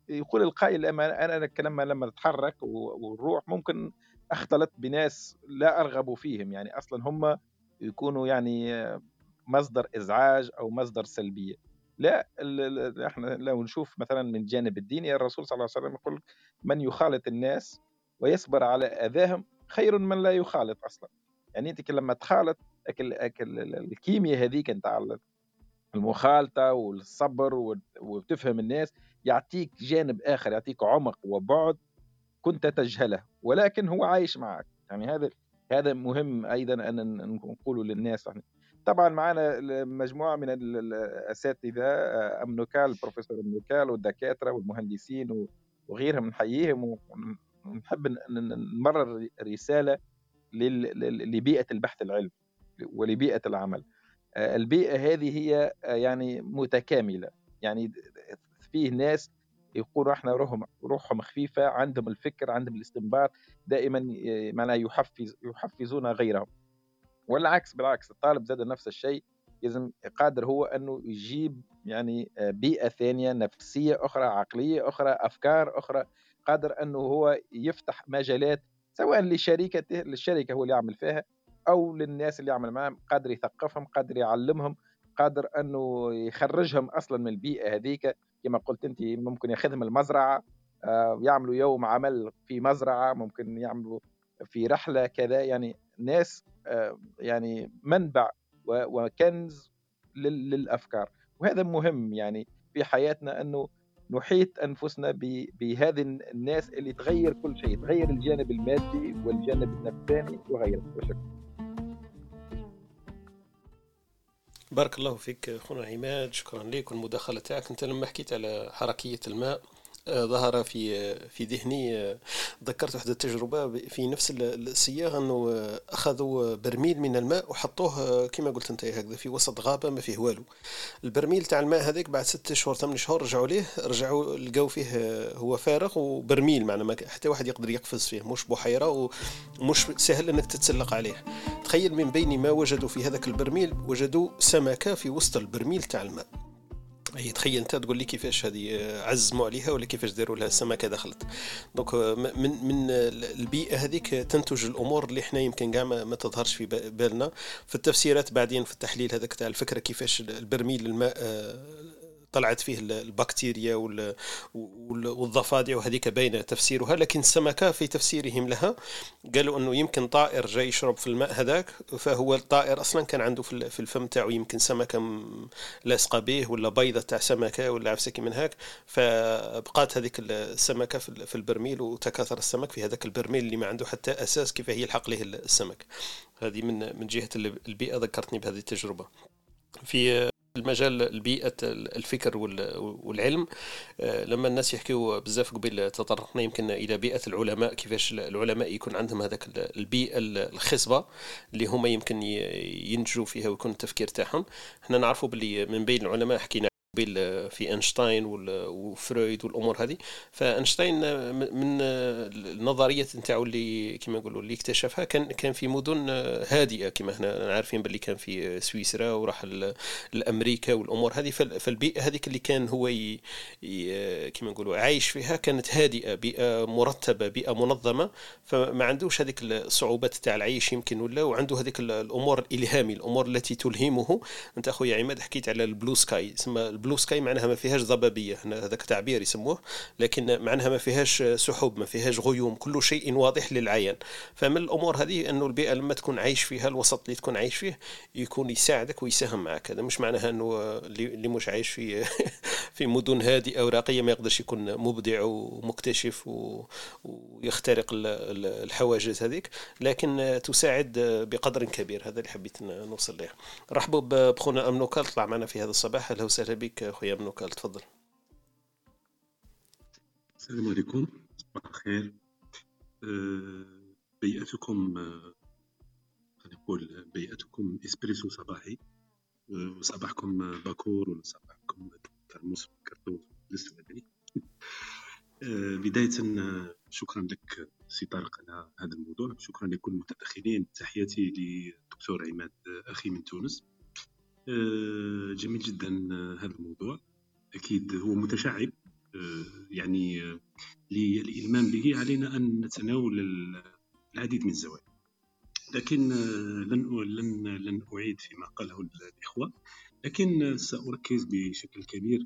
يقول القائل أنا أنا لما لما اتحرك والروح ممكن اختلط بناس لا أرغب فيهم. يعني أصلا هم يكونوا يعني مصدر إزعاج أو مصدر سلبية. لا إحنا لو نشوف مثلا من الجانب الديني الرسول صلى الله عليه وسلم يقول من يخالط الناس ويصبر على أذاهم خير من لا يخالط أصلا. يعني أنت لما تخالط أكل أكل الكيمياء هذيك نتاع المخالطة والصبر وتفهم الناس يعطيك جانب آخر يعطيك عمق وبعد كنت تجهله ولكن هو عايش معك. يعني هذا هذا مهم أيضا أن نقوله للناس. طبعا معنا مجموعة من الأساتذة امنوكال البروفيسور امنوكال والدكاترة والمهندسين وغيرهم نحييهم ونحب نمرر رسالة لبيئة البحث العلمي ولبيئة العمل. البيئة هذه هي يعني متكاملة. يعني فيه ناس يقولوا إحنا روحهم روحهم خفيفة عندهم الفكر عندهم الاستنباط دائما معناها يحفز يحفزون غيرهم. والعكس بالعكس الطالب زاد نفس الشيء لازم قادر هو إنه يجيب يعني بيئة ثانية نفسية أخرى عقلية أخرى أفكار أخرى قادر إنه هو يفتح مجالات سواء لشركته للشركة هو اللي يعمل فيها أو للناس اللي يعمل معهم قادر يثقفهم قادر يعلمهم قادر إنه يخرجهم أصلا من البيئة هذيك. كما قلت أنت ممكن ياخذهم المزرعة آه، يعملوا يوم عمل في مزرعة ممكن يعملوا في رحلة كذا. يعني ناس آه، يعني منبع وكنز للأفكار. وهذا مهم يعني في حياتنا انه نحيط أنفسنا بهذه الناس اللي تغير كل شيء تغير الجانب المادي والجانب النفساني وغيره. وشكرا. بارك الله فيك خونا عماد شكرا لك والمداخلة تاعك. أنت لما حكيت على حركية الماء ظهر في في ذهني. ذكرت واحدة التجربة في نفس السياق أنه آه، أخذوا برميل من الماء وحطوه كما قلت أنت هكذا في وسط غابة ما فيه والو. البرميل تاع الماء هذاك بعد ستة شهور ثمان شهور رجعوا ليه رجعوا لقاو فيه هو فارغ وبرميل معنا ما حتى واحد يقدر يقفز فيه مش بحيرة ومش سهل أنك تتسلق عليه. تخيل من بين ما وجدوا في هذاك البرميل وجدوا سمكة في وسط البرميل تاع الماء. هي تخيل أنت تقول لي كيفاش هذه آه، عزموا عليها ولا كيفاش داروا لها السمكه دخلت. دونك آه، من من البيئة هذيك تنتج الأمور اللي إحنا يمكن كاع ما تظهرش في بالنا. في التفسيرات بعدين في التحليل هذاك تاع الفكرة كيفاش البرميل الماء آه، طلعت فيه البكتيريا والضفادع وهذيك باينه تفسيرها لكن السمكه في تفسيرهم لها قالوا إنه يمكن طائر جاي يشرب في الماء هذاك فهو الطائر أصلا كان عنده في الفم تاعو يمكن سمكه لاصقه به ولا بيضة تاع سمكة ولا عفسكي من هاك فبقات هذيك السمكة في البرميل وتكاثر السمك في هذاك البرميل اللي ما عنده حتى أساس كيف يلحق له السمك. هذه من من جهة البيئة ذكرتني بهذه التجربة. في المجال البيئة الفكر والعلم. آه، لما الناس يحكيوا بزاف قبل تطرقنا يمكن إلى بيئة العلماء كيفاش العلماء يكون عندهم هذاك البيئة الخصبة اللي هما يمكن ينتجوا فيها ويكون التفكير تاعهم. إحنا نعرفوا باللي من بين العلماء حكينا في إينشتاين وفرويد والأمور هذه. فإينشتاين من النظريات نتاعو اللي كما نقولوا اللي اكتشفها كان كان في مدن هادئة كما إحنا عارفين باللي كان في سويسرا وراح لأمريكا والأمور هذه. فالبيئة هذيك اللي كان هو كما نقولوا عايش فيها كانت هادئة بيئة مرتبة بيئة منظمة. فما عندوش هذيك الصعوبات تاع العيش يمكن ولا وعنده هذيك الأمور الإلهامي الأمور التي تلهمه. أنت أخويا عماد حكيت على البلو سكاي تسمى البلو سكاي معناها ما فيهاش ضبابية هذاك تعبير يسموه لكن معناها ما فيهاش سحب ما فيهاش غيوم كل شيء واضح للعيان. فمن الأمور هذه انه البيئة لما تكون عايش فيها الوسط اللي تكون عايش فيه يكون يساعدك ويساهم معك. هذا مش معناها أنه اللي مش عايش في في مدن هادئة وراقيه ما يقدرش يكون مبدع ومكتشف ويخترق الحواجز هذيك لكن تساعد بقدر كبير. هذا اللي حبيت نوصل له رحبوا بخونا امنوكال طلع معنا في هذا الصباح. أهلا وسهلا بك. بك خويا امنوكال تفضل. السلام عليكم صباح الخير. أه بيئتكم أه نقول بيئتكم إسبريسو صباحي. أه وصباحكم باكور ولا صباحكم ترمس كرتوس لسه بدري أه بداية شكرا لك سي طارق على هذا الموضوع. شكرا لكل المتدخلين تحياتي للدكتور عماد أخي من تونس. أه جميل جدا هذا الموضوع. أكيد هو متشعب آه، يعني آه، للإلمام به علينا أن نتناول العديد من الزوايا لكن آه، لن لن لن أعيد فيما قاله الإخوة. لكن سأركز بشكل كبير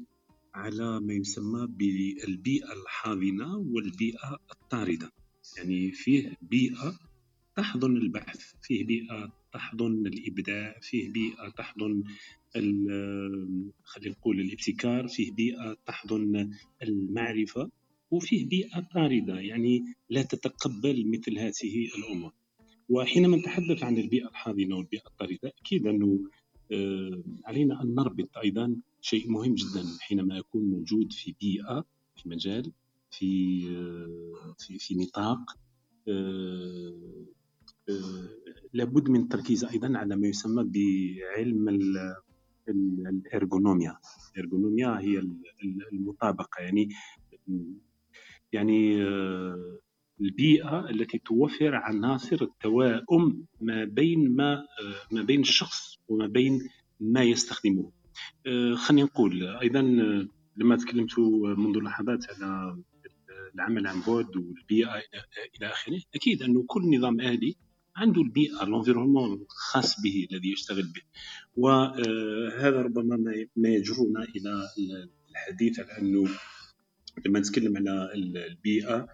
على ما يسمى بالبيئة الحاضنة والبيئة الطاردة. يعني فيه بيئة تحضن البحث فيه بيئة تحضن الإبداع فيه بيئة تحضن خلينا نقول الابتكار فيه بيئة تحضن المعرفة وفيه بيئة طاردة يعني لا تتقبل مثل هذه الأمور وحينما نتحدث عن البيئة الحاضنة والبيئة الطاردة أكيد أنه آه، علينا أن نربط أيضا شيء مهم جدا حينما أكون موجود في بيئة في مجال في آه، في, في نطاق آه، لابد من التركيز أيضا على ما يسمى بعلم الإرغونوميا. الارغونوميا هي المطابقة يعني يعني آه، البيئة التي توفر عناصر التوائم ما بين ما آه، ما بين الشخص وما بين ما يستخدمه. آه، خلينا نقول أيضا لما تكلمت منذ لحظات على العمل عن بعد والبيئة إلى آخره أكيد انه كل نظام الي عنده البيئة الانفيرونمون الخاص به الذي يشتغل به. وهذا ربما ما يجرنا إلى الحديث على أنه لما نتكلم على البيئة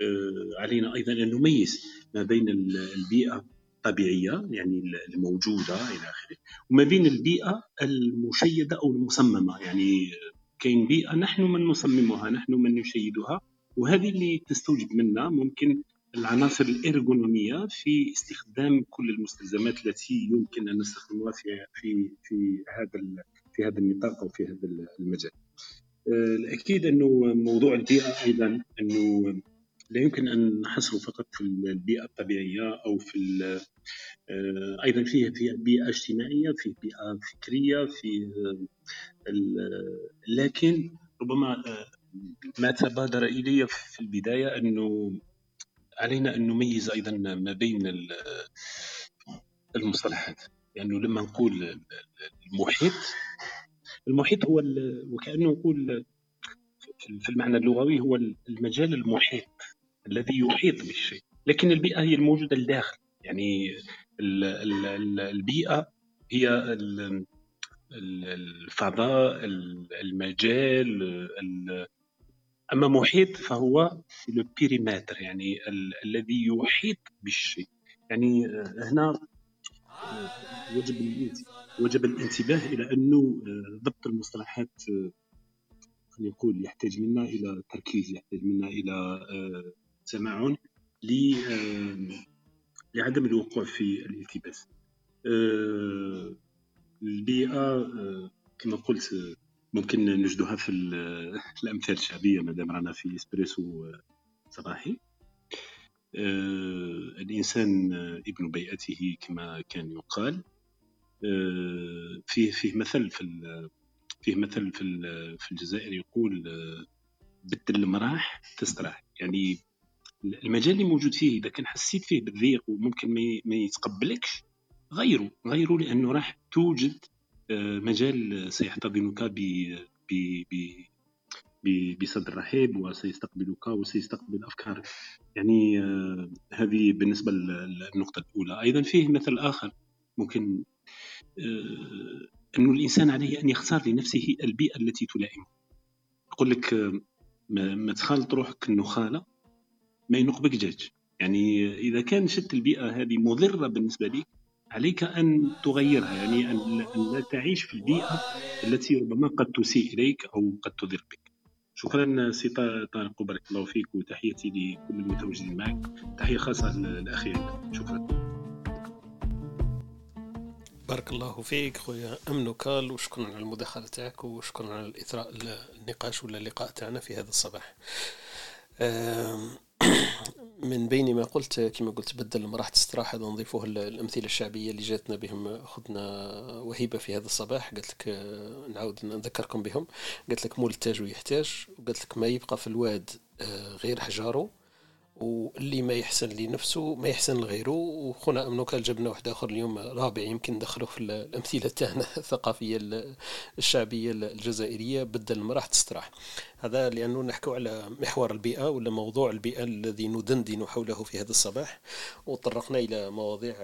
آه، علينا أيضا أن نميز ما بين البيئة الطبيعية يعني الموجودة إلى آخره وما بين البيئة المشيدة أو المصممة. يعني كاين بيئة نحن من نصممها نحن من نشيدها وهذه اللي تستوجب منا ممكن العناصر الإرغونومية في استخدام كل المستلزمات التي يمكن أن نستخدمها في في في هذا في هذا النطاق أو في هذا المجال. آه، الأكيد انه موضوع البيئة أيضا انه لا يمكن أن نحصره فقط في البيئة الطبيعية أو في آه، أيضا فيه في بيئة اجتماعية في بيئة فكرية في لكن ربما آه، ما تبادر الي في البداية أنه علينا أن نميز أيضا ما بين المصطلحات. يعني لما نقول المحيط المحيط هو وكأنه نقول في المعنى اللغوي هو المجال المحيط الذي يحيط بالشيء. لكن البيئة هي الموجودة الداخل يعني البيئة هي الفضاء المجال أما محيط فهو لو بيريمتر يعني الذي يحيط بالشيء. يعني هنا وجب وجب الانتباه إلى انه ضبط المصطلحات يقول يحتاج منا إلى تركيز يحتاج منا إلى تمعن لعدم الوقوع في الالتباس. البيئة كما قلت ممكن نجدها في الأمثال الشعبية. مادام رانا في إسبريسو صباحي. الإنسان ابن بيئته كما كان يقال. فيه فيه مثل في فيه مثل في في الجزائر يقول بدل المراح تستراح يعني المجال اللي موجود فيه إذا كان حسيت فيه بالضيق وممكن ما يتقبلكش غيره. غيره لأنه راح توجد آه، مجال سيحتضنك بصدر رحيب وسيستقبلك وسيستقبل افكارك يعني آه، هذه بالنسبة للنقطة الأولى. أيضا فيه مثل آخر ممكن آه، انه الإنسان عليه أن يختار لنفسه البيئة التي تلائمه. يقول لك ما تخالط روحك النخاله ما ينقبك دجاج يعني إذا كان شت البيئة هذه مضرة بالنسبة لك عليك أن تغيرها يعني أن لا تعيش في البيئة التي ربما قد تسيء إليك أو قد تضر بك. شكرا سي طارق بارك الله فيك وتحياتي لكل المتواجدين معك. تحية خاصة للاخي شكرا. بارك الله فيك خويا امنوكال وشكرا على المداخلة تاعك وشكرا على الإثراء النقاش ولا اللقاء تاعنا في هذا الصباح. من بين ما قلت كما قلت بدل ما راح تستراح هذا نضيفوه الأمثلة الشعبية اللي جاتنا بهم. خذنا وهيبة في هذا الصباح. قالت لك نعاود نذكركم بهم. قالت لك مول التاج ويحتاج. وقالت لك ما يبقى في الواد آه، غير حجاره. واللي ما يحسن لنفسه ما يحسن لغيره. وخونا أمنو كان جبنا واحد آخر اليوم رابع يمكن ندخله في الأمثلة تاعنا الثقافية الشعبية الجزائرية بدل ما راح تستراح. هذا لأنه نحكو على محور البيئة ولا موضوع البيئة الذي ندندن حوله في هذا الصباح. وطرقنا إلى مواضيع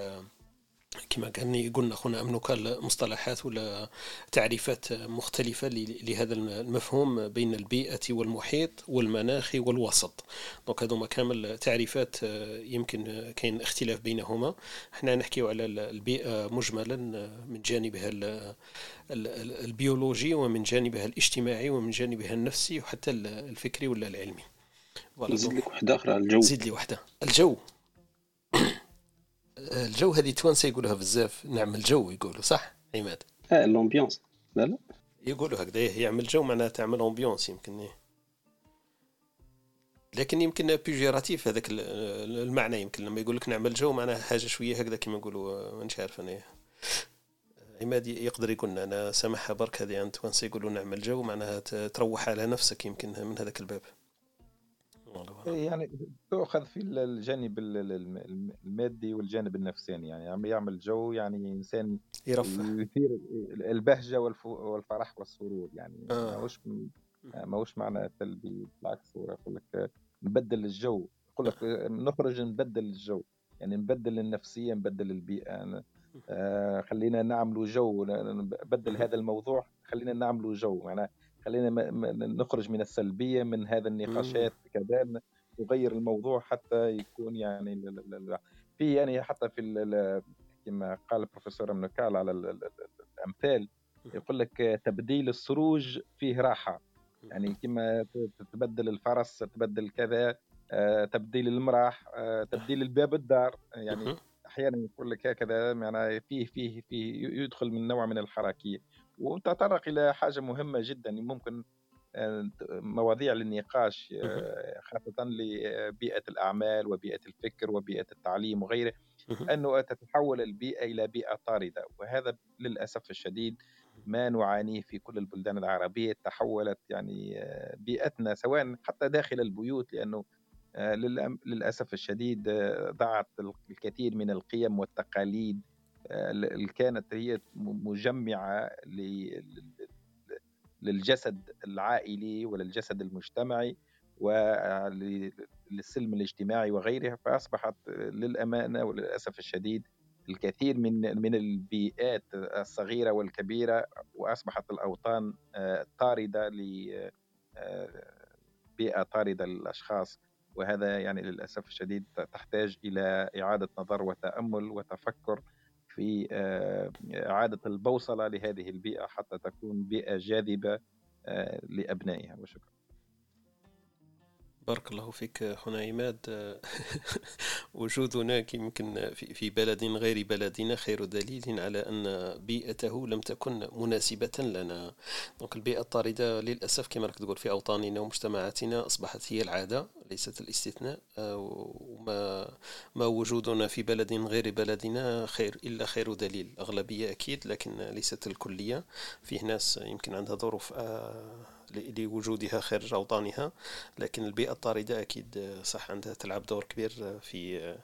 كما كان قلنا خونا أمنوك مصطلحات ولا تعريفات مختلفة لهذا المفهوم بين البيئة والمحيط والمناخ والوسط. دونك هذوما كامل تعريفات يمكن كاين اختلاف بينهما. إحنا نحكيو على البيئة مجملا من جانبها البيولوجي ومن جانبها الاجتماعي ومن جانبها النفسي وحتى الفكري ولا العلمي. نزيد لك واحدة أخرى الجو. زيد لي واحدة الجو. الجو هذه توانسه يقولوها بزاف. نعمل جو يقولوا صح؟ عماد. آه l'ambiance لا لا. يقولوا هكذا. يعمل جو معناها تعمل ambiance يمكن إيه. لكن يمكن péjoratif هذاك المعنى يمكن. لما يقول لك نعمل جو معناها حاجة شوية هكذا كما نقولوا مانيش عارف أنا. عماد يقدر يقول أنا سامحها برك هذه عند توانسه يقولوا نعمل جو معناها تروح على نفسك يمكن من هذاك الباب. إيه، يعني تؤخذ في الجانب المادي والجانب النفساني يعني عم يعمل جو يعني إنسان يرفه. يثير البهجة والفرح والسرور يعني آه. ماهوش ماهوش معنى سلبي بالعكس هو يقول لك نبدل الجو يقول لك نخرج نبدل الجو يعني نبدل النفسية نبدل البيئة آه خلينا نعملوا جو نبدل هذا الموضوع خلينا نعملوا جو معناها خلينا نخرج من السلبية من هذا النقاشات كذا نغير الموضوع حتى يكون يعني في يعني حتى في كما قال البروفيسور منكال على الأمثال يقول لك تبديل السروج فيه راحة. يعني كما تبدل الفرس تبدل كذا آه، تبديل المراح آه، تبديل الباب الدار. يعني أحيانا يقول لك هكذا يعني فيه فيه فيه يدخل من نوع من الحركية. وتطرق إلى حاجة مهمة جدا ممكن آه، مواضيع للنقاش خاصه لبيئة الأعمال وبيئة الفكر وبيئة التعليم وغيره أنه تتحول البيئة إلى بيئة طاردة. وهذا للأسف الشديد ما نعانيه في كل البلدان العربية. تحولت يعني بيئتنا سواء حتى داخل البيوت لأنه آه، للأسف الشديد آه، ضاعت الكثير من القيم والتقاليد آه، اللي كانت هي مجمعة للجسد العائلي وللجسد المجتمعي وللسلم الاجتماعي وغيرها فأصبحت للأمانة وللأسف الشديد الكثير من من البيئات الصغيرة والكبيرة وأصبحت الأوطان طاردة لبيئة طاردة للأشخاص وهذا يعني للأسف الشديد تحتاج إلى إعادة نظر وتأمل وتفكر في آه، إعادة البوصلة لهذه البيئة حتى تكون بيئة جاذبة آه، لأبنائها. وشكرا. بارك الله فيك هنا عماد. وجودنا يمكن في بلد غير بلدنا خير دليل على أن بيئته لم تكن مناسبة لنا. دونك البيئة الطاردة للأسف كما راك تقول في أوطاننا ومجتمعاتنا أصبحت هي العادة ليست الاستثناء. وما ما وجودنا في بلد غير بلدنا خير إلا خير دليل أغلبية أكيد لكن ليست الكلية. فيه ناس يمكن عندها ظروف آه، لوجودها خارج أوطانها لكن البيئة الطاردة أكيد صح عندها تلعب دور كبير في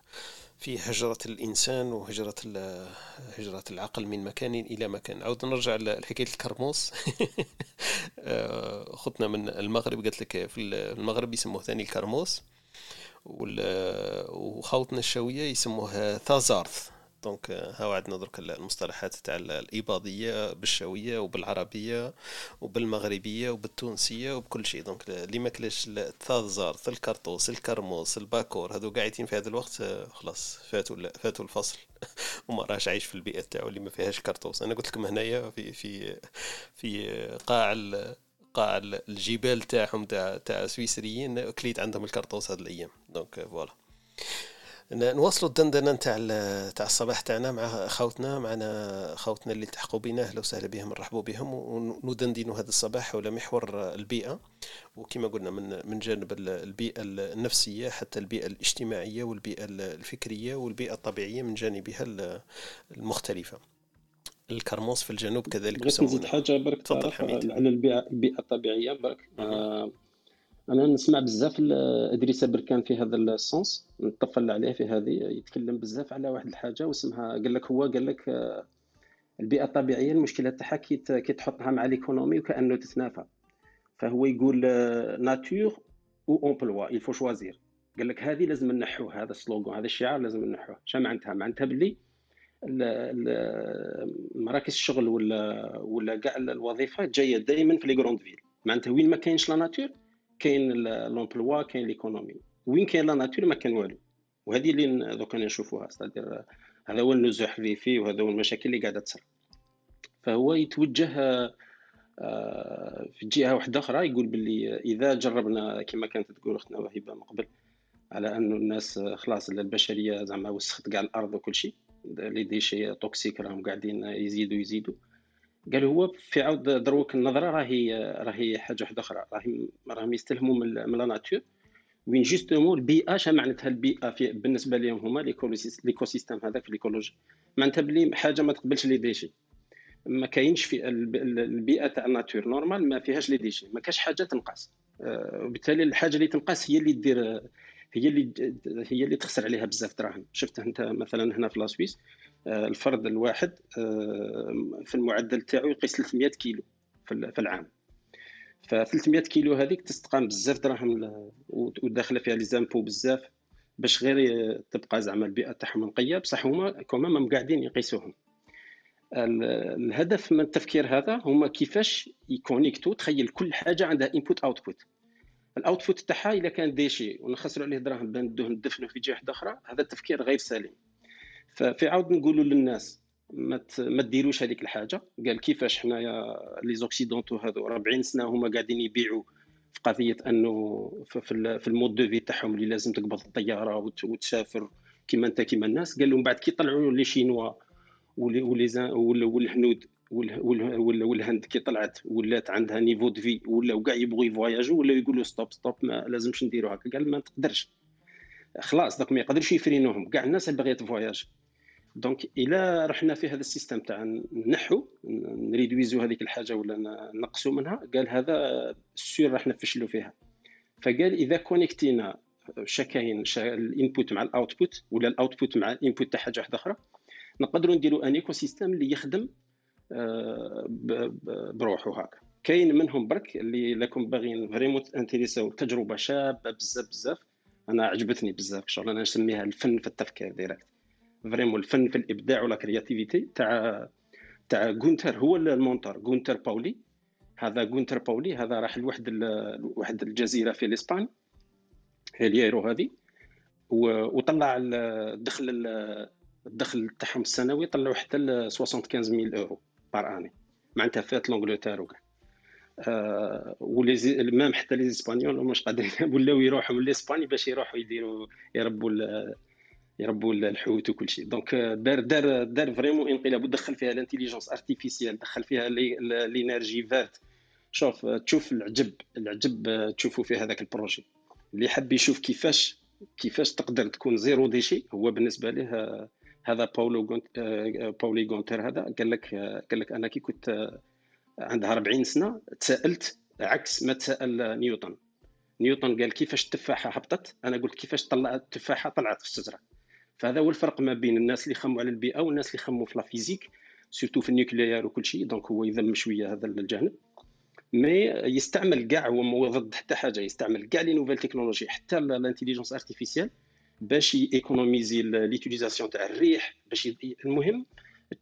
في هجرة الإنسان وهجرة هجرة العقل من مكان إلى مكان. عاود نرجع لحكاية الكرموس ختنا من المغرب قالت لك في المغرب يسموه ثاني الكرموس وخوتنا الشاوية يسموه ثازارث. donc ها عندنا درك المصطلحات تاع الإباضية بالشاوية وبالعربية وبالمغربية وبالتونسية وبكل شيء. donc اللي ما كلاش الثازارث الكرطوس الكرموس الباكور هذو قاعدين في هذا الوقت خلاص فاتوا فاتوا الفصل. وما راهش عايش في البيئة تاعو اللي ما فيهاش كرطوس أنا قلت لكم هنايا في في في قاع قاع الجبال تاعهم تاع تاع سويسريين كليت عندهم الكرطوس هذه الأيام. donc voilà. نواصلوا الدندنة نتاع تاع الصباح تاعنا مع خوتنا معنا خوتنا اللي التحقوا بنا أهلا وسهلا بهم نرحبوا بهم وندندنوا هذا الصباح حول محور البيئة. وكما قلنا من من جانب البيئة النفسية حتى البيئة الاجتماعية والبيئة الفكرية والبيئة الطبيعية من جانبها المختلفة. الكرموس في الجنوب كذلك نزيد حاجة برك على البيئه البيئة الطبيعية برك. آه أنا نسمع بزاف إدريس بركان في هذا ال sens نطفل عليه في هذه يتكلم بزاف على واحد الحاجة واسمها قال لك هو قال لك آه، البيئة الطبيعية المشكلة تاعها كي تحطها مع l'économie وكأنه تتنافى. فهو يقول nature ou emploi il faut choisir قال لك هذه لازم نحوه هذا ال slogan هذا الشعار لازم نحوه شنو معناتها؟ معناتها باللي مراكز الشغل ولا ولا كاع الوظيفة جاية دائما في les grandes villes معناتها وين ما كاينش la nature كاين l'emploi كاين l'économie. وين كاين la nature ما كان والو. وهذه اللي دوكا نشوفوها. c'est-à-dire هذا هو النزوح اللي فيه وهذا هو المشاكل اللي قاعدة تصرا فهو يتوجه آه، في جهة واحدة أخرى يقول باللي إذا جربنا كما كانت تقول أختنا وهبه من قبل على انه الناس خلاص البشرية زعما وسخت كاع الأرض وكل شيء. les déchets toxiques راهم قاعدين يزيدوا يزيدوا. قال هو في عاود دروك النظرة راهي راهي حاجة واحدة أخرى. راهي راهم يستلهموا من, la nature. وين justement البيئه شا معناتها البيئه في بالنسبة لهم هما l'écosystème هذاك في الايكولوجي معناتها بلي حاجة ما تقبلش les déchets ما كاينش في البيئه تاع ال nature. normal ما فيهاش les déchets ما كاش حاجة تنقص. آه، وبالتالي الحاجة اللي تنقص هي اللي دير هي اللي هي اللي تخسر عليها بزاف دراهم. شفت أنت مثلا هنا في la Suisse الفرد الواحد آه، في المعدل تاعو يقيس 300 كيلو في العام. ف 300 كيلو هذيك تستقام بزاف دراهم وداخلة فيها les impôts بزاف باش غير تبقى زعما البيئة تاعهم نقية بصح هما quand même ما قاعدين يقيسوهم. الهدف من التفكير هذا هما كيفاش ي connectew تخيل كل حاجة عندها input output ال output تاعها إلا كان déchet ونخسروا عليه دراهم بان ندوه ندفنه في جهة أخرى هذا التفكير غير سليم. ففي عاود نقولوا للناس ما ما ديروش هذيك الحاجة. قال كيفاش حنايا les occidentaux هذو 40 سنة هما قاعدين يبيعوا في قضية أنه في ال mode de vie تاعهم اللي لازم تقبض الطيارة وتسافر كيما أنت كيما الناس. قال لهم بعد كي طلعوا les Chinois والهنود والهند كي طلعت ولات عندها niveau de vie ولاو كاع يبغوا ي voyageوا ولا يقولوا stop stop ما لازمش نديروا هكا قال ما تقدرش. خلاص دوك ما يقدرش ي freinوهم. كاع الناس اللي باغيه ت voyage donc إلى رحنا في هذا ال système تاع نحو ن réduisو هذيك الحاجة ولا نقصوا منها. قال هذا sûr راح نفشلوا فيها. فقال إذا connectينا شكاين ال input مع ال output ولا ال output مع ال input تاع حاجة واحدة أخرى نقدروا نديروا ان ايكو سيستم اللي يخدم آه، بروحه هكا. كاين منهم برك اللي لكم باغيين vraiment intéressaw تجربه شابة بزاف بزاف. أنا عجبتني بزاف شغل أنا نسميها الفن في التفكير ديريكت فريمون الفن في الابداع ولا كرياتيفيتي تاع تاع غونتر هو المونتور غونتر باولي هذا غونتر باولي هذا راح لواحد واحد الجزيره في الاسبان هيليرو هذه وطلع الدخل الدخل تاعهم السنوي طلعوا حتى ل 75000 اورو بار اني معناتها فات لونجلتير وكاع آه ولي حتى les Espagnols مش قادرين ولاو يروحوا من باش يروحوا يديروا يربوا يربوا الحوت وكل شيء. donc دار دار دار vraiment انقلاب ودخل فيها ال intelligence artificielle دخل فيها ال énergie verte شوف تشوف العجب العجب تشوفوا في هذاك ال projet. اللي حب يشوف كيفاش كيفاش تقدر تكون zéro déchet هو بالنسبة له هذا باولو باولي غونتر هذا. قال لك قال لك أنا كي كنت عندها 40 سنة تسالت عكس ما تسال نيوتن. نيوتن قال كيفاش التفاحة هبطت؟ أنا قلت كيفاش طلعت التفاحة طلعت في الشجرة. فهذا هو الفرق ما بين الناس اللي يخموا على البيئة والناس اللي يخموا في la physique surtout في ال nucléaire وكل شيء donc هو يذم شوية هذا الجانب. mais يستعمل كاع هو مو ضد حتى حاجة يستعمل كاع les nouvelles technologies حتى ال intelligence artificielle باش ي économiser l'utilisation تاع الريح باش المهم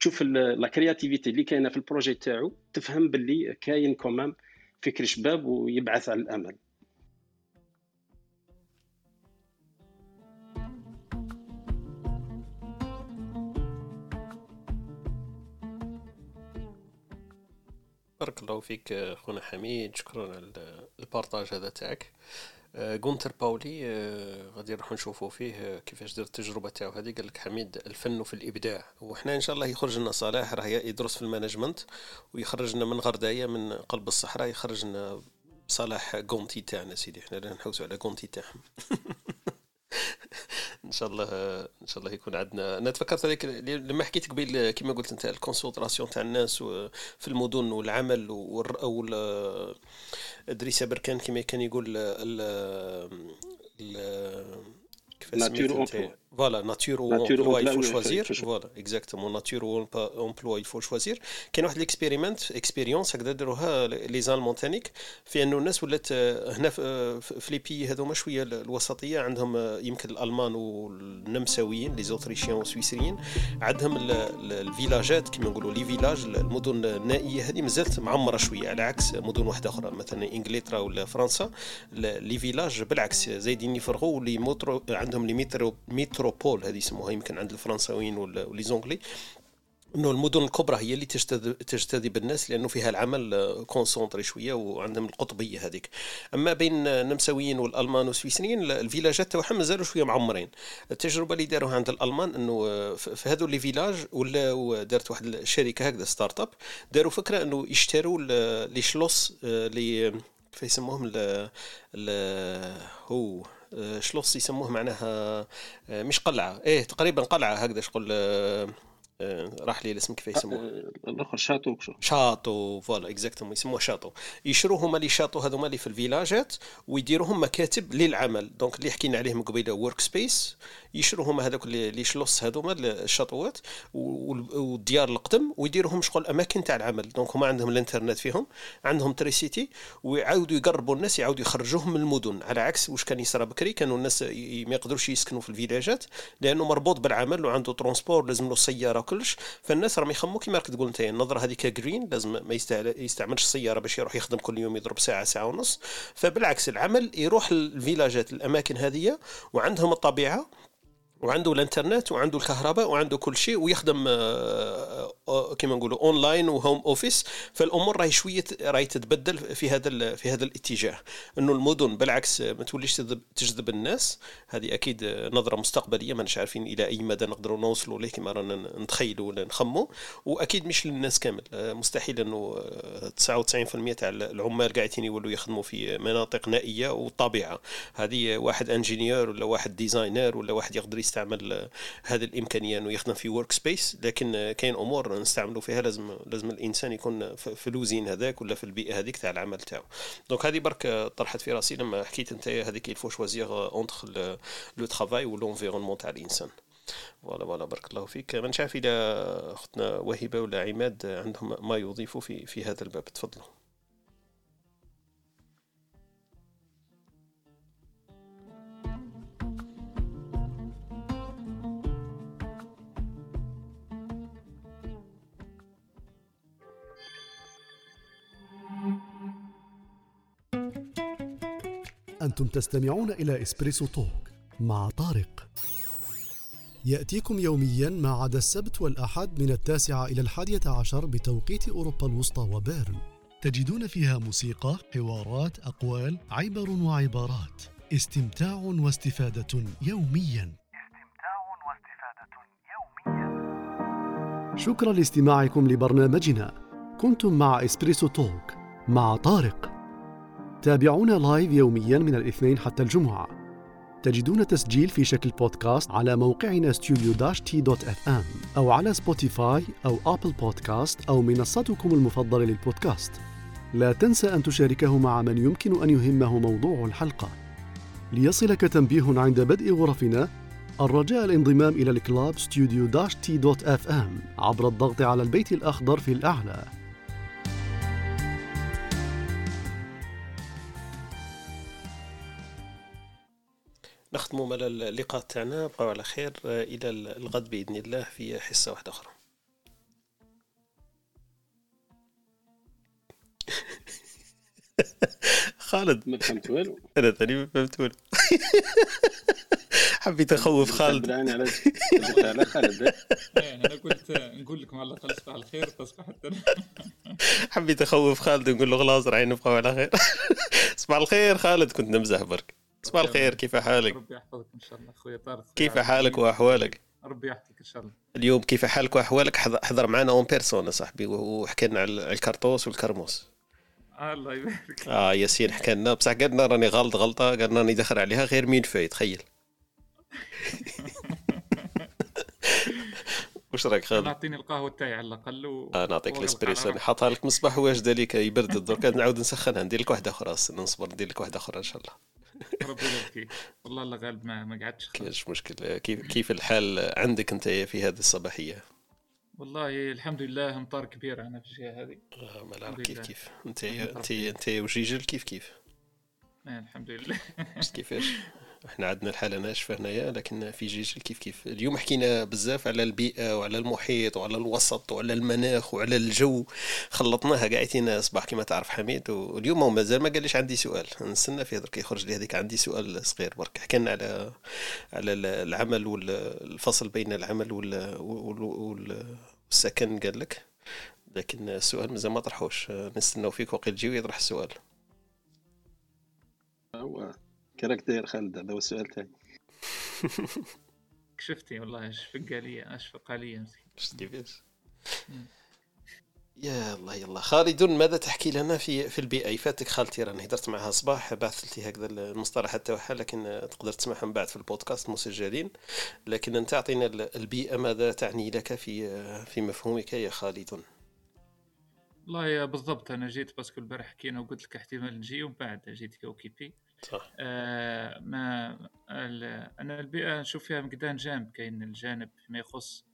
تشوف la créativité اللي كاينة في ال projet تاعو تفهم باللي كاين quand même فكر شباب ويبعث على الأمل. بارك الله فيك خونا حميد. شكرا على ال partage هذا تاعك. غونتر باولي آه، غادي نروحو نشوفو فيه آه، كيفاش دار التجربة تاعو. هذه قال لك حميد الفن في الإبداع. وحنا إن شاء الله يخرج لنا صلاح راه يدرس في ال management ويخرج لنا من غردايه من قلب الصحراء يخرج لنا صلاح غونتر تاعنا سيدي. حنا نحوسوا على غونتر تاعهم. إن شاء الله إن شاء الله يكون عندنا. أنا تفكرت هذيك لما حكيت قبيل كما قلت أنت ال concentration تاع الناس في المدن والعمل أو ادريس بركان كما كان يقول voilà nature ou emploi il faut choisir voilà exactement nature ou emploi il faut choisir كاين واحد ال experiment expérience هكذا داروها les Allemands تانيك في انه الناس ولات هنا في les pays هذوما شوية الوسطيه عندهم يمكن الالمان والنمساويين les Autrichiens والسويسريين عندهم الفيلاجات كما نقولوا les villages المدن النائيه هذه مازالت معمره شوية على عكس مدن واحدة أخرى مثلا انجلترا ولا فرنسا les villages بالعكس زايدين يفرغوا لي عندهم les métro métro métropoles هذه يسموها يمكن عند الفرنساويين و les Anglais إنه المدن الكبرى هي اللي تجتذب الناس لأنه فيها العمل concentré شوية وعندهم القطبية هذيك. أما بين النمساويين والألمان والسويسريين الفيلاجات تاعهم مازالوا شوية معمرين. التجربة اللي داروها عند الألمان إنه في هذو les villages ولا دارت واحد الشركة هكذا startup داروا فكرة إنه يشتروا les Schloss اللي كيف يسموهم هو Schloss يسموه معناها آه، مش قلعة. إيه تقريبا قلعة هكذا آه، آه، راح لي الاسم كيف يسموه؟ الأخر château château voilà exactement يسموه château. يشرو هما les châteaux هذوما اللي في الفيلاجات ويديروهم مكاتب للعمل. donc اللي حكينا عليهم قبيلة workspace يشروا هما هذوك les Schloss هذوما الشاطوات والديار القدم ويديروهم شغل أماكن تاع العمل. donc هما عندهم الإنترنت فيهم عندهم électricité ويعاودوا يقربوا الناس يعاودوا يخرجوهم من المدن. على عكس واش كان يصرى بكري كانوا الناس ما يقدروش يسكنوا في الفيلاجات لأنه مربوط بالعمل وعنده transport لازم له سيارة وكلش فالناس راهم يخموا كيما راك تقول أنت النظرة هذيك green لازم ما يستعملش السيارة باش يروح يخدم كل يوم يضرب ساعة ساعة ونص. فبالعكس العمل يروح الفيلاجات الأماكن هذه وعندهم الطبيعة. وعنده الانترنت وعنده الكهرباء وعنده كل شيء ويخدم آه، آه، كما نقولوا online و home office فالأمور راهي شوية راهي تتبدل في هذا في هذا الاتجاه. إنه المدن بالعكس ما توليش تجذب الناس. هذه أكيد نظرة مستقبلية ماناش عارفين إلى أي مدى نقدروا نوصلوا له كما رانا نتخيلوا ولا نخموا وأكيد مش للناس كامل. مستحيل إنه 99% تاع العمال قاعدين يولوا يخدموا في مناطق نائية وطبيعة. هذه واحد ingénieur ولا واحد designer ولا واحد يقدر يستعمل هذه الإمكانية إنه يخدم في workspace لكن كاين أمور نستعملوا فيها لازم لازم الإنسان يكون في l'usine هذاك ولا في البيئة هذيك تاع العمل تاعو. donc هذه برك طرحت في راسي لما حكيت أنت هذيك il faut choisir entre le travail و l'environnement تاع الإنسان. voilà voilà بارك الله فيك ما نعرف اذا أختنا وهبه ولا عماد عندهم ما يضيفوا في في هذا الباب. تفضلوا. أنتم تستمعون إلى إسبريسو توك مع طارق. يأتيكم يوميا ما عدا السبت والأحد من التاسعة إلى الحادية عشر بتوقيت أوروبا الوسطى وبيرن. تجدون فيها موسيقى، حوارات، أقوال، عبر وعبارات. استمتاع واستفادة يوميا. استمتاع واستفادة يوميا شكرا لاستماعكم لبرنامجنا. كنتم مع إسبريسو توك مع طارق. تابعونا live يوميا من الاثنين حتى الجمعة. تجدون تسجيل في شكل بودكاست على موقعنا ام أو على سبوتيفاي أو أبل بودكاست أو منصتكم المفضلة للبودكاست. لا تنسى أن تشاركه مع من يمكن أن يهمه موضوع الحلقة. ليصلك تنبيه عند بدء غرفنا الرجاء الانضمام إلى ال club ام عبر الضغط على البيت الأخضر في الأعلى. نختم مال اللقاء تاعنا. بقاو على خير. إلى الغد بإذن الله في حصة واحدة أخرى. خالد. ما فهمت والو. أنا ثاني ما فهمت والو. حبيت أخوف خالد. على على خالد. يعني أنا قلت نقول لكم على الأقل صباح الخير تصبح حتى حبيت أخوف خالد نقول له خلاص راهي نبقاو على خير. صباح الخير خالد كنت نمزح برك. صباح الخير كيف حالك؟ ربي يحفظك إن شاء الله أخويا طارق كيف حالك وأحوالك؟ ربي يحفظك إن شاء الله. اليوم كيف حالك وأحوالك؟ حضر معنا اون بيرسون صاحبي وحكى لنا على الكرطوس والكرموس. آه الله يبارك. آه ياسين حكى لنا. بصح قالنا راني غلط غلطة قالنا راني دخل عليها غير مين فاي تخيل. واش رأيك خالد؟ نعطيني القهوة تاعي على الأقل و... آه نعطيك الإسبريسو. نحطها لك مصباح واجدة ليك يبرد درك نعاود نسخنها ندير لك واحدة أخرى نصبر ندير لك واحدة أخرى إن شاء الله. ربي يبارك والله الله غالب ما ما قعدتش كاش مشكل؟ كيف كيف الحال عندك أنت في هذه الصباحية؟ والله الحمد لله امطار كبيره أنا في الجهه هذه. آه ما كيف كيف؟ انت انت أنت وجيجل كيف كيف؟ آه الحمد لله. كيفاش؟ إحنا عندنا الحالة ناشفه هنايا لكن في جيجل كيف كيف. اليوم حكينا بزاف على البيئة وعلى المحيط وعلى الوسط وعلى المناخ وعلى الجو. خلطناها قاعدين صباح كما تعرف حميد واليوم مازال ما قاليش عندي سؤال. نستنى في درك يخرج لي هذيك عندي سؤال صغير برك. حكى لنا على على العمل والفصل بين العمل والسكن قال لك. لكن السؤال مازال ما طرحوش. نستناو فيك وقت تجي يطرح السؤال. داير خالد هذا هو السؤال تاعي. كشفتي والله اشفق عليا اشفق عليا شفت كيفاش؟ يا الله يلا خالد ماذا تحكي لنا في في البيئه يفاتك خالتي راني هدرت معها صباح بعثت لي هكذا المصطلحات تاعها لكن تقدر تسمعها من بعد في البودكاست مسجلين. لكن انت اعطينا البيئه ماذا تعني لك في في مفهومك يا خالد؟ والله بالضبط أنا جيت parce que البارح حكينا وقلت لك احتمال نجي ومن بعد جيت في occupé صح. آه ما أنا البيئة نشوف فيها مقدان جانب كاين الجانب فيما يخص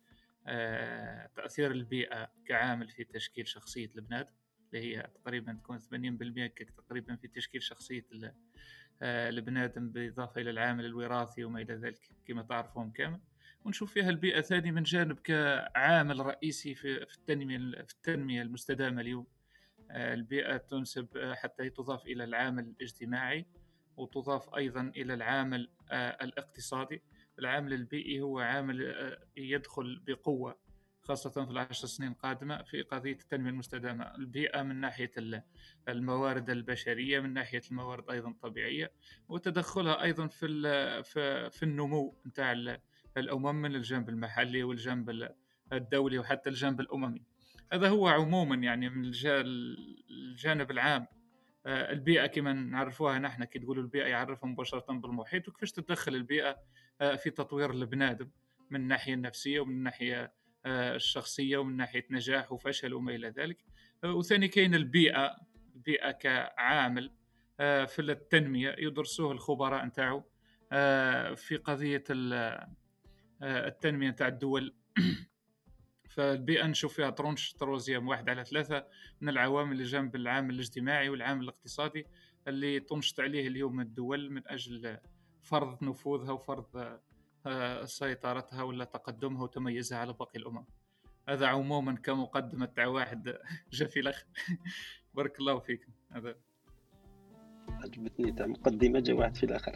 آه تأثير البيئة كعامل في تشكيل شخصية البنادم اللي هي تقريبا تكون 80% تقريبا في تشكيل شخصية البنادم بالإضافة إلى العامل الوراثي وما إلى ذلك كما تعرفون كامل. ونشوف فيها البيئة ثاني من جانب كعامل رئيسي في التنمية في التنمية المستدامة اليوم. البيئة تنسب حتى تضاف إلى العامل الاجتماعي. وتضاف أيضا إلى العامل الاقتصادي. العامل البيئي هو عامل آه، يدخل بقوة خاصة في العشر سنين القادمة في قضية التنمية المستدامة. البيئة من ناحية الموارد البشرية من ناحية الموارد أيضا الطبيعية وتدخلها أيضا في في النمو نتاع الأمم من الجانب المحلي والجانب الدولي وحتى الجانب الأممي. هذا هو عموما يعني من الجانب العام. آه، البيئة كما نعرفوها نحن كي تقولوا البيئة يعرفها مباشرة بالمحيط وكيفاش تتدخل البيئة آه، في تطوير البنادم من الناحية النفسية ومن الناحية آه، الشخصية ومن ناحية نجاح وفشل وما إلى ذلك. وثاني كاين البيئة البيئة كعامل في التنمية يدرسوه الخبراء نتاعو في قضية التنمية نتاع الدول. فالبيئة نشوف فيها ترونش تروزيام واحد على ثلاثة من العوامل اللي جنب العامل الاجتماعي والعامل الاقتصادي اللي تنشط عليه اليوم الدول من أجل فرض نفوذها وفرض آه، سيطرتها ولا تقدمها وتميزها على باقي الأمم. هذا عموما كمقدمة تاع واحد جا في الأخ بارك الله فيكم. هذا. عجبتني تاع مقدمة جا واحد في الآخر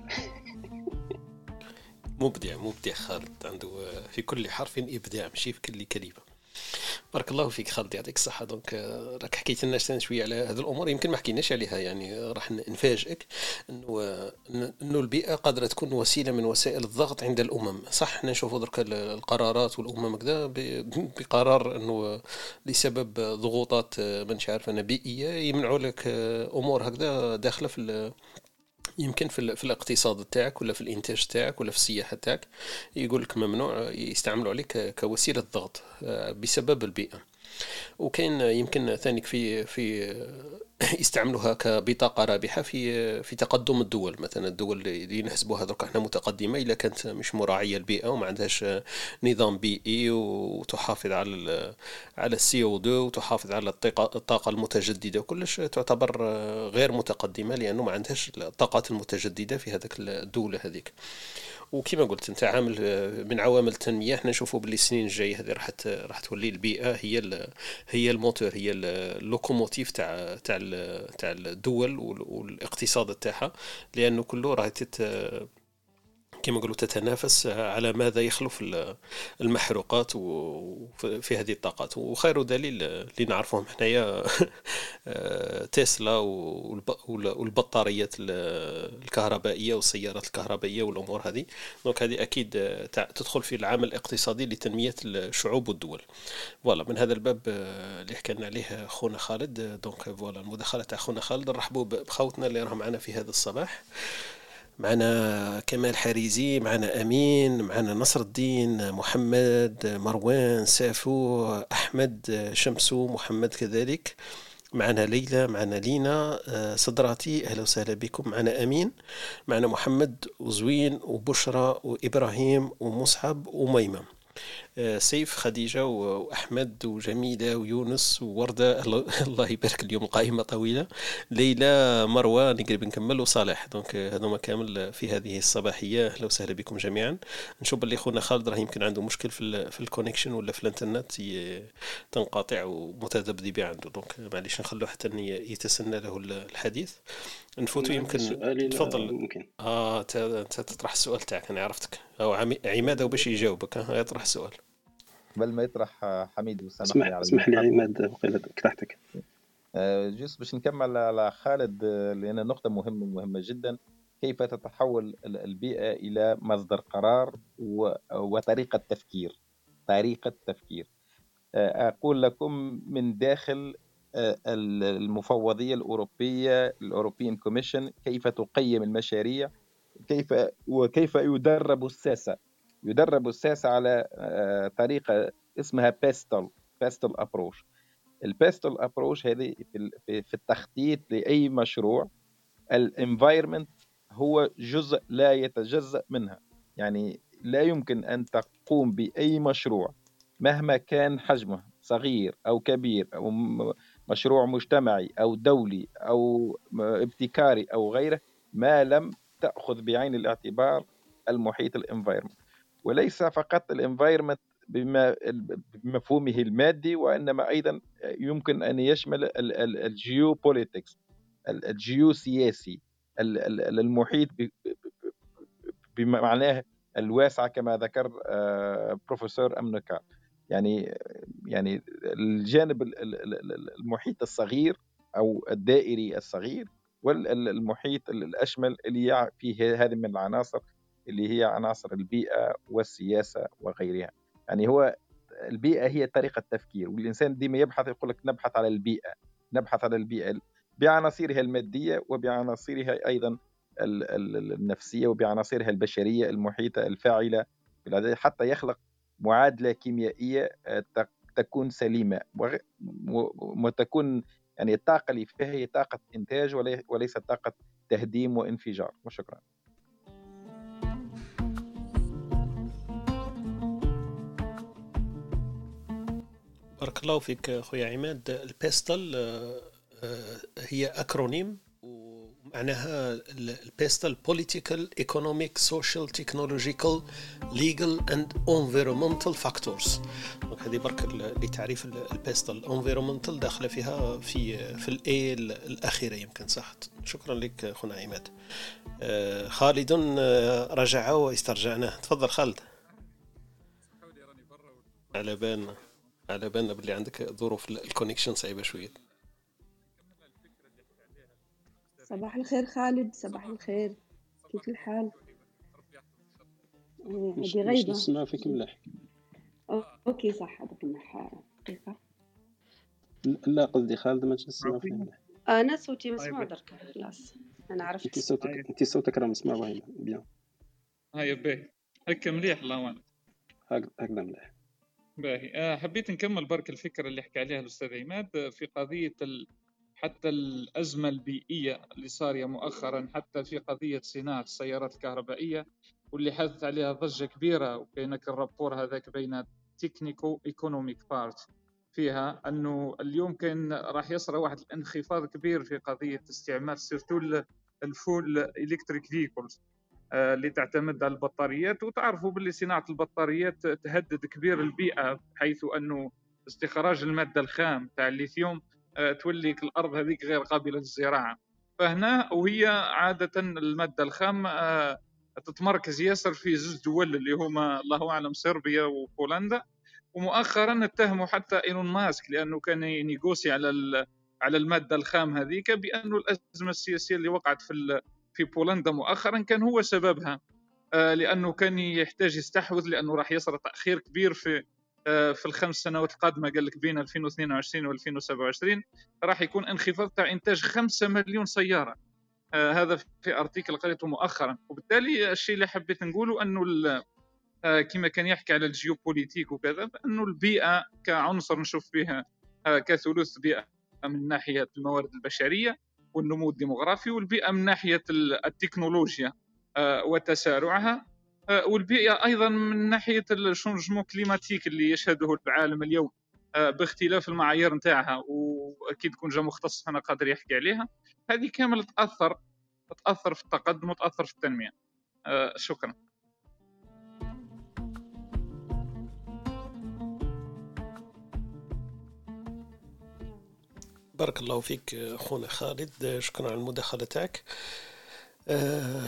مبدع مبدع خالد عنده في كل حرف إبداع ماشي في كل كلمة. بارك الله فيك خالد يعطيك الصحة. دونك راك حكيت لنا شوية على هذه الأمور يمكن ما حكيناش عليها يعني راح نفاجئك أنه أنه البيئة قادرة تكون وسيلة من وسائل الضغط عند الأمم. صح إحنا نشوفوا درك القرارات والأمم كذا بقرار أنه لسبب ضغوطات آه، ما عارف أنا بيئية يمنعوا لك آه، أمور هكذا داخلة في يمكن في, في الاقتصاد تاعك ولا في الإنتاج تاعك ولا في السياحة تاعك يقول لك ممنوع يستعملوا عليك كوسيلة ضغط آه، بسبب البيئة. وكاين يمكن ثاني في في يستعملوها كبطاقة رابحة في في تقدم الدول. مثلا الدول اللي نحسبوها درك إحنا متقدمة إلا كانت مش مراعية البيئة وما عندهاش نظام بيئي وتحافظ على على السي أو 2 وتحافظ على الطاقة المتجددة كلش تعتبر غير متقدمة لأنه ما عندهاش الطاقات المتجددة في هذاك الدولة هذيك. وكما قلت أنت عامل من عوامل التنمية إحنا نشوفوا باللي السنين الجاية هذه راح راح تولي البيئة هي هي الموتور هي اللوكوموتيف تاع تاع تاع الدول والإقتصاد تاعها لأنه كله راه كما قالوا تتنافس على ماذا يخلف المحروقات في هذه الطاقات. وخير دليل اللي نعرفهم حنايا تسلا والبطاريات الكهربائية والسيارات الكهربائية والأمور هذه. donc هذه أكيد تدخل في العامل الاقتصادي لتنمية الشعوب والدول. voilà من هذا الباب اللي حكينا عليه خونا خالد. donc voilà المداخلة تاع خونا خالد نرحبوا بخوتنا اللي راهم معنا في هذا الصباح. معنا كمال حريزي معنا أمين معنا نصر الدين محمد مروان سافو أحمد شمسو محمد كذلك. معنا ليلى معنا لينا صدراتي أهلا وسهلا بكم. معنا أمين معنا محمد وزوين وبشرى وإبراهيم ومصعب وميمة آه، سيف خديجة وأحمد وجميلة ويونس ووردة. الله يبارك اليوم القائمة طويلة. ليلى مروة نقرب نكمل وصالح. donc هذوما كامل في هذه الصباحية. أهلا وسهلا بكم جميعا. نشوف اللي خونا خالد راه يمكن عنده مشكل في, في ال connection ولا في الإنترنت. تنقطع ومتذبذبة عنده. donc معليش نخلو حتى يتسنى له الحديث. نفوتوا يمكن تفضل. ممكن. آه انت تطرح السؤال تاعك أنا عرفتك. أو عماد باش يجاوبك ها يطرح السؤال. قبل ما يطرح حميد وسامح اسمح, لي اسمح لي عماد قطعتك آه، juste باش نكمل على خالد لأن نقطة مهمه مهمة جدا. كيف تتحول البيئة إلى مصدر قرار وطريقة تفكير؟ طريقة تفكير. آه، أقول لكم من داخل آه، المفوضية الأوروبية ال European Commission كيف تقيم المشاريع كيف وكيف يدرب الساسة. يدرب الساسة على آه، طريقة اسمها PESTEL PESTEL approach ال PESTEL approach هذه في التخطيط لأي مشروع ال environment هو جزء لا يتجزأ منها. يعني لا يمكن أن تقوم بأي مشروع مهما كان حجمه صغير أو كبير أو مشروع مجتمعي أو دولي أو ابتكاري أو غيره ما لم تأخذ بعين الاعتبار المحيط ال environment وليس فقط ال environment بمفهومه المادي وإنما أيضا يمكن أن يشمل ال geopolitics الجيو سياسي المحيط بمعناه الواسعة كما ذكر بروفيسور امنكار يعني يعني الجانب المحيط الصغير أو الدائري الصغير والمحيط الأشمل اللي فيه هذه من العناصر اللي هي عناصر البيئة والسياسة وغيرها. يعني هو البيئة هي طريقة تفكير والإنسان ديما يبحث يقول لك نبحث على البيئة نبحث على البيئة بعناصرها المادية وبعناصرها أيضا النفسية وبعناصرها البشرية المحيطة الفاعلة حتى يخلق معادلة كيميائية آه، تكون سليمة. وتكون يعني الطاقة اللي فيها هي طاقة إنتاج وليست طاقة تهديم وإنفجار. وشكرا بارك الله فيك خويا عماد. ال PESTEL آه، آه، هي acronym. ومعناها ال PESTEL political economic social technological legal and environmental factors donc هذه برك لتعريف ال PESTEL environmental داخلة فيها في في ال E الأخيرة يمكن صح؟ شكرا لك خونا عماد. آه، خالد رجع واسترجعناه تفضل خالد. على بالنا. على بالنا باللي عندك ظروف ال connection صعيبة شوية. صباح الخير خالد صباح الخير. كيف الحال؟ هذه غيبه مش نسمع فيك مليح okay صح هذاك مليح دقيقه لا قصدي خالد ما تسمع فيك مليح أنا صوتي مسموع درك خلاص. أنا عرفت. انت صوتك انت صوتك راه مسموع باين بيان. هيا باهي. هكا مليح الله هكذا مليح. باهي. آه، حبيت نكمل برك الفكرة اللي حكى عليها الأستاذ عماد في قضية ال... حتى الأزمة البيئية اللي صارية مؤخرا حتى في قضية صناعة السيارات الكهربائية واللي حدث عليها ضجة كبيرة وكاينك ال rapport هذاك بين technico-économique بارت فيها أنه اليوم كان راح يصرى واحد الانخفاض كبير في قضية استعمال surtout ال full electric vehicles آه، اللي تعتمد على البطاريات. وتعرفوا باللي صناعة البطاريات تهدد كبير البيئة حيث أنه استخراج المادة الخام تاع الليثيوم تولي الأرض هذيك غير قابلة للزراعة. فهنا وهي عادة المادة الخام آه، تتمركز ياسر في زوج دول اللي هما الله أعلم صربيا وبولندا. ومؤخرا اتهموا حتى إيلون ماسك لأنه كان ي négocier على على المادة الخام هذيك بانه الأزمة السياسية اللي وقعت في في بولندا مؤخرا كان هو سببها. آه، لأنه كان يحتاج يستحوذ لأنه راح يصير تأخير كبير في آه، في الخمس سنوات القادمة قال لك بين 2022 و 2027 راح يكون انخفاض تاع إنتاج 5 مليون سيارة. آه، هذا في أرتيكل قريته مؤخرا. وبالتالي الشيء اللي حبيت نقوله أنه كما كان يحكي على الجيوبوليتيك وكذا أنه البيئة كعنصر نشوف فيها كثلث بيئة من ناحية الموارد البشرية والنمو الديموغرافي والبيئة من ناحية التكنولوجيا آه، وتسارعها. آه، والبيئة أيضا من ناحية ال changement climatique اللي يشهده العالم اليوم آه، باختلاف المعايير نتاعها وأكيد كون جا مختص هنا قادر يحكي عليها. هذه كامل تأثر تأثر في التقدم وتأثر في التنمية. شكرا. بارك الله فيك أخونا خالد. شكرا على المداخله تاعك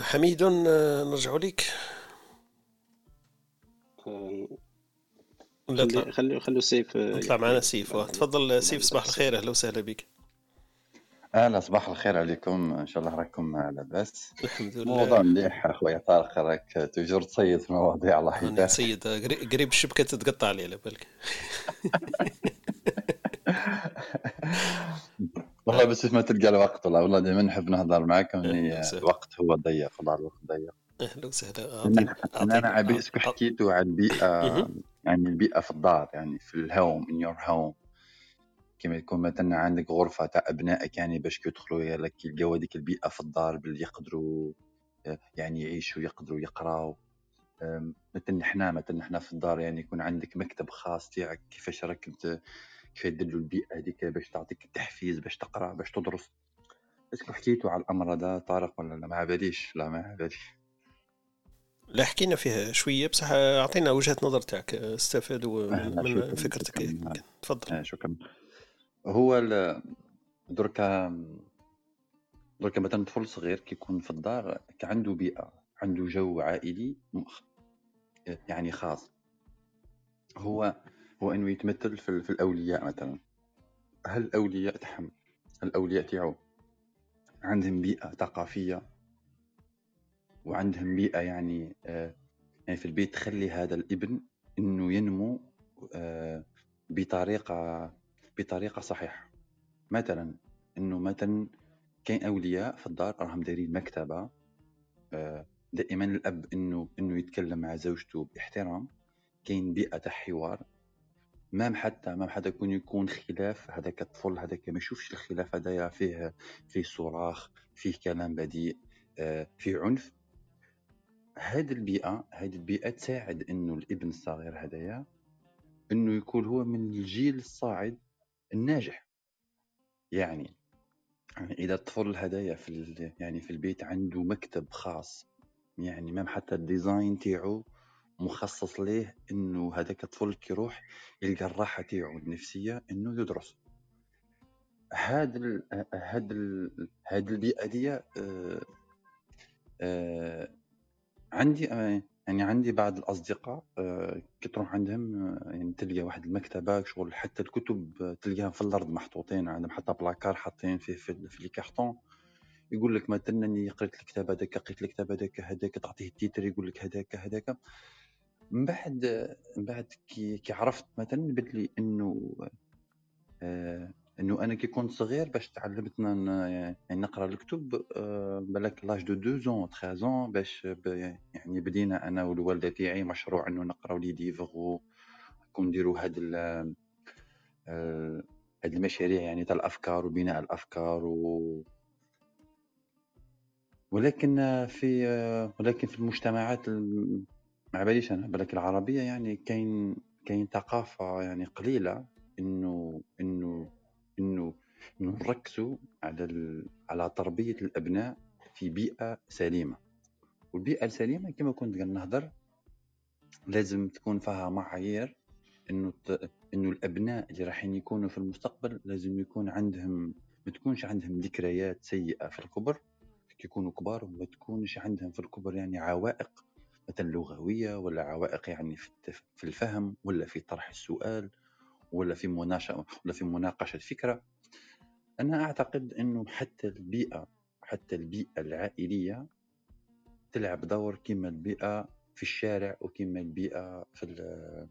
حميد نرجع لك. خلي خلي خلي سيف نطلع معنا سيف. تفضل سيف صباح الخير. أهلا وسهلا بك. أهلا صباح الخير عليكم. إن شاء الله راكم لاباس الحمد لله. موضوع مليح اخويا طارق راك توجور تصيد في مواضيع الله يهديك تصيد قريب الشبكة تتقطع لي على بالك. والله بس ما تلقى الوقت والله والله دائما نحب نهضر معكم الوقت هو ضيق والله الوقت ضيق. أهلا وسهلا. أنا أنا عبيسك حكيتوا على البيئة. يعني البيئة في الدار يعني في الهوم ان يور هوم كما يكون مثلا عندك غرفة تاع أبنائك يعني باش يدخلوا لك يلقاو هذيك البيئة في الدار باللي يقدروا يعني يعيشوا يقدروا يقراوا مثلا حنا مثلا حنا في الدار يعني يكون عندك مكتب خاص تاعك كيفاش راك كيف يدلوا البيئة هذيك باش تعطيك التحفيز باش تقرأ باش تدرس. اسكو حكيتوا على الأمر هذا طارق ولا لا؟ ما باليش لا ما باليش لا حكينا فيها شوية. بصح أعطينا وجهة نظر تاعك استفادوا من فكرتك. تفضل. شكرا. هو دركا دركا مثلا طفل صغير كيكون في الدار عنده بيئة عنده جو عائلي يعني خاص. هو هو إنه يتمثل في, في الأولياء مثلا. هل الأولياء تحم الأولياء تاعو عندهم بيئة ثقافية وعندهم بيئة يعني آه يعني في البيت تخلي هذا الابن إنه ينمو آه بطريقة بطريقة صحيحة. مثلا إنه مثلا كاين أولياء في الدار راهم دايرين مكتبة آه دائما الأب إنه إنه يتكلم مع زوجته باحترام. كاين بيئة تاع حوار. مام حتى مام حتى يكون يكون خلاف هذاك الطفل هذاك ما يشوفش الخلاف هذايا فيه فيه صراخ فيه كلام بذيء آه، فيه عنف. هذه البيئة هذه البيئة تساعد إنه الإبن الصغير هذايا إنه يكون هو من الجيل الصاعد الناجح. يعني إذا الطفل هدايا في يعني في البيت عنده مكتب خاص يعني même حتى ال design تاعو مخصص ليه إنه هذاك الطفل كيروح يلقى الراحة تاعو النفسية إنه يدرس. هاد ال هاد ال هاد البيئة دي آه آه عندي آه يعني عندي بعض الأصدقاء آه كي تروح عندهم آه يعني تلقى واحد المكتبة شغل حتى الكتب تلقاهم في الأرض محطوطين عندهم حتى بلاكار حاطين فيه في, في les cartons يقول لك مثلا أني قريت الكتاب هذاك قريت الكتاب هذاك هذاك تعطيه ال titre يقول لك هذاك هذاك. من بعد من بعد كي كي عرفت مثلا بلي إنه إنه أنا كي كنت صغير باش تعلمت يعني نقرأ الكتب آه بالك l'âge de douze ans 13 ans باش يعني بدينا أنا والوالدة تاعي مشروع إنه نقراو لي ليفغ ونديروا هاد آه هاد المشاريع يعني تاع الأفكار وبناء الأفكار و ولكن في ولكن في المجتمعات ما باليش أنا بالك العربية يعني كاين كاين ثقافة يعني قليلة إنه إنه إنه نركزوا على ال... على تربية الأبناء في بيئة سليمة. والبيئة السليمة كما كنت نهضر لازم تكون فيها معايير إنه ت... إنه الأبناء اللي راح يكونوا في المستقبل لازم يكون عندهم ما تكونش عندهم ذكريات سيئة في الكبر. كيكونوا كبار وما تكونش عندهم في الكبر يعني عوائق مثلا لغوية ولا عوائق يعني في الفهم ولا في طرح السؤال. ولا في مناقشة ولا في مناقشة فكرة أنا أعتقد أنه حتى البيئة حتى البيئة العائلية تلعب دور كما البيئة في الشارع وكما البيئة في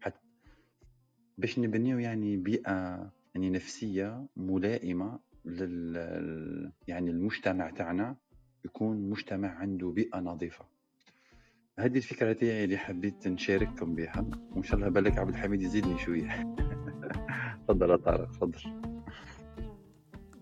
حتى باش نبنيو يعني بيئة يعني نفسية ملائمة لل يعني المجتمع تاعنا يكون مجتمع عنده بيئة نظيفة. هذه الفكرة تاعي اللي حبيت نشارككم بها وإن شاء الله بالك عبد الحميد يزيدني شوية. تفضل طارق تفضل.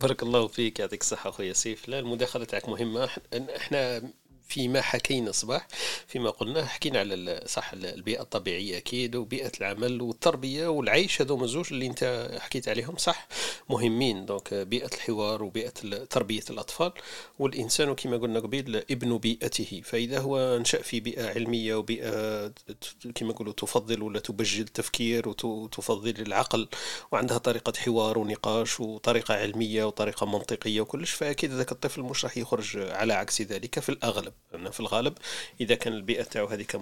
بارك الله فيك يعطيك الصحة أخويا سيف لا المداخلة تاعك مهمة. إحنا فيما حكينا صباح فيما قلنا حكينا على صح البيئة الطبيعية أكيد وبيئة العمل والتربية والعيش هذوما زوج اللي أنت حكيت عليهم صح مهمين. دونك بيئة الحوار وبيئة تربية الأطفال والإنسان كما قلنا قبيل ابن بيئته. فإذا هو نشأ في بيئة علمية وبيئة كما نقولوا تفضل ولا تبجل التفكير وتفضل العقل وعندها طريقة حوار ونقاش وطريقة علمية وطريقة منطقية وكلش فأكيد ذاك الطفل مش راح يخرج على عكس ذلك في الأغلب. لأن في الغالب إذا كان البيئة تاعو هذيك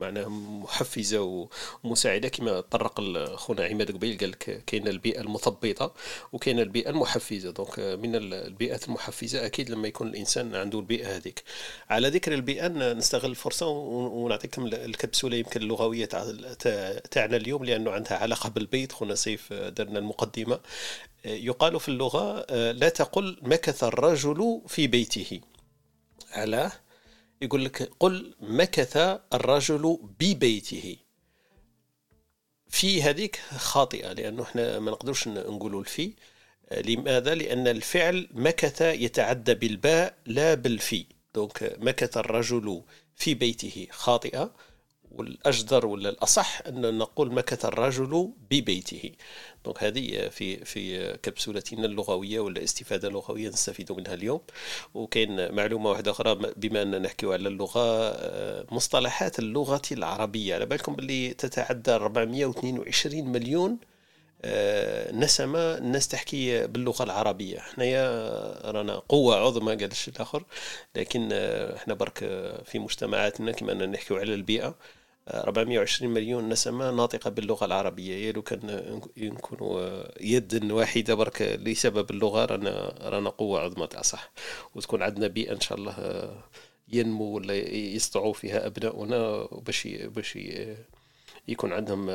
معناها محفزة ومساعدة كما طرق خونا عماد قبيل قال لك كاين البيئة المثبطة وكاين البيئة المحفزة. دونك من البيئات المحفزة أكيد لما يكون الإنسان عنده البيئة هذيك. على ذكر البيئة نستغل الفرصة ونعطيكم الكبسولة يمكن اللغوية تاعنا اليوم لأنه عندها علاقة بالبيت. خونا سيف درنا المقدمة. يقال في اللغة لا تقل مكث الرجل في بيته. علاه يقول لك قل مكث الرجل ببيته. في هذيك خاطئة لأنه إحنا ما نقدرش نقولوا الفي. لماذا؟ لأن الفعل مكث يتعدى بالباء لا بالفي. donc مكث الرجل في بيته خاطئة. والأجدر ولا الأصح أن نقول مكث الرجل ببيته. دونك هذه في في كبسولتنا اللغوية ولا استفادة لغوية نستفيد منها اليوم. وكاين معلومة واحدة أخرى بما أننا نحكي على اللغة مصطلحات اللغة العربية. على بالكم باللي تتعدى 422 مليون آه، نسمة الناس تحكي باللغة العربية. حنايا رانا قوة عظمى قال الشيء الآخر. لكن آه، إحنا برك في مجتمعاتنا كما أننا نحكي على البيئة. 420 مليون نسمة ناطقة باللغة العربية. يا لو كان يكونوا يد واحدة برك لسبب اللغة. رانا رانا قوة عظمى تاع صح وتكون عندنا بيئة إن شاء الله ينمو ولا يسطعوا فيها أبناؤنا باش باش يكون عندهم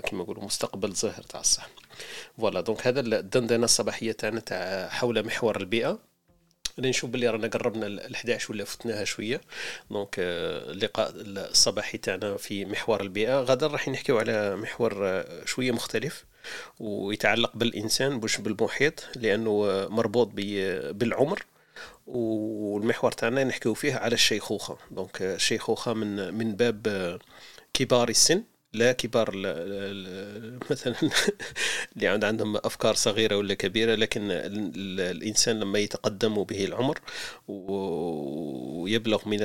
كما نقولوا مستقبل زاهر تاع الصح voilà. donc هذا الدندنة الصباحية تاعنا تاع حول محور البيئة. اللي نشوف باللي رانا قربنا ال 11 ولا فتناها شوية. donc اللقاء الصباحي تاعنا في محور البيئة. غدا راح نحكيو على محور شوية مختلف ويتعلق بالإنسان مش بالمحيط لأنه مربوط بالعمر. والمحور تاعنا نحكيو فيه على الشيخوخة. donc الشيخوخة من من باب كبار السن. لا كبار مثلا اللي عندهم أفكار صغيرة ولا كبيرة لكن الإنسان لما يتقدم به العمر ويبلغ من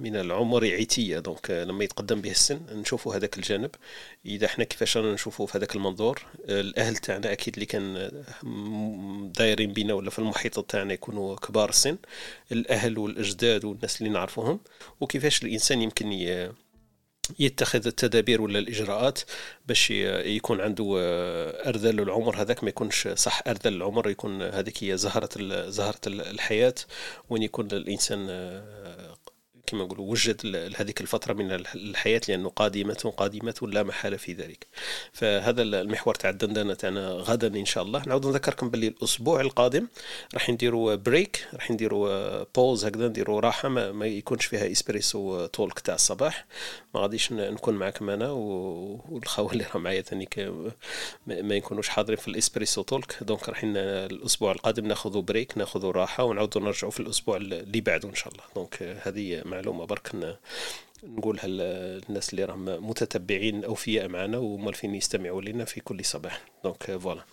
من العمر عتية. دونك لما يتقدم به السن نشوفوا هذاك الجانب. إذا إحنا كيفاش رانا نشوفوا في هذاك المنظور؟ الأهل تاعنا أكيد اللي كان دايرين بينا ولا في المحيط تاعنا يكونوا كبار السن. الأهل والأجداد والناس اللي نعرفوهم. وكيفاش الإنسان يمكن يتخذ التدابير ولا الإجراءات باش يكون عنده آه، أرذل العمر. هذاك ما يكونش صح أرذل العمر يكون هذيك هي زهرة زهرة الحياة. وين يكون الإنسان آه، كما نقولوا وجد هذيك الفترة من الحياة لأنه قادمة قادمة لا محالة في ذلك. فهذا المحور تاع الدندنة تاعنا غدا إن شاء الله. نعود نذكركم باللي الأسبوع القادم راح نديروا break راح نديروا pause هكذا نديروا راحة ما, ما يكونش فيها Espresso Talk تاع الصباح. ما غاديش نكون معكم أنا والخوة اللي راه معايا ثاني ما يكونوش حاضرين في ال Espresso Talk donc راح الأسبوع القادم ناخذوا break ناخذوا راحة ونعودوا نرجعوا في الأسبوع اللي بعده إن شاء الله. donc هذه معلومة برك نقولها للناس اللي راهم متتبعين أوفياء معنا ومالفين يستمعوا لنا في كل صباح. donc voilà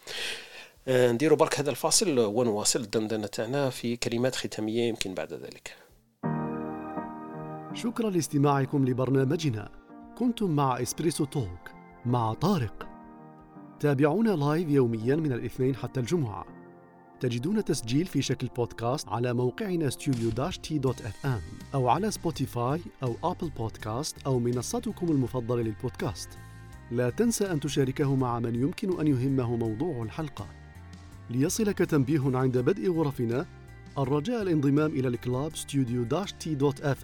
نديروا برك هذا الفاصل ونواصل الدندنة تاعنا في كلمات ختامية يمكن بعد ذلك. شكرا لاستماعكم لبرنامجنا. كنتم مع Espresso Talk مع طارق. تابعونا live يوميا من الاثنين حتى الجمعة. تجدون تسجيل في شكل بودكاست على موقعنا ام أو على Spotify أو Apple Podcast أو منصتكم المفضلة للبودكاست. لا تنسى أن تشاركه مع من يمكن أن يهمه موضوع الحلقة. ليصلك تنبيه عند بدء غرفنا الرجاء الانضمام إلى الكلاب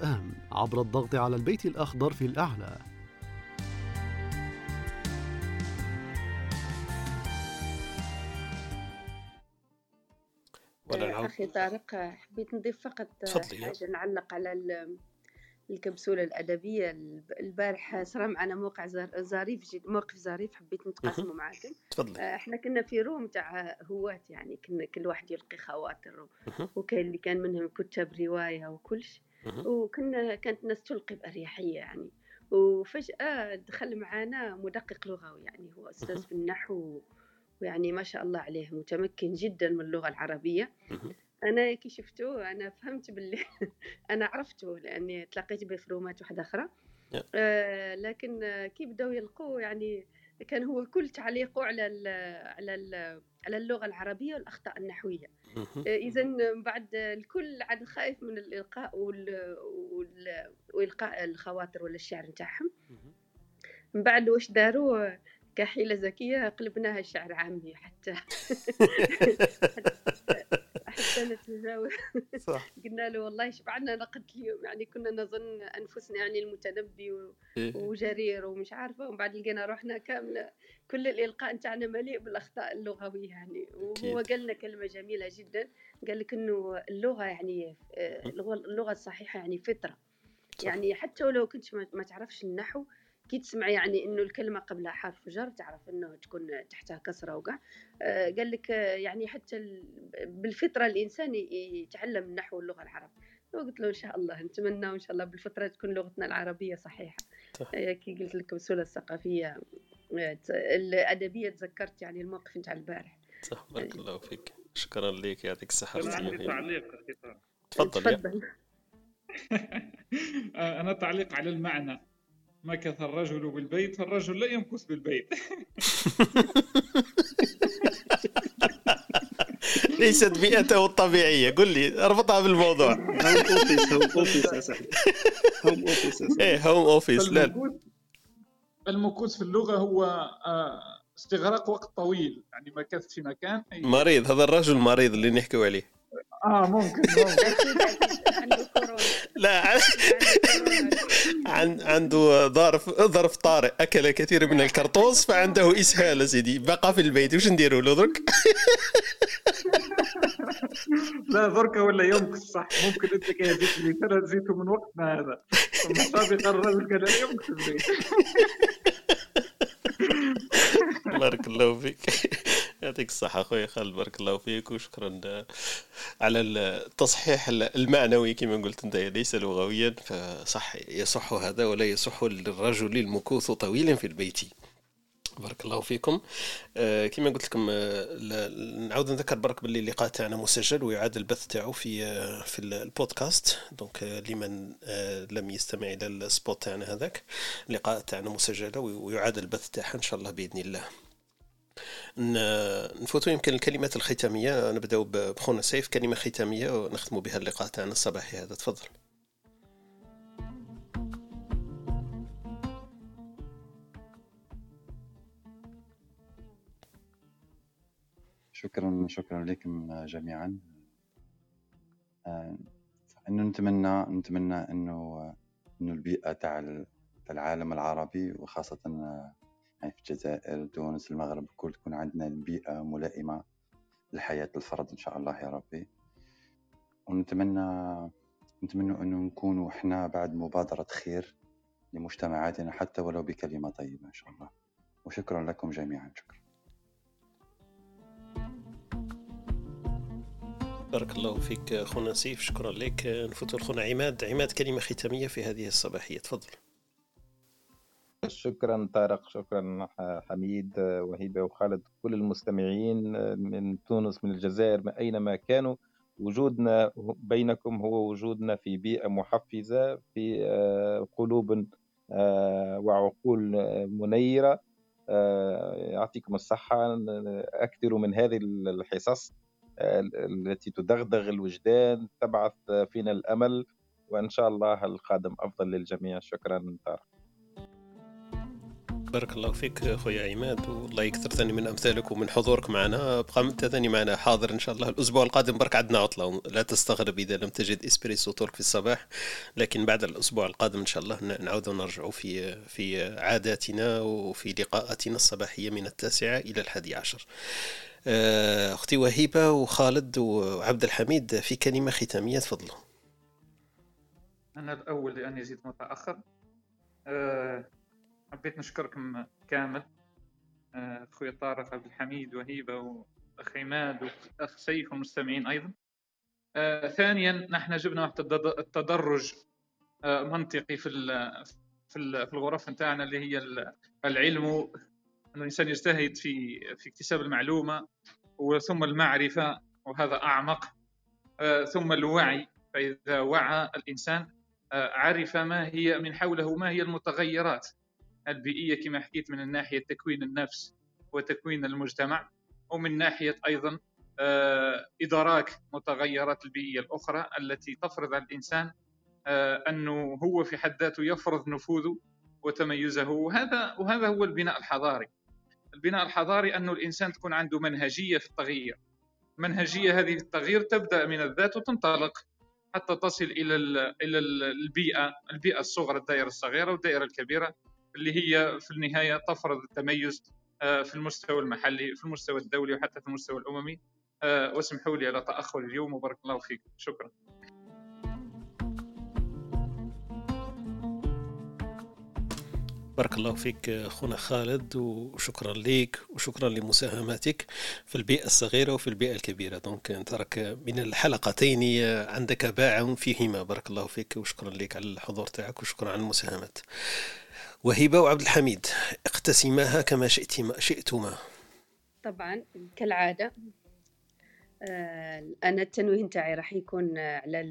ام عبر الضغط على البيت الأخضر في الأعلى. ولا أخي طارق حبيت نضيف فقط حاجة نعلق على الكبسولة الأدبية. البارحة صرا معنا موقع ظريف جدا موقف ظريف حبيت نتقاسمه معاكم. تفضل آه، إحنا كنا في روم تاع هواة يعني كنا كل واحد يلقي خواطر وكاين اللي كان منهم كتب رواية وكلش. وكنا كانت الناس تلقي بأريحية يعني. وفجأة دخل معانا مدقق لغوي يعني هو أستاذ في النحو ويعني ما شاء الله عليه متمكن جدا من اللغة العربية. أنا كي شفته أنا فهمت باللي أنا عرفته لأني تلاقيت به في رومات واحدة أخرى. آه لكن كي بداو يلقوه يعني كان هو كل تعليقه على ال على ال على اللغة العربية والأخطاء النحوية. آه، إذا بعد الكل عاد خايف من الإلقاء وإلقاء الخواطر ولا الشعر نتاعهم من بعد واش داروا؟ كحيلة ذكية قلبناها شعر عامي حتى. حتى نتجاوز. صح. قلنا له والله شبعنا نقد اليوم يعني كنا نظن أنفسنا يعني المتنبي إيه. وجرير ومش عارفة. ومن بعد لقينا روحنا كاملة كل الإلقاء نتاعنا مليء بالأخطاء اللغوية يعني. وهو قال لنا كلمة جميلة جدا. قال لك إنه اللغة يعني آه، اللغة الصحيحة يعني فطرة. يعني حتى ولو كنت ما تعرفش النحو كي تسمع يعني إنه الكلمة قبلها حرف جر تعرف إنه تكون تحتها كسرة وكاع آه، قال لك آه، يعني حتى بالفطرة الإنسان يتعلم النحو واللغة العربيه وقلت له إن شاء الله نتمنى وان شاء الله بالفطرة تكون لغتنا العربية صحيحة. آه، كي قلت لك بسهوله الثقافية الأدبية تذكرت يعني الموقف نتاع البارح. صح بارك الله فيك. شكرا لك يعطيك الصحة عندي تعليق تفضل تفضل. أنا تعليق على المعنى. مكث الرجل بالبيت فالرجل لا يمكث بالبيت. ليست بيئته الطبيعية. قل لي اربطها بالموضوع. home office home office يا صاحبي. home office إيه home office لا. المكوث في اللغة هو آه، استغراق وقت طويل. يعني مكثت في مكان أي- مريض هذا الرجل مريض اللي نحكيو عليه. آه ممكن ممكن. عنده كورونا. لا عنده كورونا. عن عنده ظرف ظرف طارئ أكل كثير من الكرطوس فعنده إسهال سيدي بقى في البيت واش نديروا له؟ درك لا دركا ولا يمكن صح. ممكن أنت كي جيت لي. ترى زيته من وقتنا هذا. سابقا الرجل قال لا يمكن البيت بارك الله فيك. يعطيك الصحة أخوي خالد بارك الله فيك وشكرا على التصحيح المعنوي كما قلت أنت ليس لغويا فصح يصح هذا ولا يصح للرجل المكوث طويلا في البيت. بارك الله فيكم. آه كما قلت لكم آه نعاود نذكر برك باللي اللقاء تاعنا مسجل ويعاد البث تاعو في آه في ال- البودكاست. donc آه لمن آه لم يستمع إلى ال spot تاعنا هذاك اللقاء تاعنا مسجله وي- ويعاد البث تاعها إن شاء الله بإذن الله. نفوتوا يمكن الكلمات الختامية. نبدأو بخونا سيف. كلمة ختامية ونختموا بها اللقاء تاعنا الصباحي هذا. تفضل. شكرا شكرا لكم جميعا. انه نتمنى نتمنى إنه إنه البيئة تاع ال- تاع العالم العربي وخاصة في الجزائر تونس المغرب كل تكون عندنا البيئه ملائمة لحياة الفرد إن شاء الله يا ربي. ونتمنى نتمنى انه نكونوا إحنا بعد مبادرة خير لمجتمعاتنا حتى ولو بكلمة طيبة إن شاء الله. وشكرا لكم جميعا. شكرا. بارك الله فيك أخونا سيف. شكرا لك. نفوتوا لخونا عماد. عماد كلمة ختامية في هذه الصباحية. تفضل. شكرا طارق شكرا حميد وهبة وخالد كل المستمعين من تونس من الجزائر من أينما كانوا. وجودنا بينكم هو وجودنا في بيئة محفزة في آه، قلوب آه، وعقول منيرة. آه، يعطيكم الصحة. أكثروا من هذه الحصص التي تدغدغ الوجدان تبعث فينا الأمل. وإن شاء الله القادم أفضل للجميع. شكرا طارق. بارك الله فيك اخويا عماد والله يكثر ثاني من امثالك ومن حضورك معنا. بقى أنت ثاني معنا حاضر إن شاء الله الأسبوع القادم. برك عندنا عطلة لا تستغرب إذا لم تجد إسبريسو تورك في الصباح لكن بعد الأسبوع القادم إن شاء الله نعود ونرجع في في عاداتنا وفي لقاءاتنا الصباحية من التاسعة إلى الحادي عشر. آه، أختي وهيبة وخالد وعبد الحميد في كلمة ختامية تفضلوا. أنا الأول لأني جيت متأخر. أه حبيت نشكركم كامل. أه أخوي طارق عبد الحميد وهيبة وأخ عماد وأخ سيف والمستمعين أيضا. أه ثانيا نحن جبنا واحد التد- التدرج أه منطقي في في ال- في الغرف نتاعنا اللي هي ال- العلم أن الإنسان يجتهد في في اكتساب المعلومة وثم المعرفة وهذا أعمق. آه، ثم الوعي. فإذا وعى الإنسان آه، عرف ما هي من حوله ما هي المتغيرات. البيئية كما حكيت من ناحية تكوين النفس وتكوين المجتمع ومن ناحية أيضا آه، إدراك متغيرات البيئية الأخرى التي تفرض على الإنسان آه، أنه هو في حد ذاته يفرض نفوذه وتميزه. وهذا وهذا هو البناء الحضاري. البناء الحضاري أنه الإنسان تكون عنده منهجية في التغيير. منهجية هذه التغيير تبدأ من الذات وتنطلق حتى تصل إلى ال- إلى ال- البيئة البيئة الصغرى الدائرة الصغيرة والدائرة الكبيرة. اللي هي في النهاية تفرض التميز آه، في المستوى المحلي في المستوى الدولي وحتى في المستوى الأممي. آه، واسمحوا لي على تأخر اليوم وبارك الله فيك. شكرا. بارك الله فيك أخونا خالد وشكرا لك وشكرا لمساهماتك في البيئة الصغيرة وفي البيئة الكبيرة. دونك أنت راك من الحلقتين عندك باع فيهما. بارك الله فيك وشكرا لك على الحضور تاعك وشكرا على المساهمات. وهبة وعبد الحميد اقتسماها كما شئتما شئتما. طبعا كالعادة آه، أنا التنويه نتاعي راح يكون على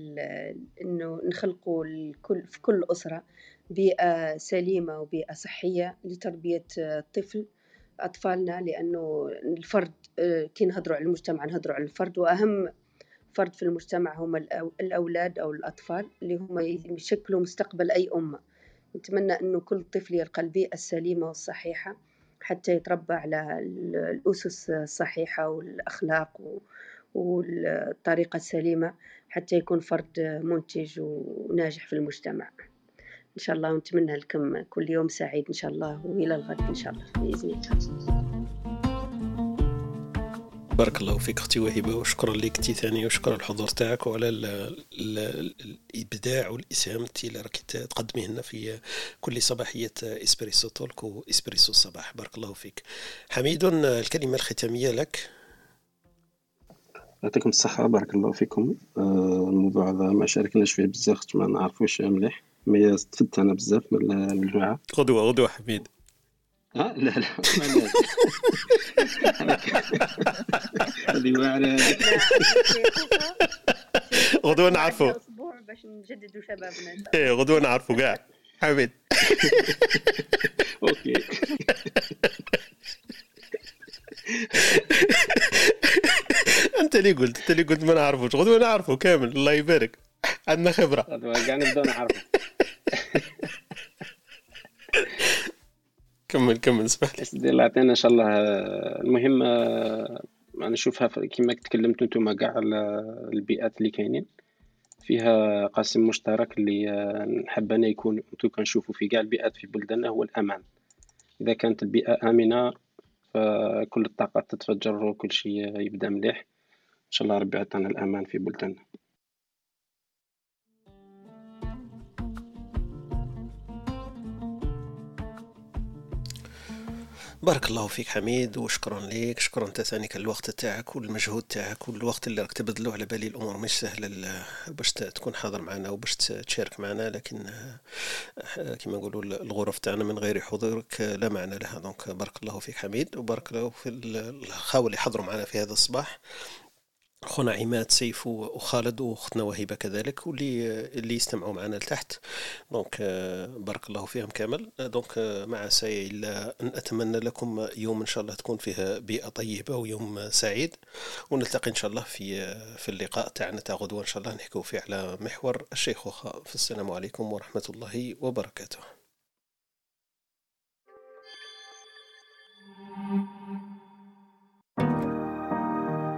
إنه نخلقوا الكل في كل أسرة بيئة سليمة وبيئة صحية لتربية الطفل أطفالنا لأنه الفرد كي نهضروا على المجتمع نهضروا على الفرد وأهم فرد في المجتمع هم الأولاد أو الأطفال اللي هم يشكلوا مستقبل أي أمة. نتمنى أنه كل طفل يلقى البيئة السليمة والصحيحة حتى يتربى على الأسس الصحيحة والأخلاق والطريقة السليمة حتى يكون فرد منتج وناجح في المجتمع. إن شاء الله ونتمنى لكم كل يوم سعيد إن شاء الله وإلى الغد إن شاء الله بإذن الله. بارك الله فيك أختي وهبة وشكرا لك تي ثاني وشكرا الحضور تاعك وعلى ال ال الإبداع والإسهام اللي راك تقدميه لنا في كل صباحية إسبريسو تولك وإسبريسو الصباح. بارك الله فيك. حميد الكلمة الختامية لك؟ يعطيكم الصحة بارك الله فيكم. آه، الموضوع هذا ما شاركناش فيه بزاف ما نعرفوش مليح. مي استفدت أنا بزاف من الجماعة. غدوة غدوة حميد. ها لا لا هذه واعرة غدوة نعرفو أسبوع باش نجددوا شبابنا. إيه غدوة نعرفو كاع. حميد أوكي. أنت اللي قلت أنت اللي قلت ما نعرفوش. غدوة نعرفو كامل. الله يبارك. عندنا خبرة. كاع نبداو نعرفو كمل كمل اسمح لي. سيدي الله يعطينا إن شاء الله المهم آه، أنا نشوفها كما تكلمتوا أنتم كاع على البيئات اللي كاينين. فيها قاسم مشترك اللي آه، نحب أنا يكون انتو كنشوفوا في كاع البيئات في بلداننا هو الأمان. إذا كانت البيئة آمنة فكل الطاقات تتفجر وكل شيء يبدأ مليح. إن شاء الله ربي يعطينا الأمان في بلداننا بارك الله فيك حميد وشكرا لك شكرا أنت ثاني الوقت تاعك والمجهود تاعك والوقت اللي راك تبذلو على بالي. الأمور مش سهلة باش تكون حاضر معنا وباش تشارك معنا لكن آه، كما نقولوا الغرف تاعنا من غير حضورك لا معنى لها. donc بارك الله فيك حميد وبارك الله في الخاوه اللي حضروا معنا في هذا الصباح. خونا عماد سيف وخالد وأختنا وهبه كذلك واللي اللي يستمعوا معنا لتحت. donc بارك الله فيهم كامل. donc ما يسعني إلا أن أتمنى لكم يوم إن شاء الله تكون فيه بيئة طيبة ويوم سعيد. ونلتقي إن شاء الله في في اللقاء تاعنا تاع غدوة إن شاء الله. نحكوا فيه على محور الشيخوخه فالسلام عليكم ورحمة الله وبركاته.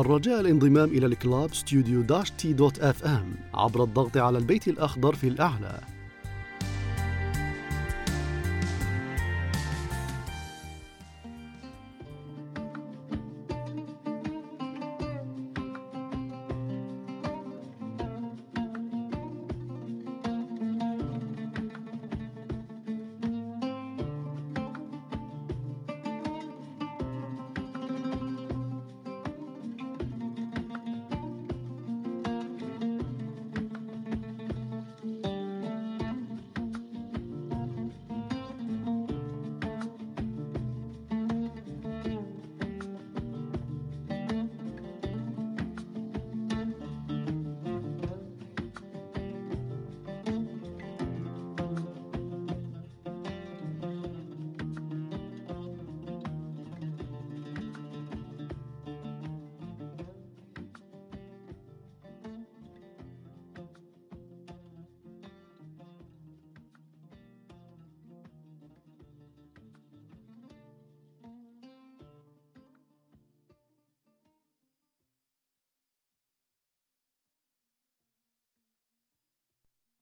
الرجاء الانضمام إلى ال club studio dash t dot fm عبر الضغط على البيت الأخضر في الأعلى.